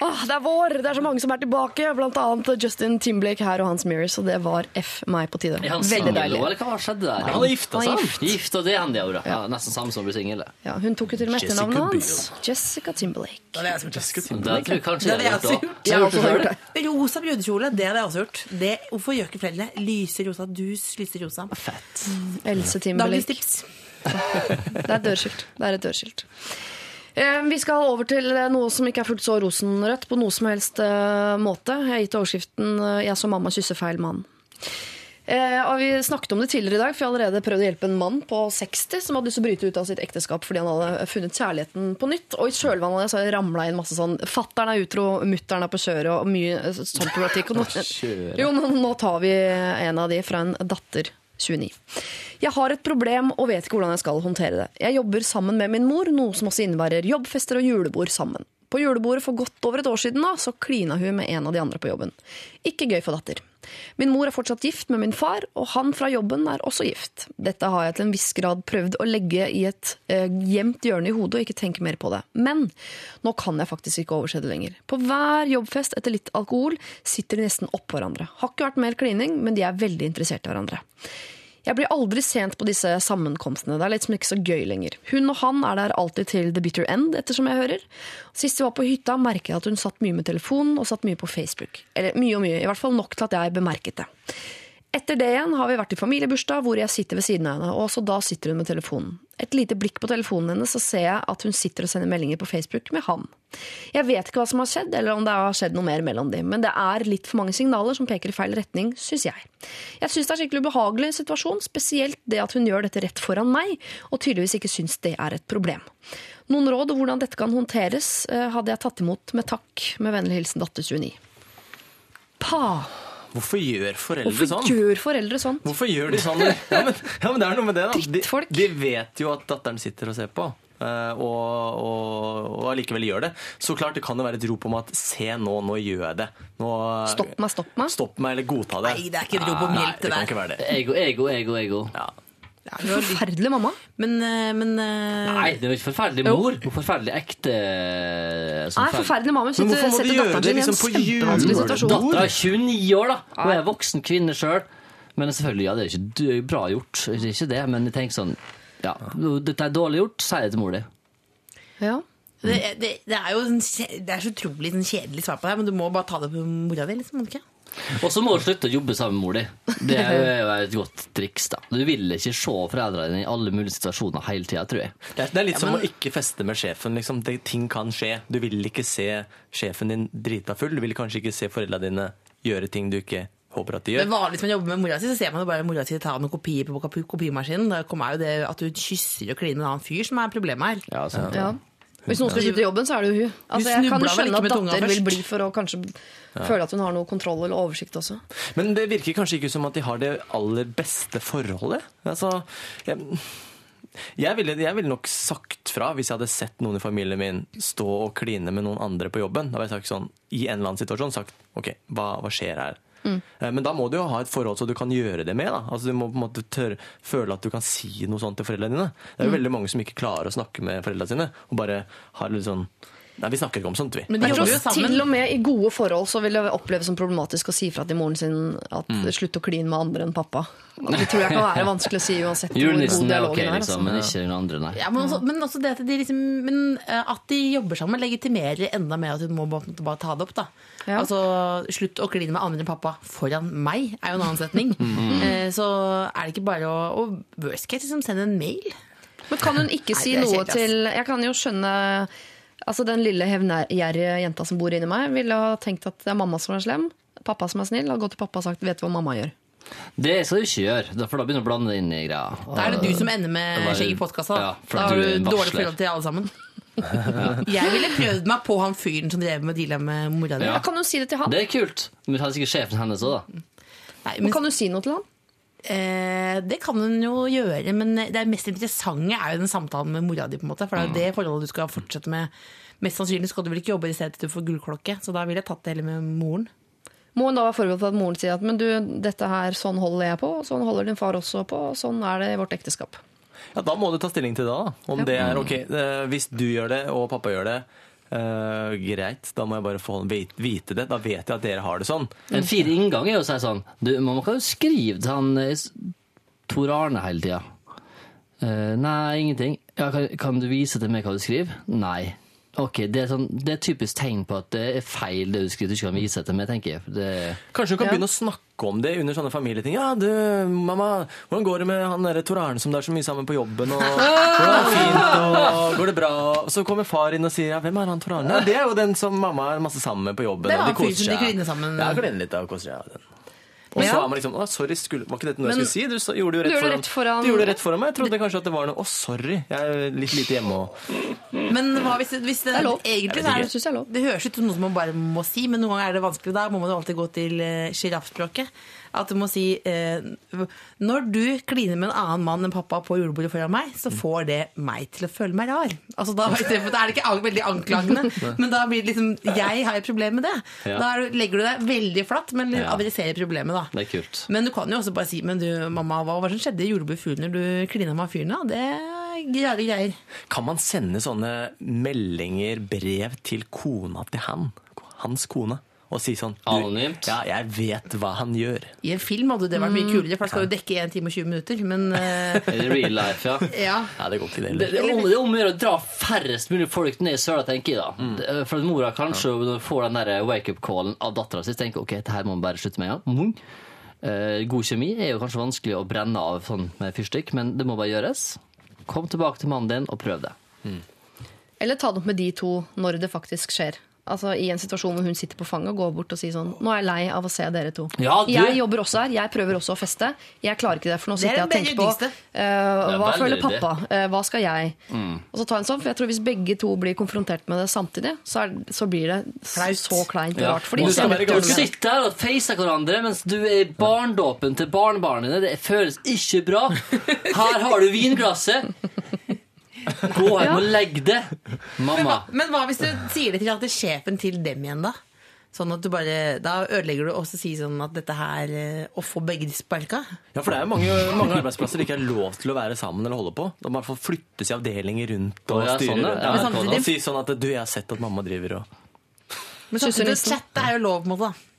Åh, det er vår! Det er så mange som er tilbake, blant annet Justin Timberlake her og Hans Mirrors, og det var F meg på tide. Er Veldig deilig. eller hva skjedde der? Han har er gift. Gift, og det er han de har vært. Ja, nesten samme som å bli singel. Ja, hun tok jo til og med etternavnet hans. Jessica Timberlake. er Det Timberlake. tror jeg kanskje Det er jeg jeg har gjort òg. Jeg også gjort det. Rosa brudekjole, det hadde jeg også gjort. Det, hvorfor gjør ikke foreldrene lyse rosa? Dus lyse rosa. Fett. Else Dagens Timberlake. tips. Det er et dørskilt. Det er et dørskilt. Eh, Vi skal over til noe som ikke er fullt så rosenrødt på noe som helst eh, måte. Jeg har gitt overskriften eh, 'Jeg så mamma kysse feil mann'. Eh, og Vi snakket om det tidligere i dag, for jeg har allerede prøvd å hjelpe en mann på 60 som hadde lyst til å bryte ut av sitt ekteskap fordi han hadde funnet kjærligheten på nytt. Og i kjølvannet av det ramla inn masse sånn 'Fattern er utro, mutter'n er på kjøret' og mye eh, sånn problematikk. Og nå, jo, nå tar vi en av de fra en datter 29. Jeg har et problem og vet ikke hvordan jeg skal håndtere det. Jeg jobber sammen med min mor, noe som også innebærer jobbfester og julebord sammen. På julebordet for godt over et år siden da, så klina hun med en av de andre på jobben. Ikke gøy for datter. Min mor er fortsatt gift med min far, og han fra jobben er også gift. Dette har jeg til en viss grad prøvd å legge i et eh, gjemt hjørne i hodet og ikke tenke mer på det. Men nå kan jeg faktisk ikke overse det lenger. På hver jobbfest etter litt alkohol sitter de nesten oppå hverandre. Har ikke vært mer klining, men de er veldig interessert i hverandre. Jeg blir aldri sent på disse sammenkomstene. Det er liksom ikke så gøy lenger. Hun og han er der alltid til the bitter end, ettersom jeg hører. Sist vi var på hytta, merket jeg at hun satt mye med telefonen og satt mye på Facebook. Eller mye og mye, i hvert fall nok til at jeg bemerket det. Etter det igjen har vi vært i familiebursdag hvor jeg sitter ved siden av henne, og også da sitter hun med telefonen. Et lite blikk på telefonen hennes, så ser jeg at hun sitter og sender meldinger på Facebook med han. Jeg vet ikke hva som har skjedd, eller om det har skjedd noe mer mellom dem, men det er litt for mange signaler som peker i feil retning, syns jeg. Jeg syns det er skikkelig ubehagelig situasjon, spesielt det at hun gjør dette rett foran meg, og tydeligvis ikke syns det er et problem. Noen råd om hvordan dette kan håndteres, eh, hadde jeg tatt imot med takk, med vennlig hilsen datter 29. Pa! Hvorfor gjør foreldre Hvorfor sånn? gjør foreldre sånn? Hvorfor gjør de sånn? Ja, men, ja, men det er noe med det, da. De, de vet jo at datteren sitter og ser på. eh, Og, og, og allikevel gjør det. Så klart det kan jo være et rop om at se nå, nå gjør jeg det. Nå, Stopp meg, stopp meg. Stopp meg, eller godta det. Nei, det er ikke et rop om hjelp, det det kan ikke være det. Ego, ego, ego, ego. Ja. Ja, det var Forferdelig mamma. men eh, men eh, Nei, det er jo ikke forferdelig mor. Jo. forferdelig ekte Nei, forferdelig mamma. Men hvorfor må du gjøre det liksom på jule- Dattera er 29 år, da. Hun er voksen kvinne sjøl. Men selvfølgelig, ja, det er ikke bra gjort. Det er ikke det, men jeg tenker sånn Ja, dette er dårlig gjort, si det til mor di. Ja. det, det, det er jo en, det er så utrolig sånn kjedelig svar på det, men du må bare ta det på mora di. liksom, ikke? Og så må du slutte å jobbe sammen med mor di. Det er jo et godt triks. da. Du vil ikke se foreldrene dine i alle mulige situasjoner hele tida, tror jeg. Det er, det er litt som å ikke feste med sjefen. Liksom. Det, ting kan skje. Du vil ikke se sjefen din drita full. Du vil kanskje ikke se foreldrene dine gjøre ting du ikke håper at de Men gjør. vanligvis når man jobber med mora si, så ser man jo bare mora si ta noen kopier på kopimaskinen. Da kommer jo det at du kysser og kliner med en annen fyr som er problemet her. Ja, sant. Ja. Hvis noen skal slutte jobben, så er det jo hun. Altså, jeg kan skjønne at datter vil bli for å kanskje føle at hun har noe kontroll eller oversikt også. Men det virker kanskje ikke som at de har det aller beste forholdet. Altså, jeg, Jeg ville, jeg ville nok sagt fra hvis jeg hadde sett noen i familien min stå og kline med noen andre på jobben. Da hadde jeg sagt sånn, i en eller annen situasjon sagt OK, hva, hva skjer her? Mm. Men da må du jo ha et forhold så du kan gjøre det med. Altså, du må på en måte tørre, føle at du kan si noe sånt til foreldrene dine. Det er jo Mm. veldig mange som ikke klarer å snakke med foreldrene sine. Og bare har litt sånn Nei, vi snakker ikke om sånt, vi. Men de jobber jo sammen. Til og med i gode forhold så vil det oppleves som problematisk å si fra til moren sin at Mm. slutt å kline med andre enn pappa. Det tror jeg kan være vanskelig å si uansett hvor god er ok, er. liksom, Altså. men ikke den andre, nei. Ja, men, også, men også det at de, liksom, men, eh, at de jobber sammen, legitimerer enda mer at hun må bare, bare ta det opp. da. Ja. Altså, Slutt å kline med andre enn pappa foran meg, er jo en annen setning. Mm. Så er det ikke bare å Og worst case, liksom, sende en mail. Men kan hun ikke si er noe til Jeg kan jo skjønne Altså Den lille hevngjerrige jenta som bor inni meg, ville ha tenkt at det er mamma som er slem. Pappa som er snill, har gått til pappa og sagt 'vet du hva mamma gjør'? Det skal du ikke gjøre, for da begynner du å blande det inn i greia. Da er det du som ender med skjegg i postkassa. Ja, da har du du dårlig følelse forhold til alle sammen. Jeg ville prøvd meg på han fyren som drev med deala med mora di. Ja. Kan du si det til han? Det er kult. Men han er sikkert sjefen hennes òg, da. Nei, Men men, kan du si noe til han? Eh, det kan hun jo gjøre, men det mest interessante er jo den samtalen med mora di. på en måte For det er jo det forholdet du skal fortsette med. Mest sannsynlig skal du vel ikke jobbe i stedet til du får gullklokke, så da ville jeg tatt det heller med moren. Må hun da være forberedt på at moren sier at men du, dette her, sånn holder jeg på, sånn holder din far også på, og sånn er det i vårt ekteskap. Ja, Da må du ta stilling til det, da. Om det er ok. eh, Hvis du gjør det, og pappa gjør det, eh, greit. Da må jeg bare få vite det. Da vet jeg at dere har det sånn. En fin inngang er å si sånn du, Man kan jo skrive til han eh, Tor Arne hele tida. Uh, nei, ingenting. Ja, kan, kan du vise til meg hva du skriver? Nei. Ok, Det er, sånn, det er typisk tegn på at det er feil det du skriver. Du ikke kan vise til meg, tenker jeg. Det, Kanskje du kan Ja. begynne å snakke om det under sånne familieting. Ja, du, mamma, hvordan går det med han derre Tor Arne som det er så mye sammen på jobben? Og, hvordan det fint, og går det bra? Og så kommer far inn og sier ja, hvem er han Tor Arne? Ja, det er jo den som mamma er masse sammen med på jobben. Det er og de koser sammen. Ja, kliner litt og koser seg. Ja, den. Og så Ja. er man liksom Å, sorry, skulle, var ikke dette noe jeg skulle si? Du gjorde det jo Du rett, gjorde foran, rett foran- Du gjorde det rett foran meg. Jeg trodde kanskje at det var noe Å, sorry, jeg er litt lite hjemme og Men hva hvis, hvis det, Det er lov. Egentlig er Det det, er lov. det høres ut som noe som man bare må si, men noen ganger er det vanskelig. Da må man jo alltid gå til uh, sjiraffspråket. At du må si eh, Når du kliner med en annen mann enn pappa på julebordet foran meg, så får det meg til å føle meg rar. Altså Da, da er det ikke veldig anklagende, men da blir det liksom Jeg har et problem med det. Da er legger du deg veldig flatt, men adresserer problemet, da. det er kult. Men du kan jo også bare si Men du, mamma, hva var det som skjedde i julebordet fuglen når du klina med fyren? da? Det rare greier. Kan man sende sånne meldinger, brev, til kona til han? Hans kone? Og si sånn Anonymt? Ja, jeg vet hva han gjør. I en film hadde det vært mye kulere, for da skal du dekke 1 time og 20 minutter. Men eh, I real life, ja. ja. Ja, det går ikke det Det, heller. det er om det er om å gjøre å dra færrest mulig folk ned i søla, tenker jeg da. Mm. For at mora kanskje ja. får den der wake-up-callen av dattera si, tenker ok, det her må man bare slutte med en gang. Mung. Eh, god kjemi er jo kanskje vanskelig å brenne av sånn med fyrstikk, men det må bare gjøres. Kom tilbake til mannen din og prøv det. Eller ta det opp med de to når det faktisk skjer. Altså I en situasjon hvor hun sitter på fanget og går bort og sier sånn Nå er jeg lei av å se dere to. Ja, du- Jeg jobber også her, jeg prøver også å feste. Jeg klarer ikke det, for nå er sitter jeg og tenker på eh, er Hva føler pappa? Uh, hva skal jeg? Og så ta en sånn, for jeg tror Hvis begge to blir konfrontert med det samtidig, så, er, så blir det så, så kleint og Ja. rart. Fordi Du sitter her og feiser hverandre mens du er i barndåpen til barnebarna dine. Det føles ikke bra. Her har du vinglasset. Gå hjem og legg det, mamma. Men hva hvis du sier det til, til sjefen til dem igjen, da? Sånn at du bare, Da ødelegger du også å si sånn at dette her eh, Å få begge de sparka. Ja, for det er jo mange, mange arbeidsplasser det ikke er lov til å være sammen eller holde på. Da må man få flyttes i avdelinger rundt og ja, styre sånn, ja. rundt. Ja, Ja, og si sånn at du, jeg har sett at mamma driver og Men samtidig, nissen. chatte er jo lov, på en måte. da.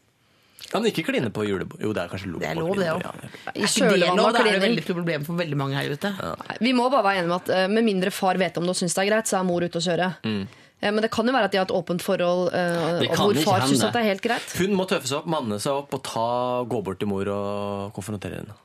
Men ikke kline på julebord. Jo, det er kanskje lov. Det er lov, det òg. ja. I Er det kjølvannet lov? av Da er det veldig problem for veldig mange her ute. Ja. Vi må bare være enige om at uh, med mindre far vet om det og syns det er greit, så er mor ute å kjøre. Mm. Men det kan jo være at de har et åpent forhold uh, og hvor far syns det er helt greit Hun må tøffe seg opp, manne seg opp og ta, gå bort til mor og konfrontere henne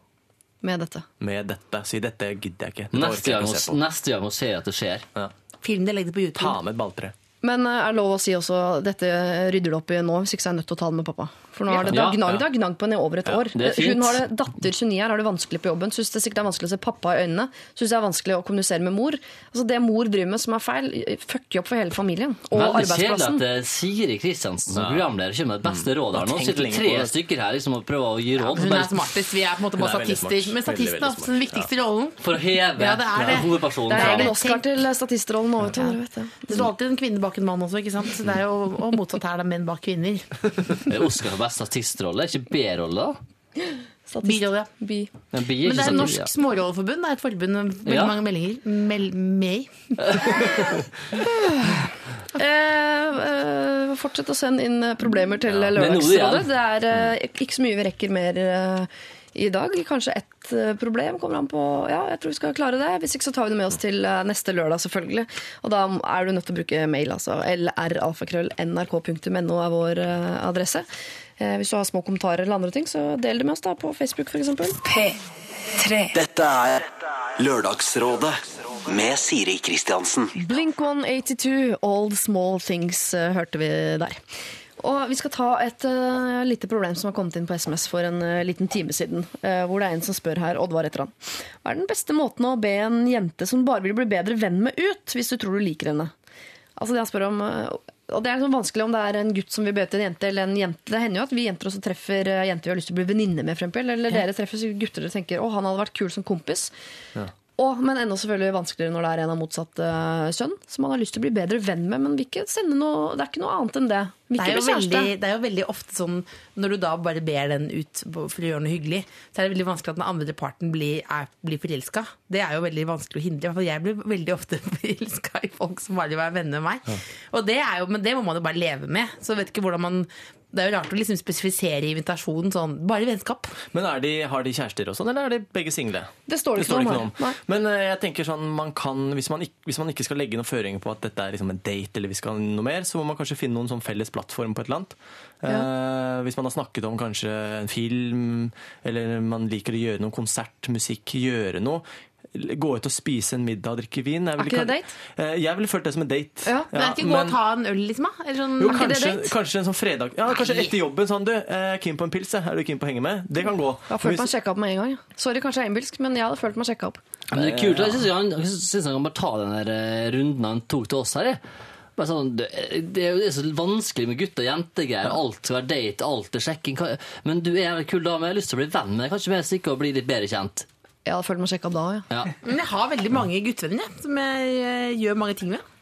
med dette. med dette. Si 'dette gidder jeg ikke'. Dette Neste jeg gang, neste gang hun ser at det skjer. Ja. Film det, legg det på YouTube. Ta med et balltre. Men eh, er det lov å si også dette rydder du opp i nå, hvis ikke så er jeg nødt til å ta det med pappa? For nå har det, det Ja, gnagd, ja. gnag på henne i over et år. er fint. Hun har det, datter 29 her, har det vanskelig på jobben. Syns det sikkert er vanskelig å se pappa i øynene. Syns det er vanskelig å kommunisere med mor. Altså Det mor driver med som er feil, fucker opp for hele familien. Og Veldig kjedelig arbeidsplassen. at eh, Siri Kristiansen som programleder kommer med det beste rådet her. Nå sitter tre stykker her liksom, og prøver å gi råd. Hun er smartest. Vi er på en måte bare er veldig statister. Men statisten har er den viktigste rollen. For å heve Ja, det er det. hovedpersonen Det er egen Oscar til statistrollen nå, vet du. Det står alltid en kvinne bak en mann også, ikke sant? Det er jo og motsatt her, det er menn bak kvinner. Det er Oscar for bare statistrolle, ikke B-rolle. Birolle, ja. Bi. Men B er Men det er Norsk ja. Smårolleforbund. Det er et forbund med veldig Ja. mange meldinger. Mel med. Eh, eh, fortsett å sende inn problemer til Ja, Lørdagsrådet. Det er eh, ikke så mye vi rekker mer eh, i dag. Kanskje ett eh, problem kommer an på Ja, jeg tror vi skal klare det. Hvis ikke så tar vi det med oss til eh, neste lørdag, selvfølgelig. Og da er du nødt til å bruke mail, altså. lralfakrøll.nrk.no er vår eh, adresse. Eh, hvis du har små kommentarer eller andre ting, så del det med oss da på Facebook, f.eks. Dette er Lørdagsrådet med Siri Kristiansen. Blink 182, All Small Things, hørte vi der. Og vi skal ta et uh, lite problem som har kommet inn på SMS for en uh, liten time siden. Uh, hvor det er en som spør her, Oddvar etter han. Hva er den beste måten å be en jente som bare vil bli bedre venn med ut, hvis du tror du liker henne? Altså det han spør om, og det er sånn vanskelig om det er en gutt som vil be til en jente, eller en jente. Det hender jo at vi jenter også treffer jenter vi har lyst til å bli venninne med, for eksempel. Eller dere treffer gutter dere tenker å, han hadde vært kul som kompis. Og, men enda selvfølgelig vanskeligere når det er en av motsatt eh, kjønn, som man har lyst til å bli bedre venn med, men vil ikke sende noe, det er ikke noe annet enn det. Det er, jo veldig, det er jo veldig ofte sånn Når du da bare ber den ut for å gjøre noe hyggelig, så er det veldig vanskelig at den andre parten blir, er, blir forelska. Det er jo veldig vanskelig å hindre. For jeg blir veldig ofte forelska i folk som bare vil være venner med meg. Og det er jo, men det må man jo bare leve med. Så jeg vet ikke hvordan man Det er jo rart å liksom spesifisere invitasjonen sånn. Bare vennskap. Men de, har de kjærester og sånn, eller er de begge single? Det står det ikke noe om. Men eh, jeg tenker sånn, man kan, hvis man, ikke, hvis man ikke skal legge noen føringer på at dette er liksom en date, eller vi skal noe mer, så må man kanskje finne noen sånn felles plattform på et eller annet. Eh, hvis man har snakket om kanskje en film, eller man liker å gjøre noe konsert, musikk, gjøre noe. Gå ut og spise en middag og drikke vin. Jeg Er ikke det kall- Eh, Jeg ville følt det som en date. Ja, Men er det ikke gå og ta en øl, liksom? Eller sånn, jo, kanskje, kanskje en sånn fredag Ja, kanskje Nei. etter jobben sånn Du, er keen på en pils. Er du keen på å henge med? Det kan gå. Jeg har følt Hvis- meg sjekka opp med en gang. Sorry, kanskje jeg er innbilsk, men jeg hadde følt meg sjekka opp. Men det er kult. Jeg syns han, han kan bare ta den der eh, runden han tok til oss her. jeg. Bare sånn, det, er jo så vanskelig med gutter og jentegreier. Alt skal være date, alt er sjekking. Men du er en kul dame, jeg har lyst til å bli venn med deg. Kanskje vi stikker og bli litt bedre kjent? Jeg hadde følt meg sjekka da, ja. Ja. Men jeg har veldig mange guttevenner jeg, som jeg eh, gjør mange ting med.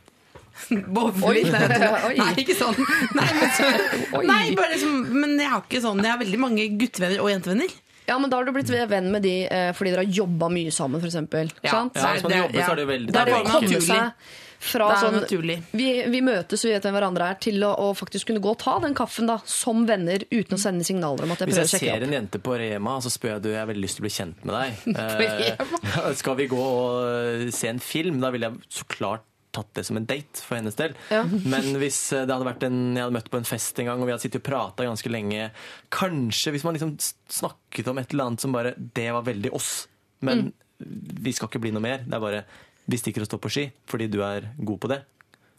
Oi. litt, nei. Oi. nei, ikke sånn. Nei, men, så, Oi. nei, bare liksom, men jeg har ikke sånn. Jeg har veldig mange guttevenner og jentevenner. Ja, men da har du blitt venn med de eh, fordi dere har jobba mye sammen, f.eks. Ja. sant? Ja, hvis man jobber, så er det jo veldig det det er å det komme naturlig. seg fra Det er sånn naturlig. vi, vi møtes og vet hvem hverandre er, til å, å faktisk kunne gå og ta den kaffen da, som venner, uten å sende signaler om at jeg Hvis prøver jeg å sjekke ser en jente på Rema, så spør jeg du, jeg har veldig lyst til å bli kjent med deg. Rema? Eh, skal vi gå og se en film? Da ville jeg så klart tatt det som en date for hennes del. Ja. Men hvis det hadde vært en, jeg hadde møtt på en fest en gang, og vi hadde sittet og prata ganske lenge Kanskje hvis man liksom snakket om et eller annet som bare Det var veldig oss. Men vi skal ikke bli noe mer. Det er bare vi stikker og står på ski fordi du er god på det.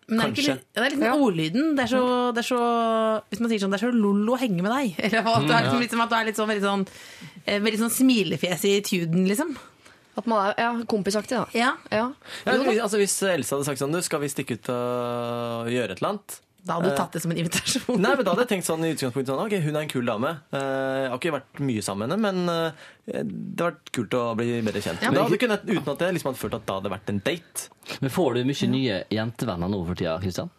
Men det er, ikke Kanskje. litt, det er liksom ordlyden. Det er, så, det er så Hvis man sier sånn Det er så lol å henge med deg. Eller at, du er liksom, liksom, at du er litt sånn veldig sånn eh, Veldig sånn smilefjes i tuden, liksom. At man er ja, kompisaktig, da. Ja. Ja. Ja, Jo da. altså Hvis Else hadde sagt sånn du, Skal vi stikke ut og gjøre et eller annet? Da hadde du Eh, tatt det som en invitasjon. Nei, men Da hadde jeg tenkt sånn i utgangspunktet sånn, ok, hun er en kul dame. Eh, jeg har ikke vært mye sammen med henne, men eh, det har vært kult å bli bedre kjent. Ja, Men da hadde kunnet, uten at jeg liksom hadde følt at da hadde vært en date. Men får du mye nye jentevenner nå for tida, Kristian?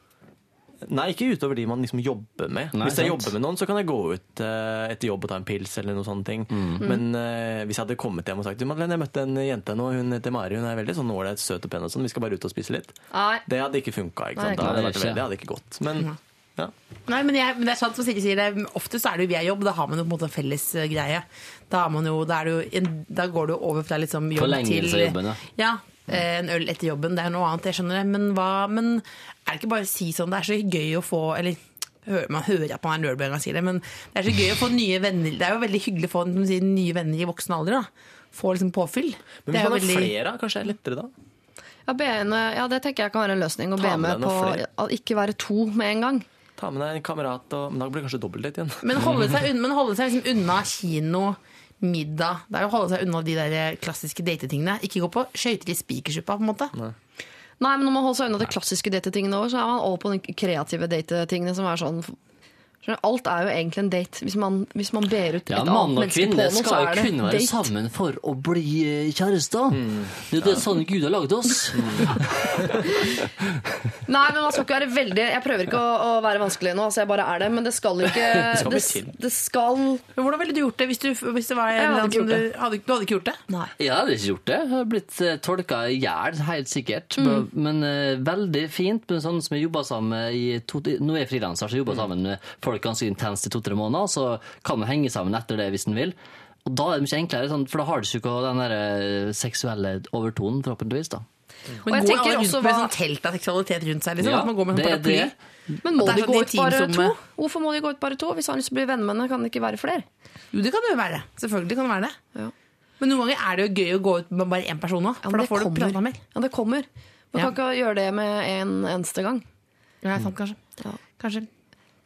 Nei, ikke utover de man liksom jobber med. Nei, hvis jeg sant. jobber med noen, så kan jeg gå ut uh, etter jobb og ta en pils eller noen sånne ting. Mm. Men uh, hvis jeg hadde kommet hjem og sagt du, Madeleine, jeg møtte en jente nå, hun heter Mari, hun er veldig sånn ålreit, søt og pen og sånn, vi skal bare ut og spise litt. Nei. Det hadde ikke funka. Ikke Nei, sant? Hadde det, det vært veldig, det hadde ikke gått. Men ja. Nei, men, jeg, men det er sant som Silje sier, det, ofte så er det jo via jobb. Da har man jo på en måte en felles eh, greie. Da, har man jo, da, er det jo da går det jo over fra liksom jobb Forlengelse til av jobben, ja. ja. Eh, En øl etter jobben, det er noe annet, jeg skjønner det. Men, hva, men er det ikke bare å si sånn? Det er så gøy å få Eller man hører at man er nerd når man sier det, men det er så gøy å få nye venner. Det er jo veldig hyggelig å få sier, nye venner i voksen alder. da Få liksom påfyll. Men hvis man har veldig- flere, kanskje det er lettere da? Ja, BN, ja, det tenker jeg kan være en løsning. Å be med med på å ikke være to med en gang. Ta med deg en kamerat, og, men da blir det kanskje dobbeltdate igjen. Men holde seg, unna, men holde seg liksom unna kino, middag. Det er å holde seg unna de der klassiske datetingene. Ikke gå på skøyter i spikersuppa, på en måte. Nei, men når man holder seg unna de klassiske datetingene òg, så er man over på de kreative datetingene som er sånn Alt er jo egentlig en date. Hvis man, hvis man ber ut Ja, et Mann annet menneske på noe, så skal er jo kunne kun være date. sammen for å bli eh, kjærester. Det er det sånn Gud har laget oss. Nei, men man skal ikke være veldig Jeg prøver ikke å, å være vanskelig nå, altså jeg bare er det. Men det skal ikke Det skal det, det skal Men hvordan ville du gjort det hvis, du, hvis det var en hadde eller annen ikke som gjort du hadde, du hadde ikke gjort det? Nei. Jeg hadde ikke gjort det. Jeg hadde blitt uh, tolka i hjel, helt sikkert. Men uh, veldig fint med sånne som jeg jobba sammen med i to, Nå er jeg frilanser, så jeg jobber sammen med folk ganske intenst i to-tre måneder. Så kan man henge sammen etter det hvis en vil. Og da er det mye enklere, sånn, for da har du ikke den der eh, seksuelle overtonen, forhåpentligvis. da. Og jeg tenker rundt også med hva- sånn telt av seksualitet rundt seg? Liksom, Ja, at man går med en det er paraply? det. Men må de gå sånn ut bare to? Hvorfor må de gå ut bare to? Hvis han har lyst til å bli venner med henne, kan det ikke være flere? Jo, det kan det jo være. Selvfølgelig kan det være det. Ja. Men noen ganger er det jo gøy å gå ut med bare én person òg, Ja, for da det får du kommer. prata mer. Ja, det kommer. Man Ja. kan ikke gjøre det med en eneste gang. Ja, det er sant, kanskje. Ja. kanskje.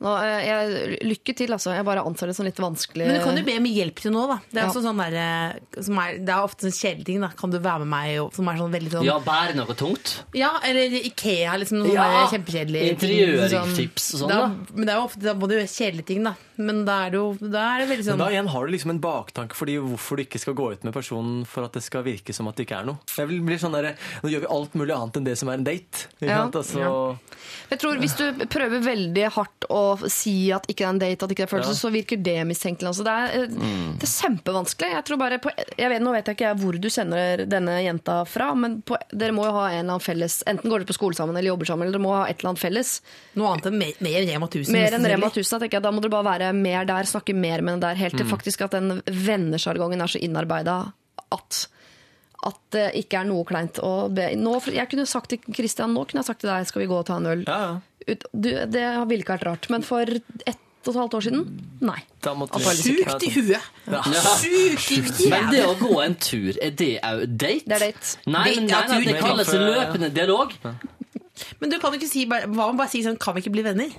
Nå, eh, jeg, lykke til, altså. Jeg bare anser det som litt vanskelig. Men du kan jo be om hjelp til noe, da. Det er, Ja. også sånn der, eh, som er, det er ofte sånn kjedelige ting. da Kan du være med meg? Som er sånn veldig sånn Ja, bære noe tungt. Ja, eller Ikea, liksom. noe Ja, kjempekjedelig. ting, interiørtips og sånn, Da- da. Men det er jo ofte, da må du gjøre kjedelige ting, da. Men da er det jo da er det veldig Men sånn da igjen har du liksom en baktanke fordi hvorfor du ikke skal gå ut med personen for at det skal virke som at det ikke er noe. Jeg vil bli sånn der, Nå gjør vi alt mulig annet enn det som er en date. Ja. sant? Altså, Jeg tror Hvis du prøver veldig hardt å si at ikke det er en date, at ikke det er følelser, Ja. så virker det mistenkelig. Altså, det, er, mm. det er kjempevanskelig. Jeg tror bare på, jeg vet, Nå vet jeg ikke hvor du sender denne jenta fra, men på, dere må jo ha en eller annen felles Enten går dere på skole sammen eller jobber sammen, eller dere må ha et eller annet felles. noe annet enn mer, mer Rema 1000. Mer enn Rema 1000. Da, tenker jeg, da må dere bare være mer der, snakke mer med den der, helt til Mm. faktisk at den vennesjargongen er så innarbeida at at det ikke er noe kleint å be. Nå, jeg kunne sagt til Christian, nå kunne jeg sagt til deg skal vi gå og ta en øl. ja, ja. Du, det ville ikke vært rart. Men for ett og et halvt år siden, nei. Da måtte At Sykt Sjukt i huet! Sjukt i Men det å gå en tur, er det òg date? Det er date. Nei, Date, men ja, nei, nei, det det kalles løpende dialog. Men du kan jo ikke si bare, Hva om bare si sånn Kan vi ikke bli venner?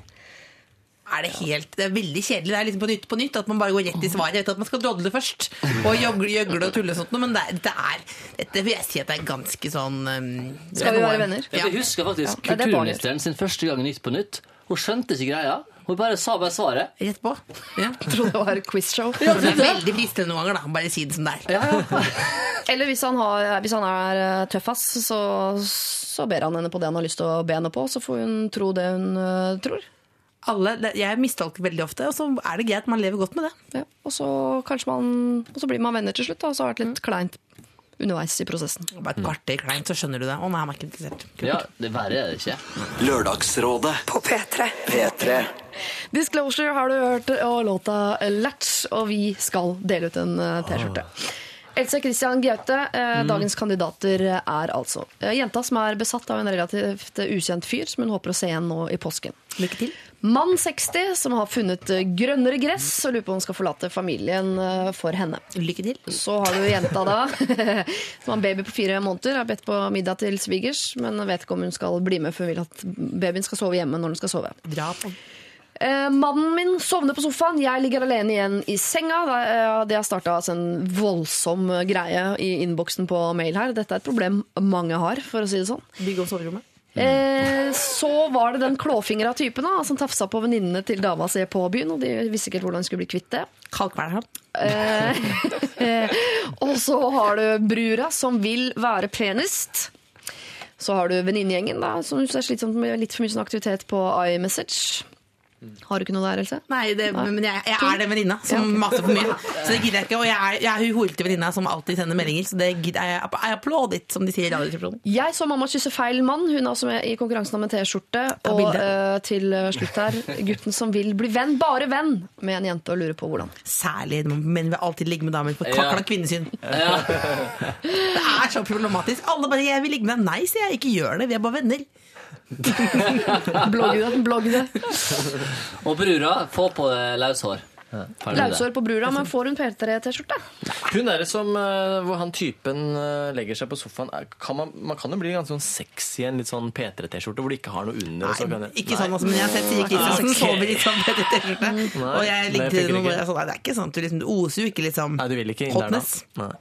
Er det helt Det er veldig kjedelig. Det er liksom på nytt på nytt at man bare går rett i svaret. Jeg vet at man skal drodle først og jøgle, gjøgle og tulle og sånt, men det, er- det er Dette vil jeg si at det er ganske sånn um, Skal vi være venner? Ja. Jeg husker faktisk Ja, er kulturministeren sin første gang i Nytt på Nytt. Hun skjønte ikke greia. Hun bare sa bare svaret. Rett på. Ja. Trodde det var quizshow. Ja, det er veldig fristende noen ganger, da. Bare si det som det er. Eller hvis han, har, hvis han er eh, tøffass, så, så ber han henne på det han har lyst til å be henne på. Så får hun tro det hun uh, tror. Alle, jeg mistolker veldig ofte, og så er det greit. Man lever godt med det. Ja. Og, så man, og så blir man venner til slutt, da, og så har det vært litt kleint underveis i prosessen. Bare et kvarter kleint, så skjønner du det. Å nei, han er ikke interessert. Kult. Ja, det verre er det ikke. Lørdagsrådet på P3. P3. Disclosure har du hørt, og låta Latch, og vi skal dele ut en eh, T-skjorte. Else Christian Gaute, eh, dagens kandidater er altså eh, jenta som er besatt av en relativt ukjent fyr, som hun håper å se igjen nå i påsken. Lykke til. Mann 60 som har funnet eh, grønnere gress og lurer på om hun skal forlate familien for henne. Lykke til. Så har du jenta da, som har en baby på fire måneder, har bedt på middag til svigers, men vet ikke om hun skal bli med, for hun vil at babyen skal sove hjemme når hun skal sove. Dra på. Eh, mannen min sovner på sofaen, jeg ligger alene igjen i senga. Det, eh, har starta altså en voldsom eh, greie i innboksen på mail her. Dette er et problem mange har, for å si det sånn. Bygg om soverommet. Eh, så var det den klåfingra typen da, som tafsa på venninnene til dama si på byen, og de visste ikke helt hvordan de skulle bli kvitt det. Kalkveler'n. Eh, og så har du brura som vil være penest. Så har du venninnegjengen som synes det er slitsomt med litt for mye sånn aktivitet på iMessage. Har du ikke noe der, Else? Nei, det, men jeg, jeg er den venninna som maser for mye. Så det gidder jeg ikke. Og jeg er, jeg er hun horete venninna som alltid sender meldinger. Så det gidder jeg. I applaud it, som de sier i Radioresepsjonen. Jeg så mamma kysse feil mann. Hun er også med i konkurransen om en T-skjorte. Og bilde. eh, til slutt her, gutten som vil bli venn, bare venn, med en jente og lurer på hvordan. Særlig når menn vil alltid ligge med damer på et kakla kvinnesyn. Ja. Det er så problematisk. Alle bare 'jeg vil ligge med deg'. Nei, sier jeg. Ikke gjør det. Vi er bare venner. Blogg det, blogg det. Og brura, få på deg løshår. Ferdig med på brura, men får hun P3-T-skjorte? Hun er det som eh, hvor han typen eh, legger seg på sofaen. Kan man, man kan jo bli ganske sånn sexy i en litt sånn P3-T-skjorte hvor det ikke har noe under. og så kan Nei, det- ikke sånn, altså, men jeg har sett Siri Kristiansen okay. sove i sånn med T-skjorte. Og jeg det noe jeg sånn, nei, Det er ikke sånn at du liksom, du oser jo ikke liksom Nei, du vil ikke inn der, da. Nei.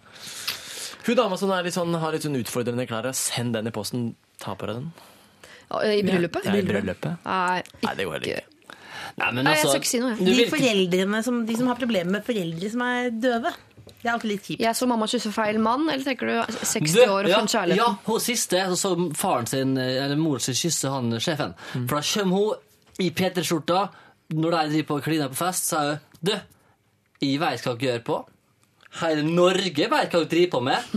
Hun dama som er litt sånn, har litt sånn utfordrende klær, send den i posten. Ta på deg den. I bryllupet? Ja, i bryllupet. Nei, Nei, det går heller ikke. Nei, men Nei, jeg altså, skal ikke si noe, jeg. De foreldrene som, de som har problemer med foreldre som er døve. Det er alltid litt kjipt. Jeg så mamma kysse feil mann, eller tenker du 60 Du, år og ja, funnet kjærligheten? Ja, hun siste så så faren sin, eller moren sin kysse han sjefen. Mm. For da kommer hun i P3-skjorta når de driver på kliner på fest, så er hun Du, jeg veit hva dere gjør på. Hele Norge vet hva du driver på med.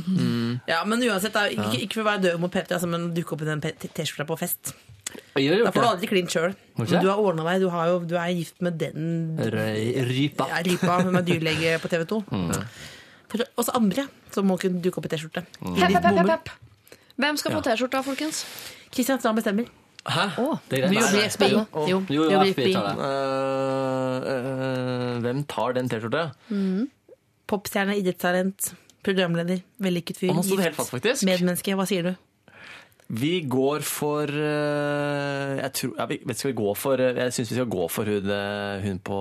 Ja, Men uansett, da, ikke, ikke for å være døv mot Petter, altså, men dukke opp i den T-skjorta på fest. Da får du aldri klint sjøl. Men? Du har ordna deg, du, har jo, du er gift med den Røy- Rypa. ja, rypa hun er dyrlege på TV 2. For oss andre som må kunne dukke opp i T-skjorte. Hepp, hepp, hepp, hepp. Hvem skal få T-skjorta, folkens? Kristian Strand bestemmer. Hæ? Det er Det greit. Jo, jo, Jo, Jo, jo, jo, jo, jo, jo, jo, jo, hvem tar den T-skjorta? Popstjerne, idrettstalent, programleder, vellykket fyr. Gift. Medmenneske. Hva sier du? Vi går for eh, Jeg tror jeg vet, skal vi gå for eh, Jeg syns vi skal gå for hun, eh, hun på,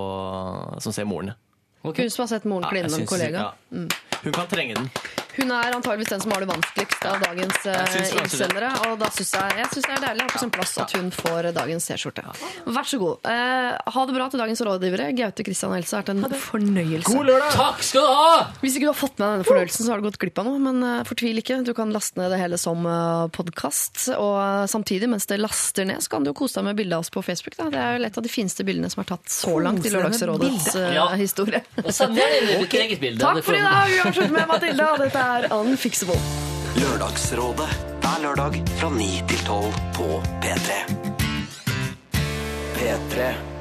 som ser moren. Okay. Hun som har sett moren kline med en kollega. ja. Hun kan trenge den. Hun er antageligvis den som har det vanskeligst av dagens uh, innsendere. Og da syns jeg, jeg synes det er deilig på sin plass at hun får dagens T-skjorte. Vær så god. Eh, ha det bra til dagens rådgivere. Gaute, Kristian og Else har vært en fornøyelse. Takk skal du ha! Hvis ikke du har fått med deg denne fornøyelsen, så har du gått glipp av noe. Men uh, fortvil ikke. Du kan laste ned det hele som uh, podkast. Og samtidig, mens det laster ned, så kan du jo kose deg med bildet av oss på Facebook. Da. Det er jo et av de fineste bildene som er tatt så langt i Lørdagsrådets eh, Ja. historie. Og Send deg ditt eget bilde. Takk for i dag! uansett med Mathilde. og dette er Unfixable. Lørdagsrådet hver lørdag fra 9 til 12 på P3. P3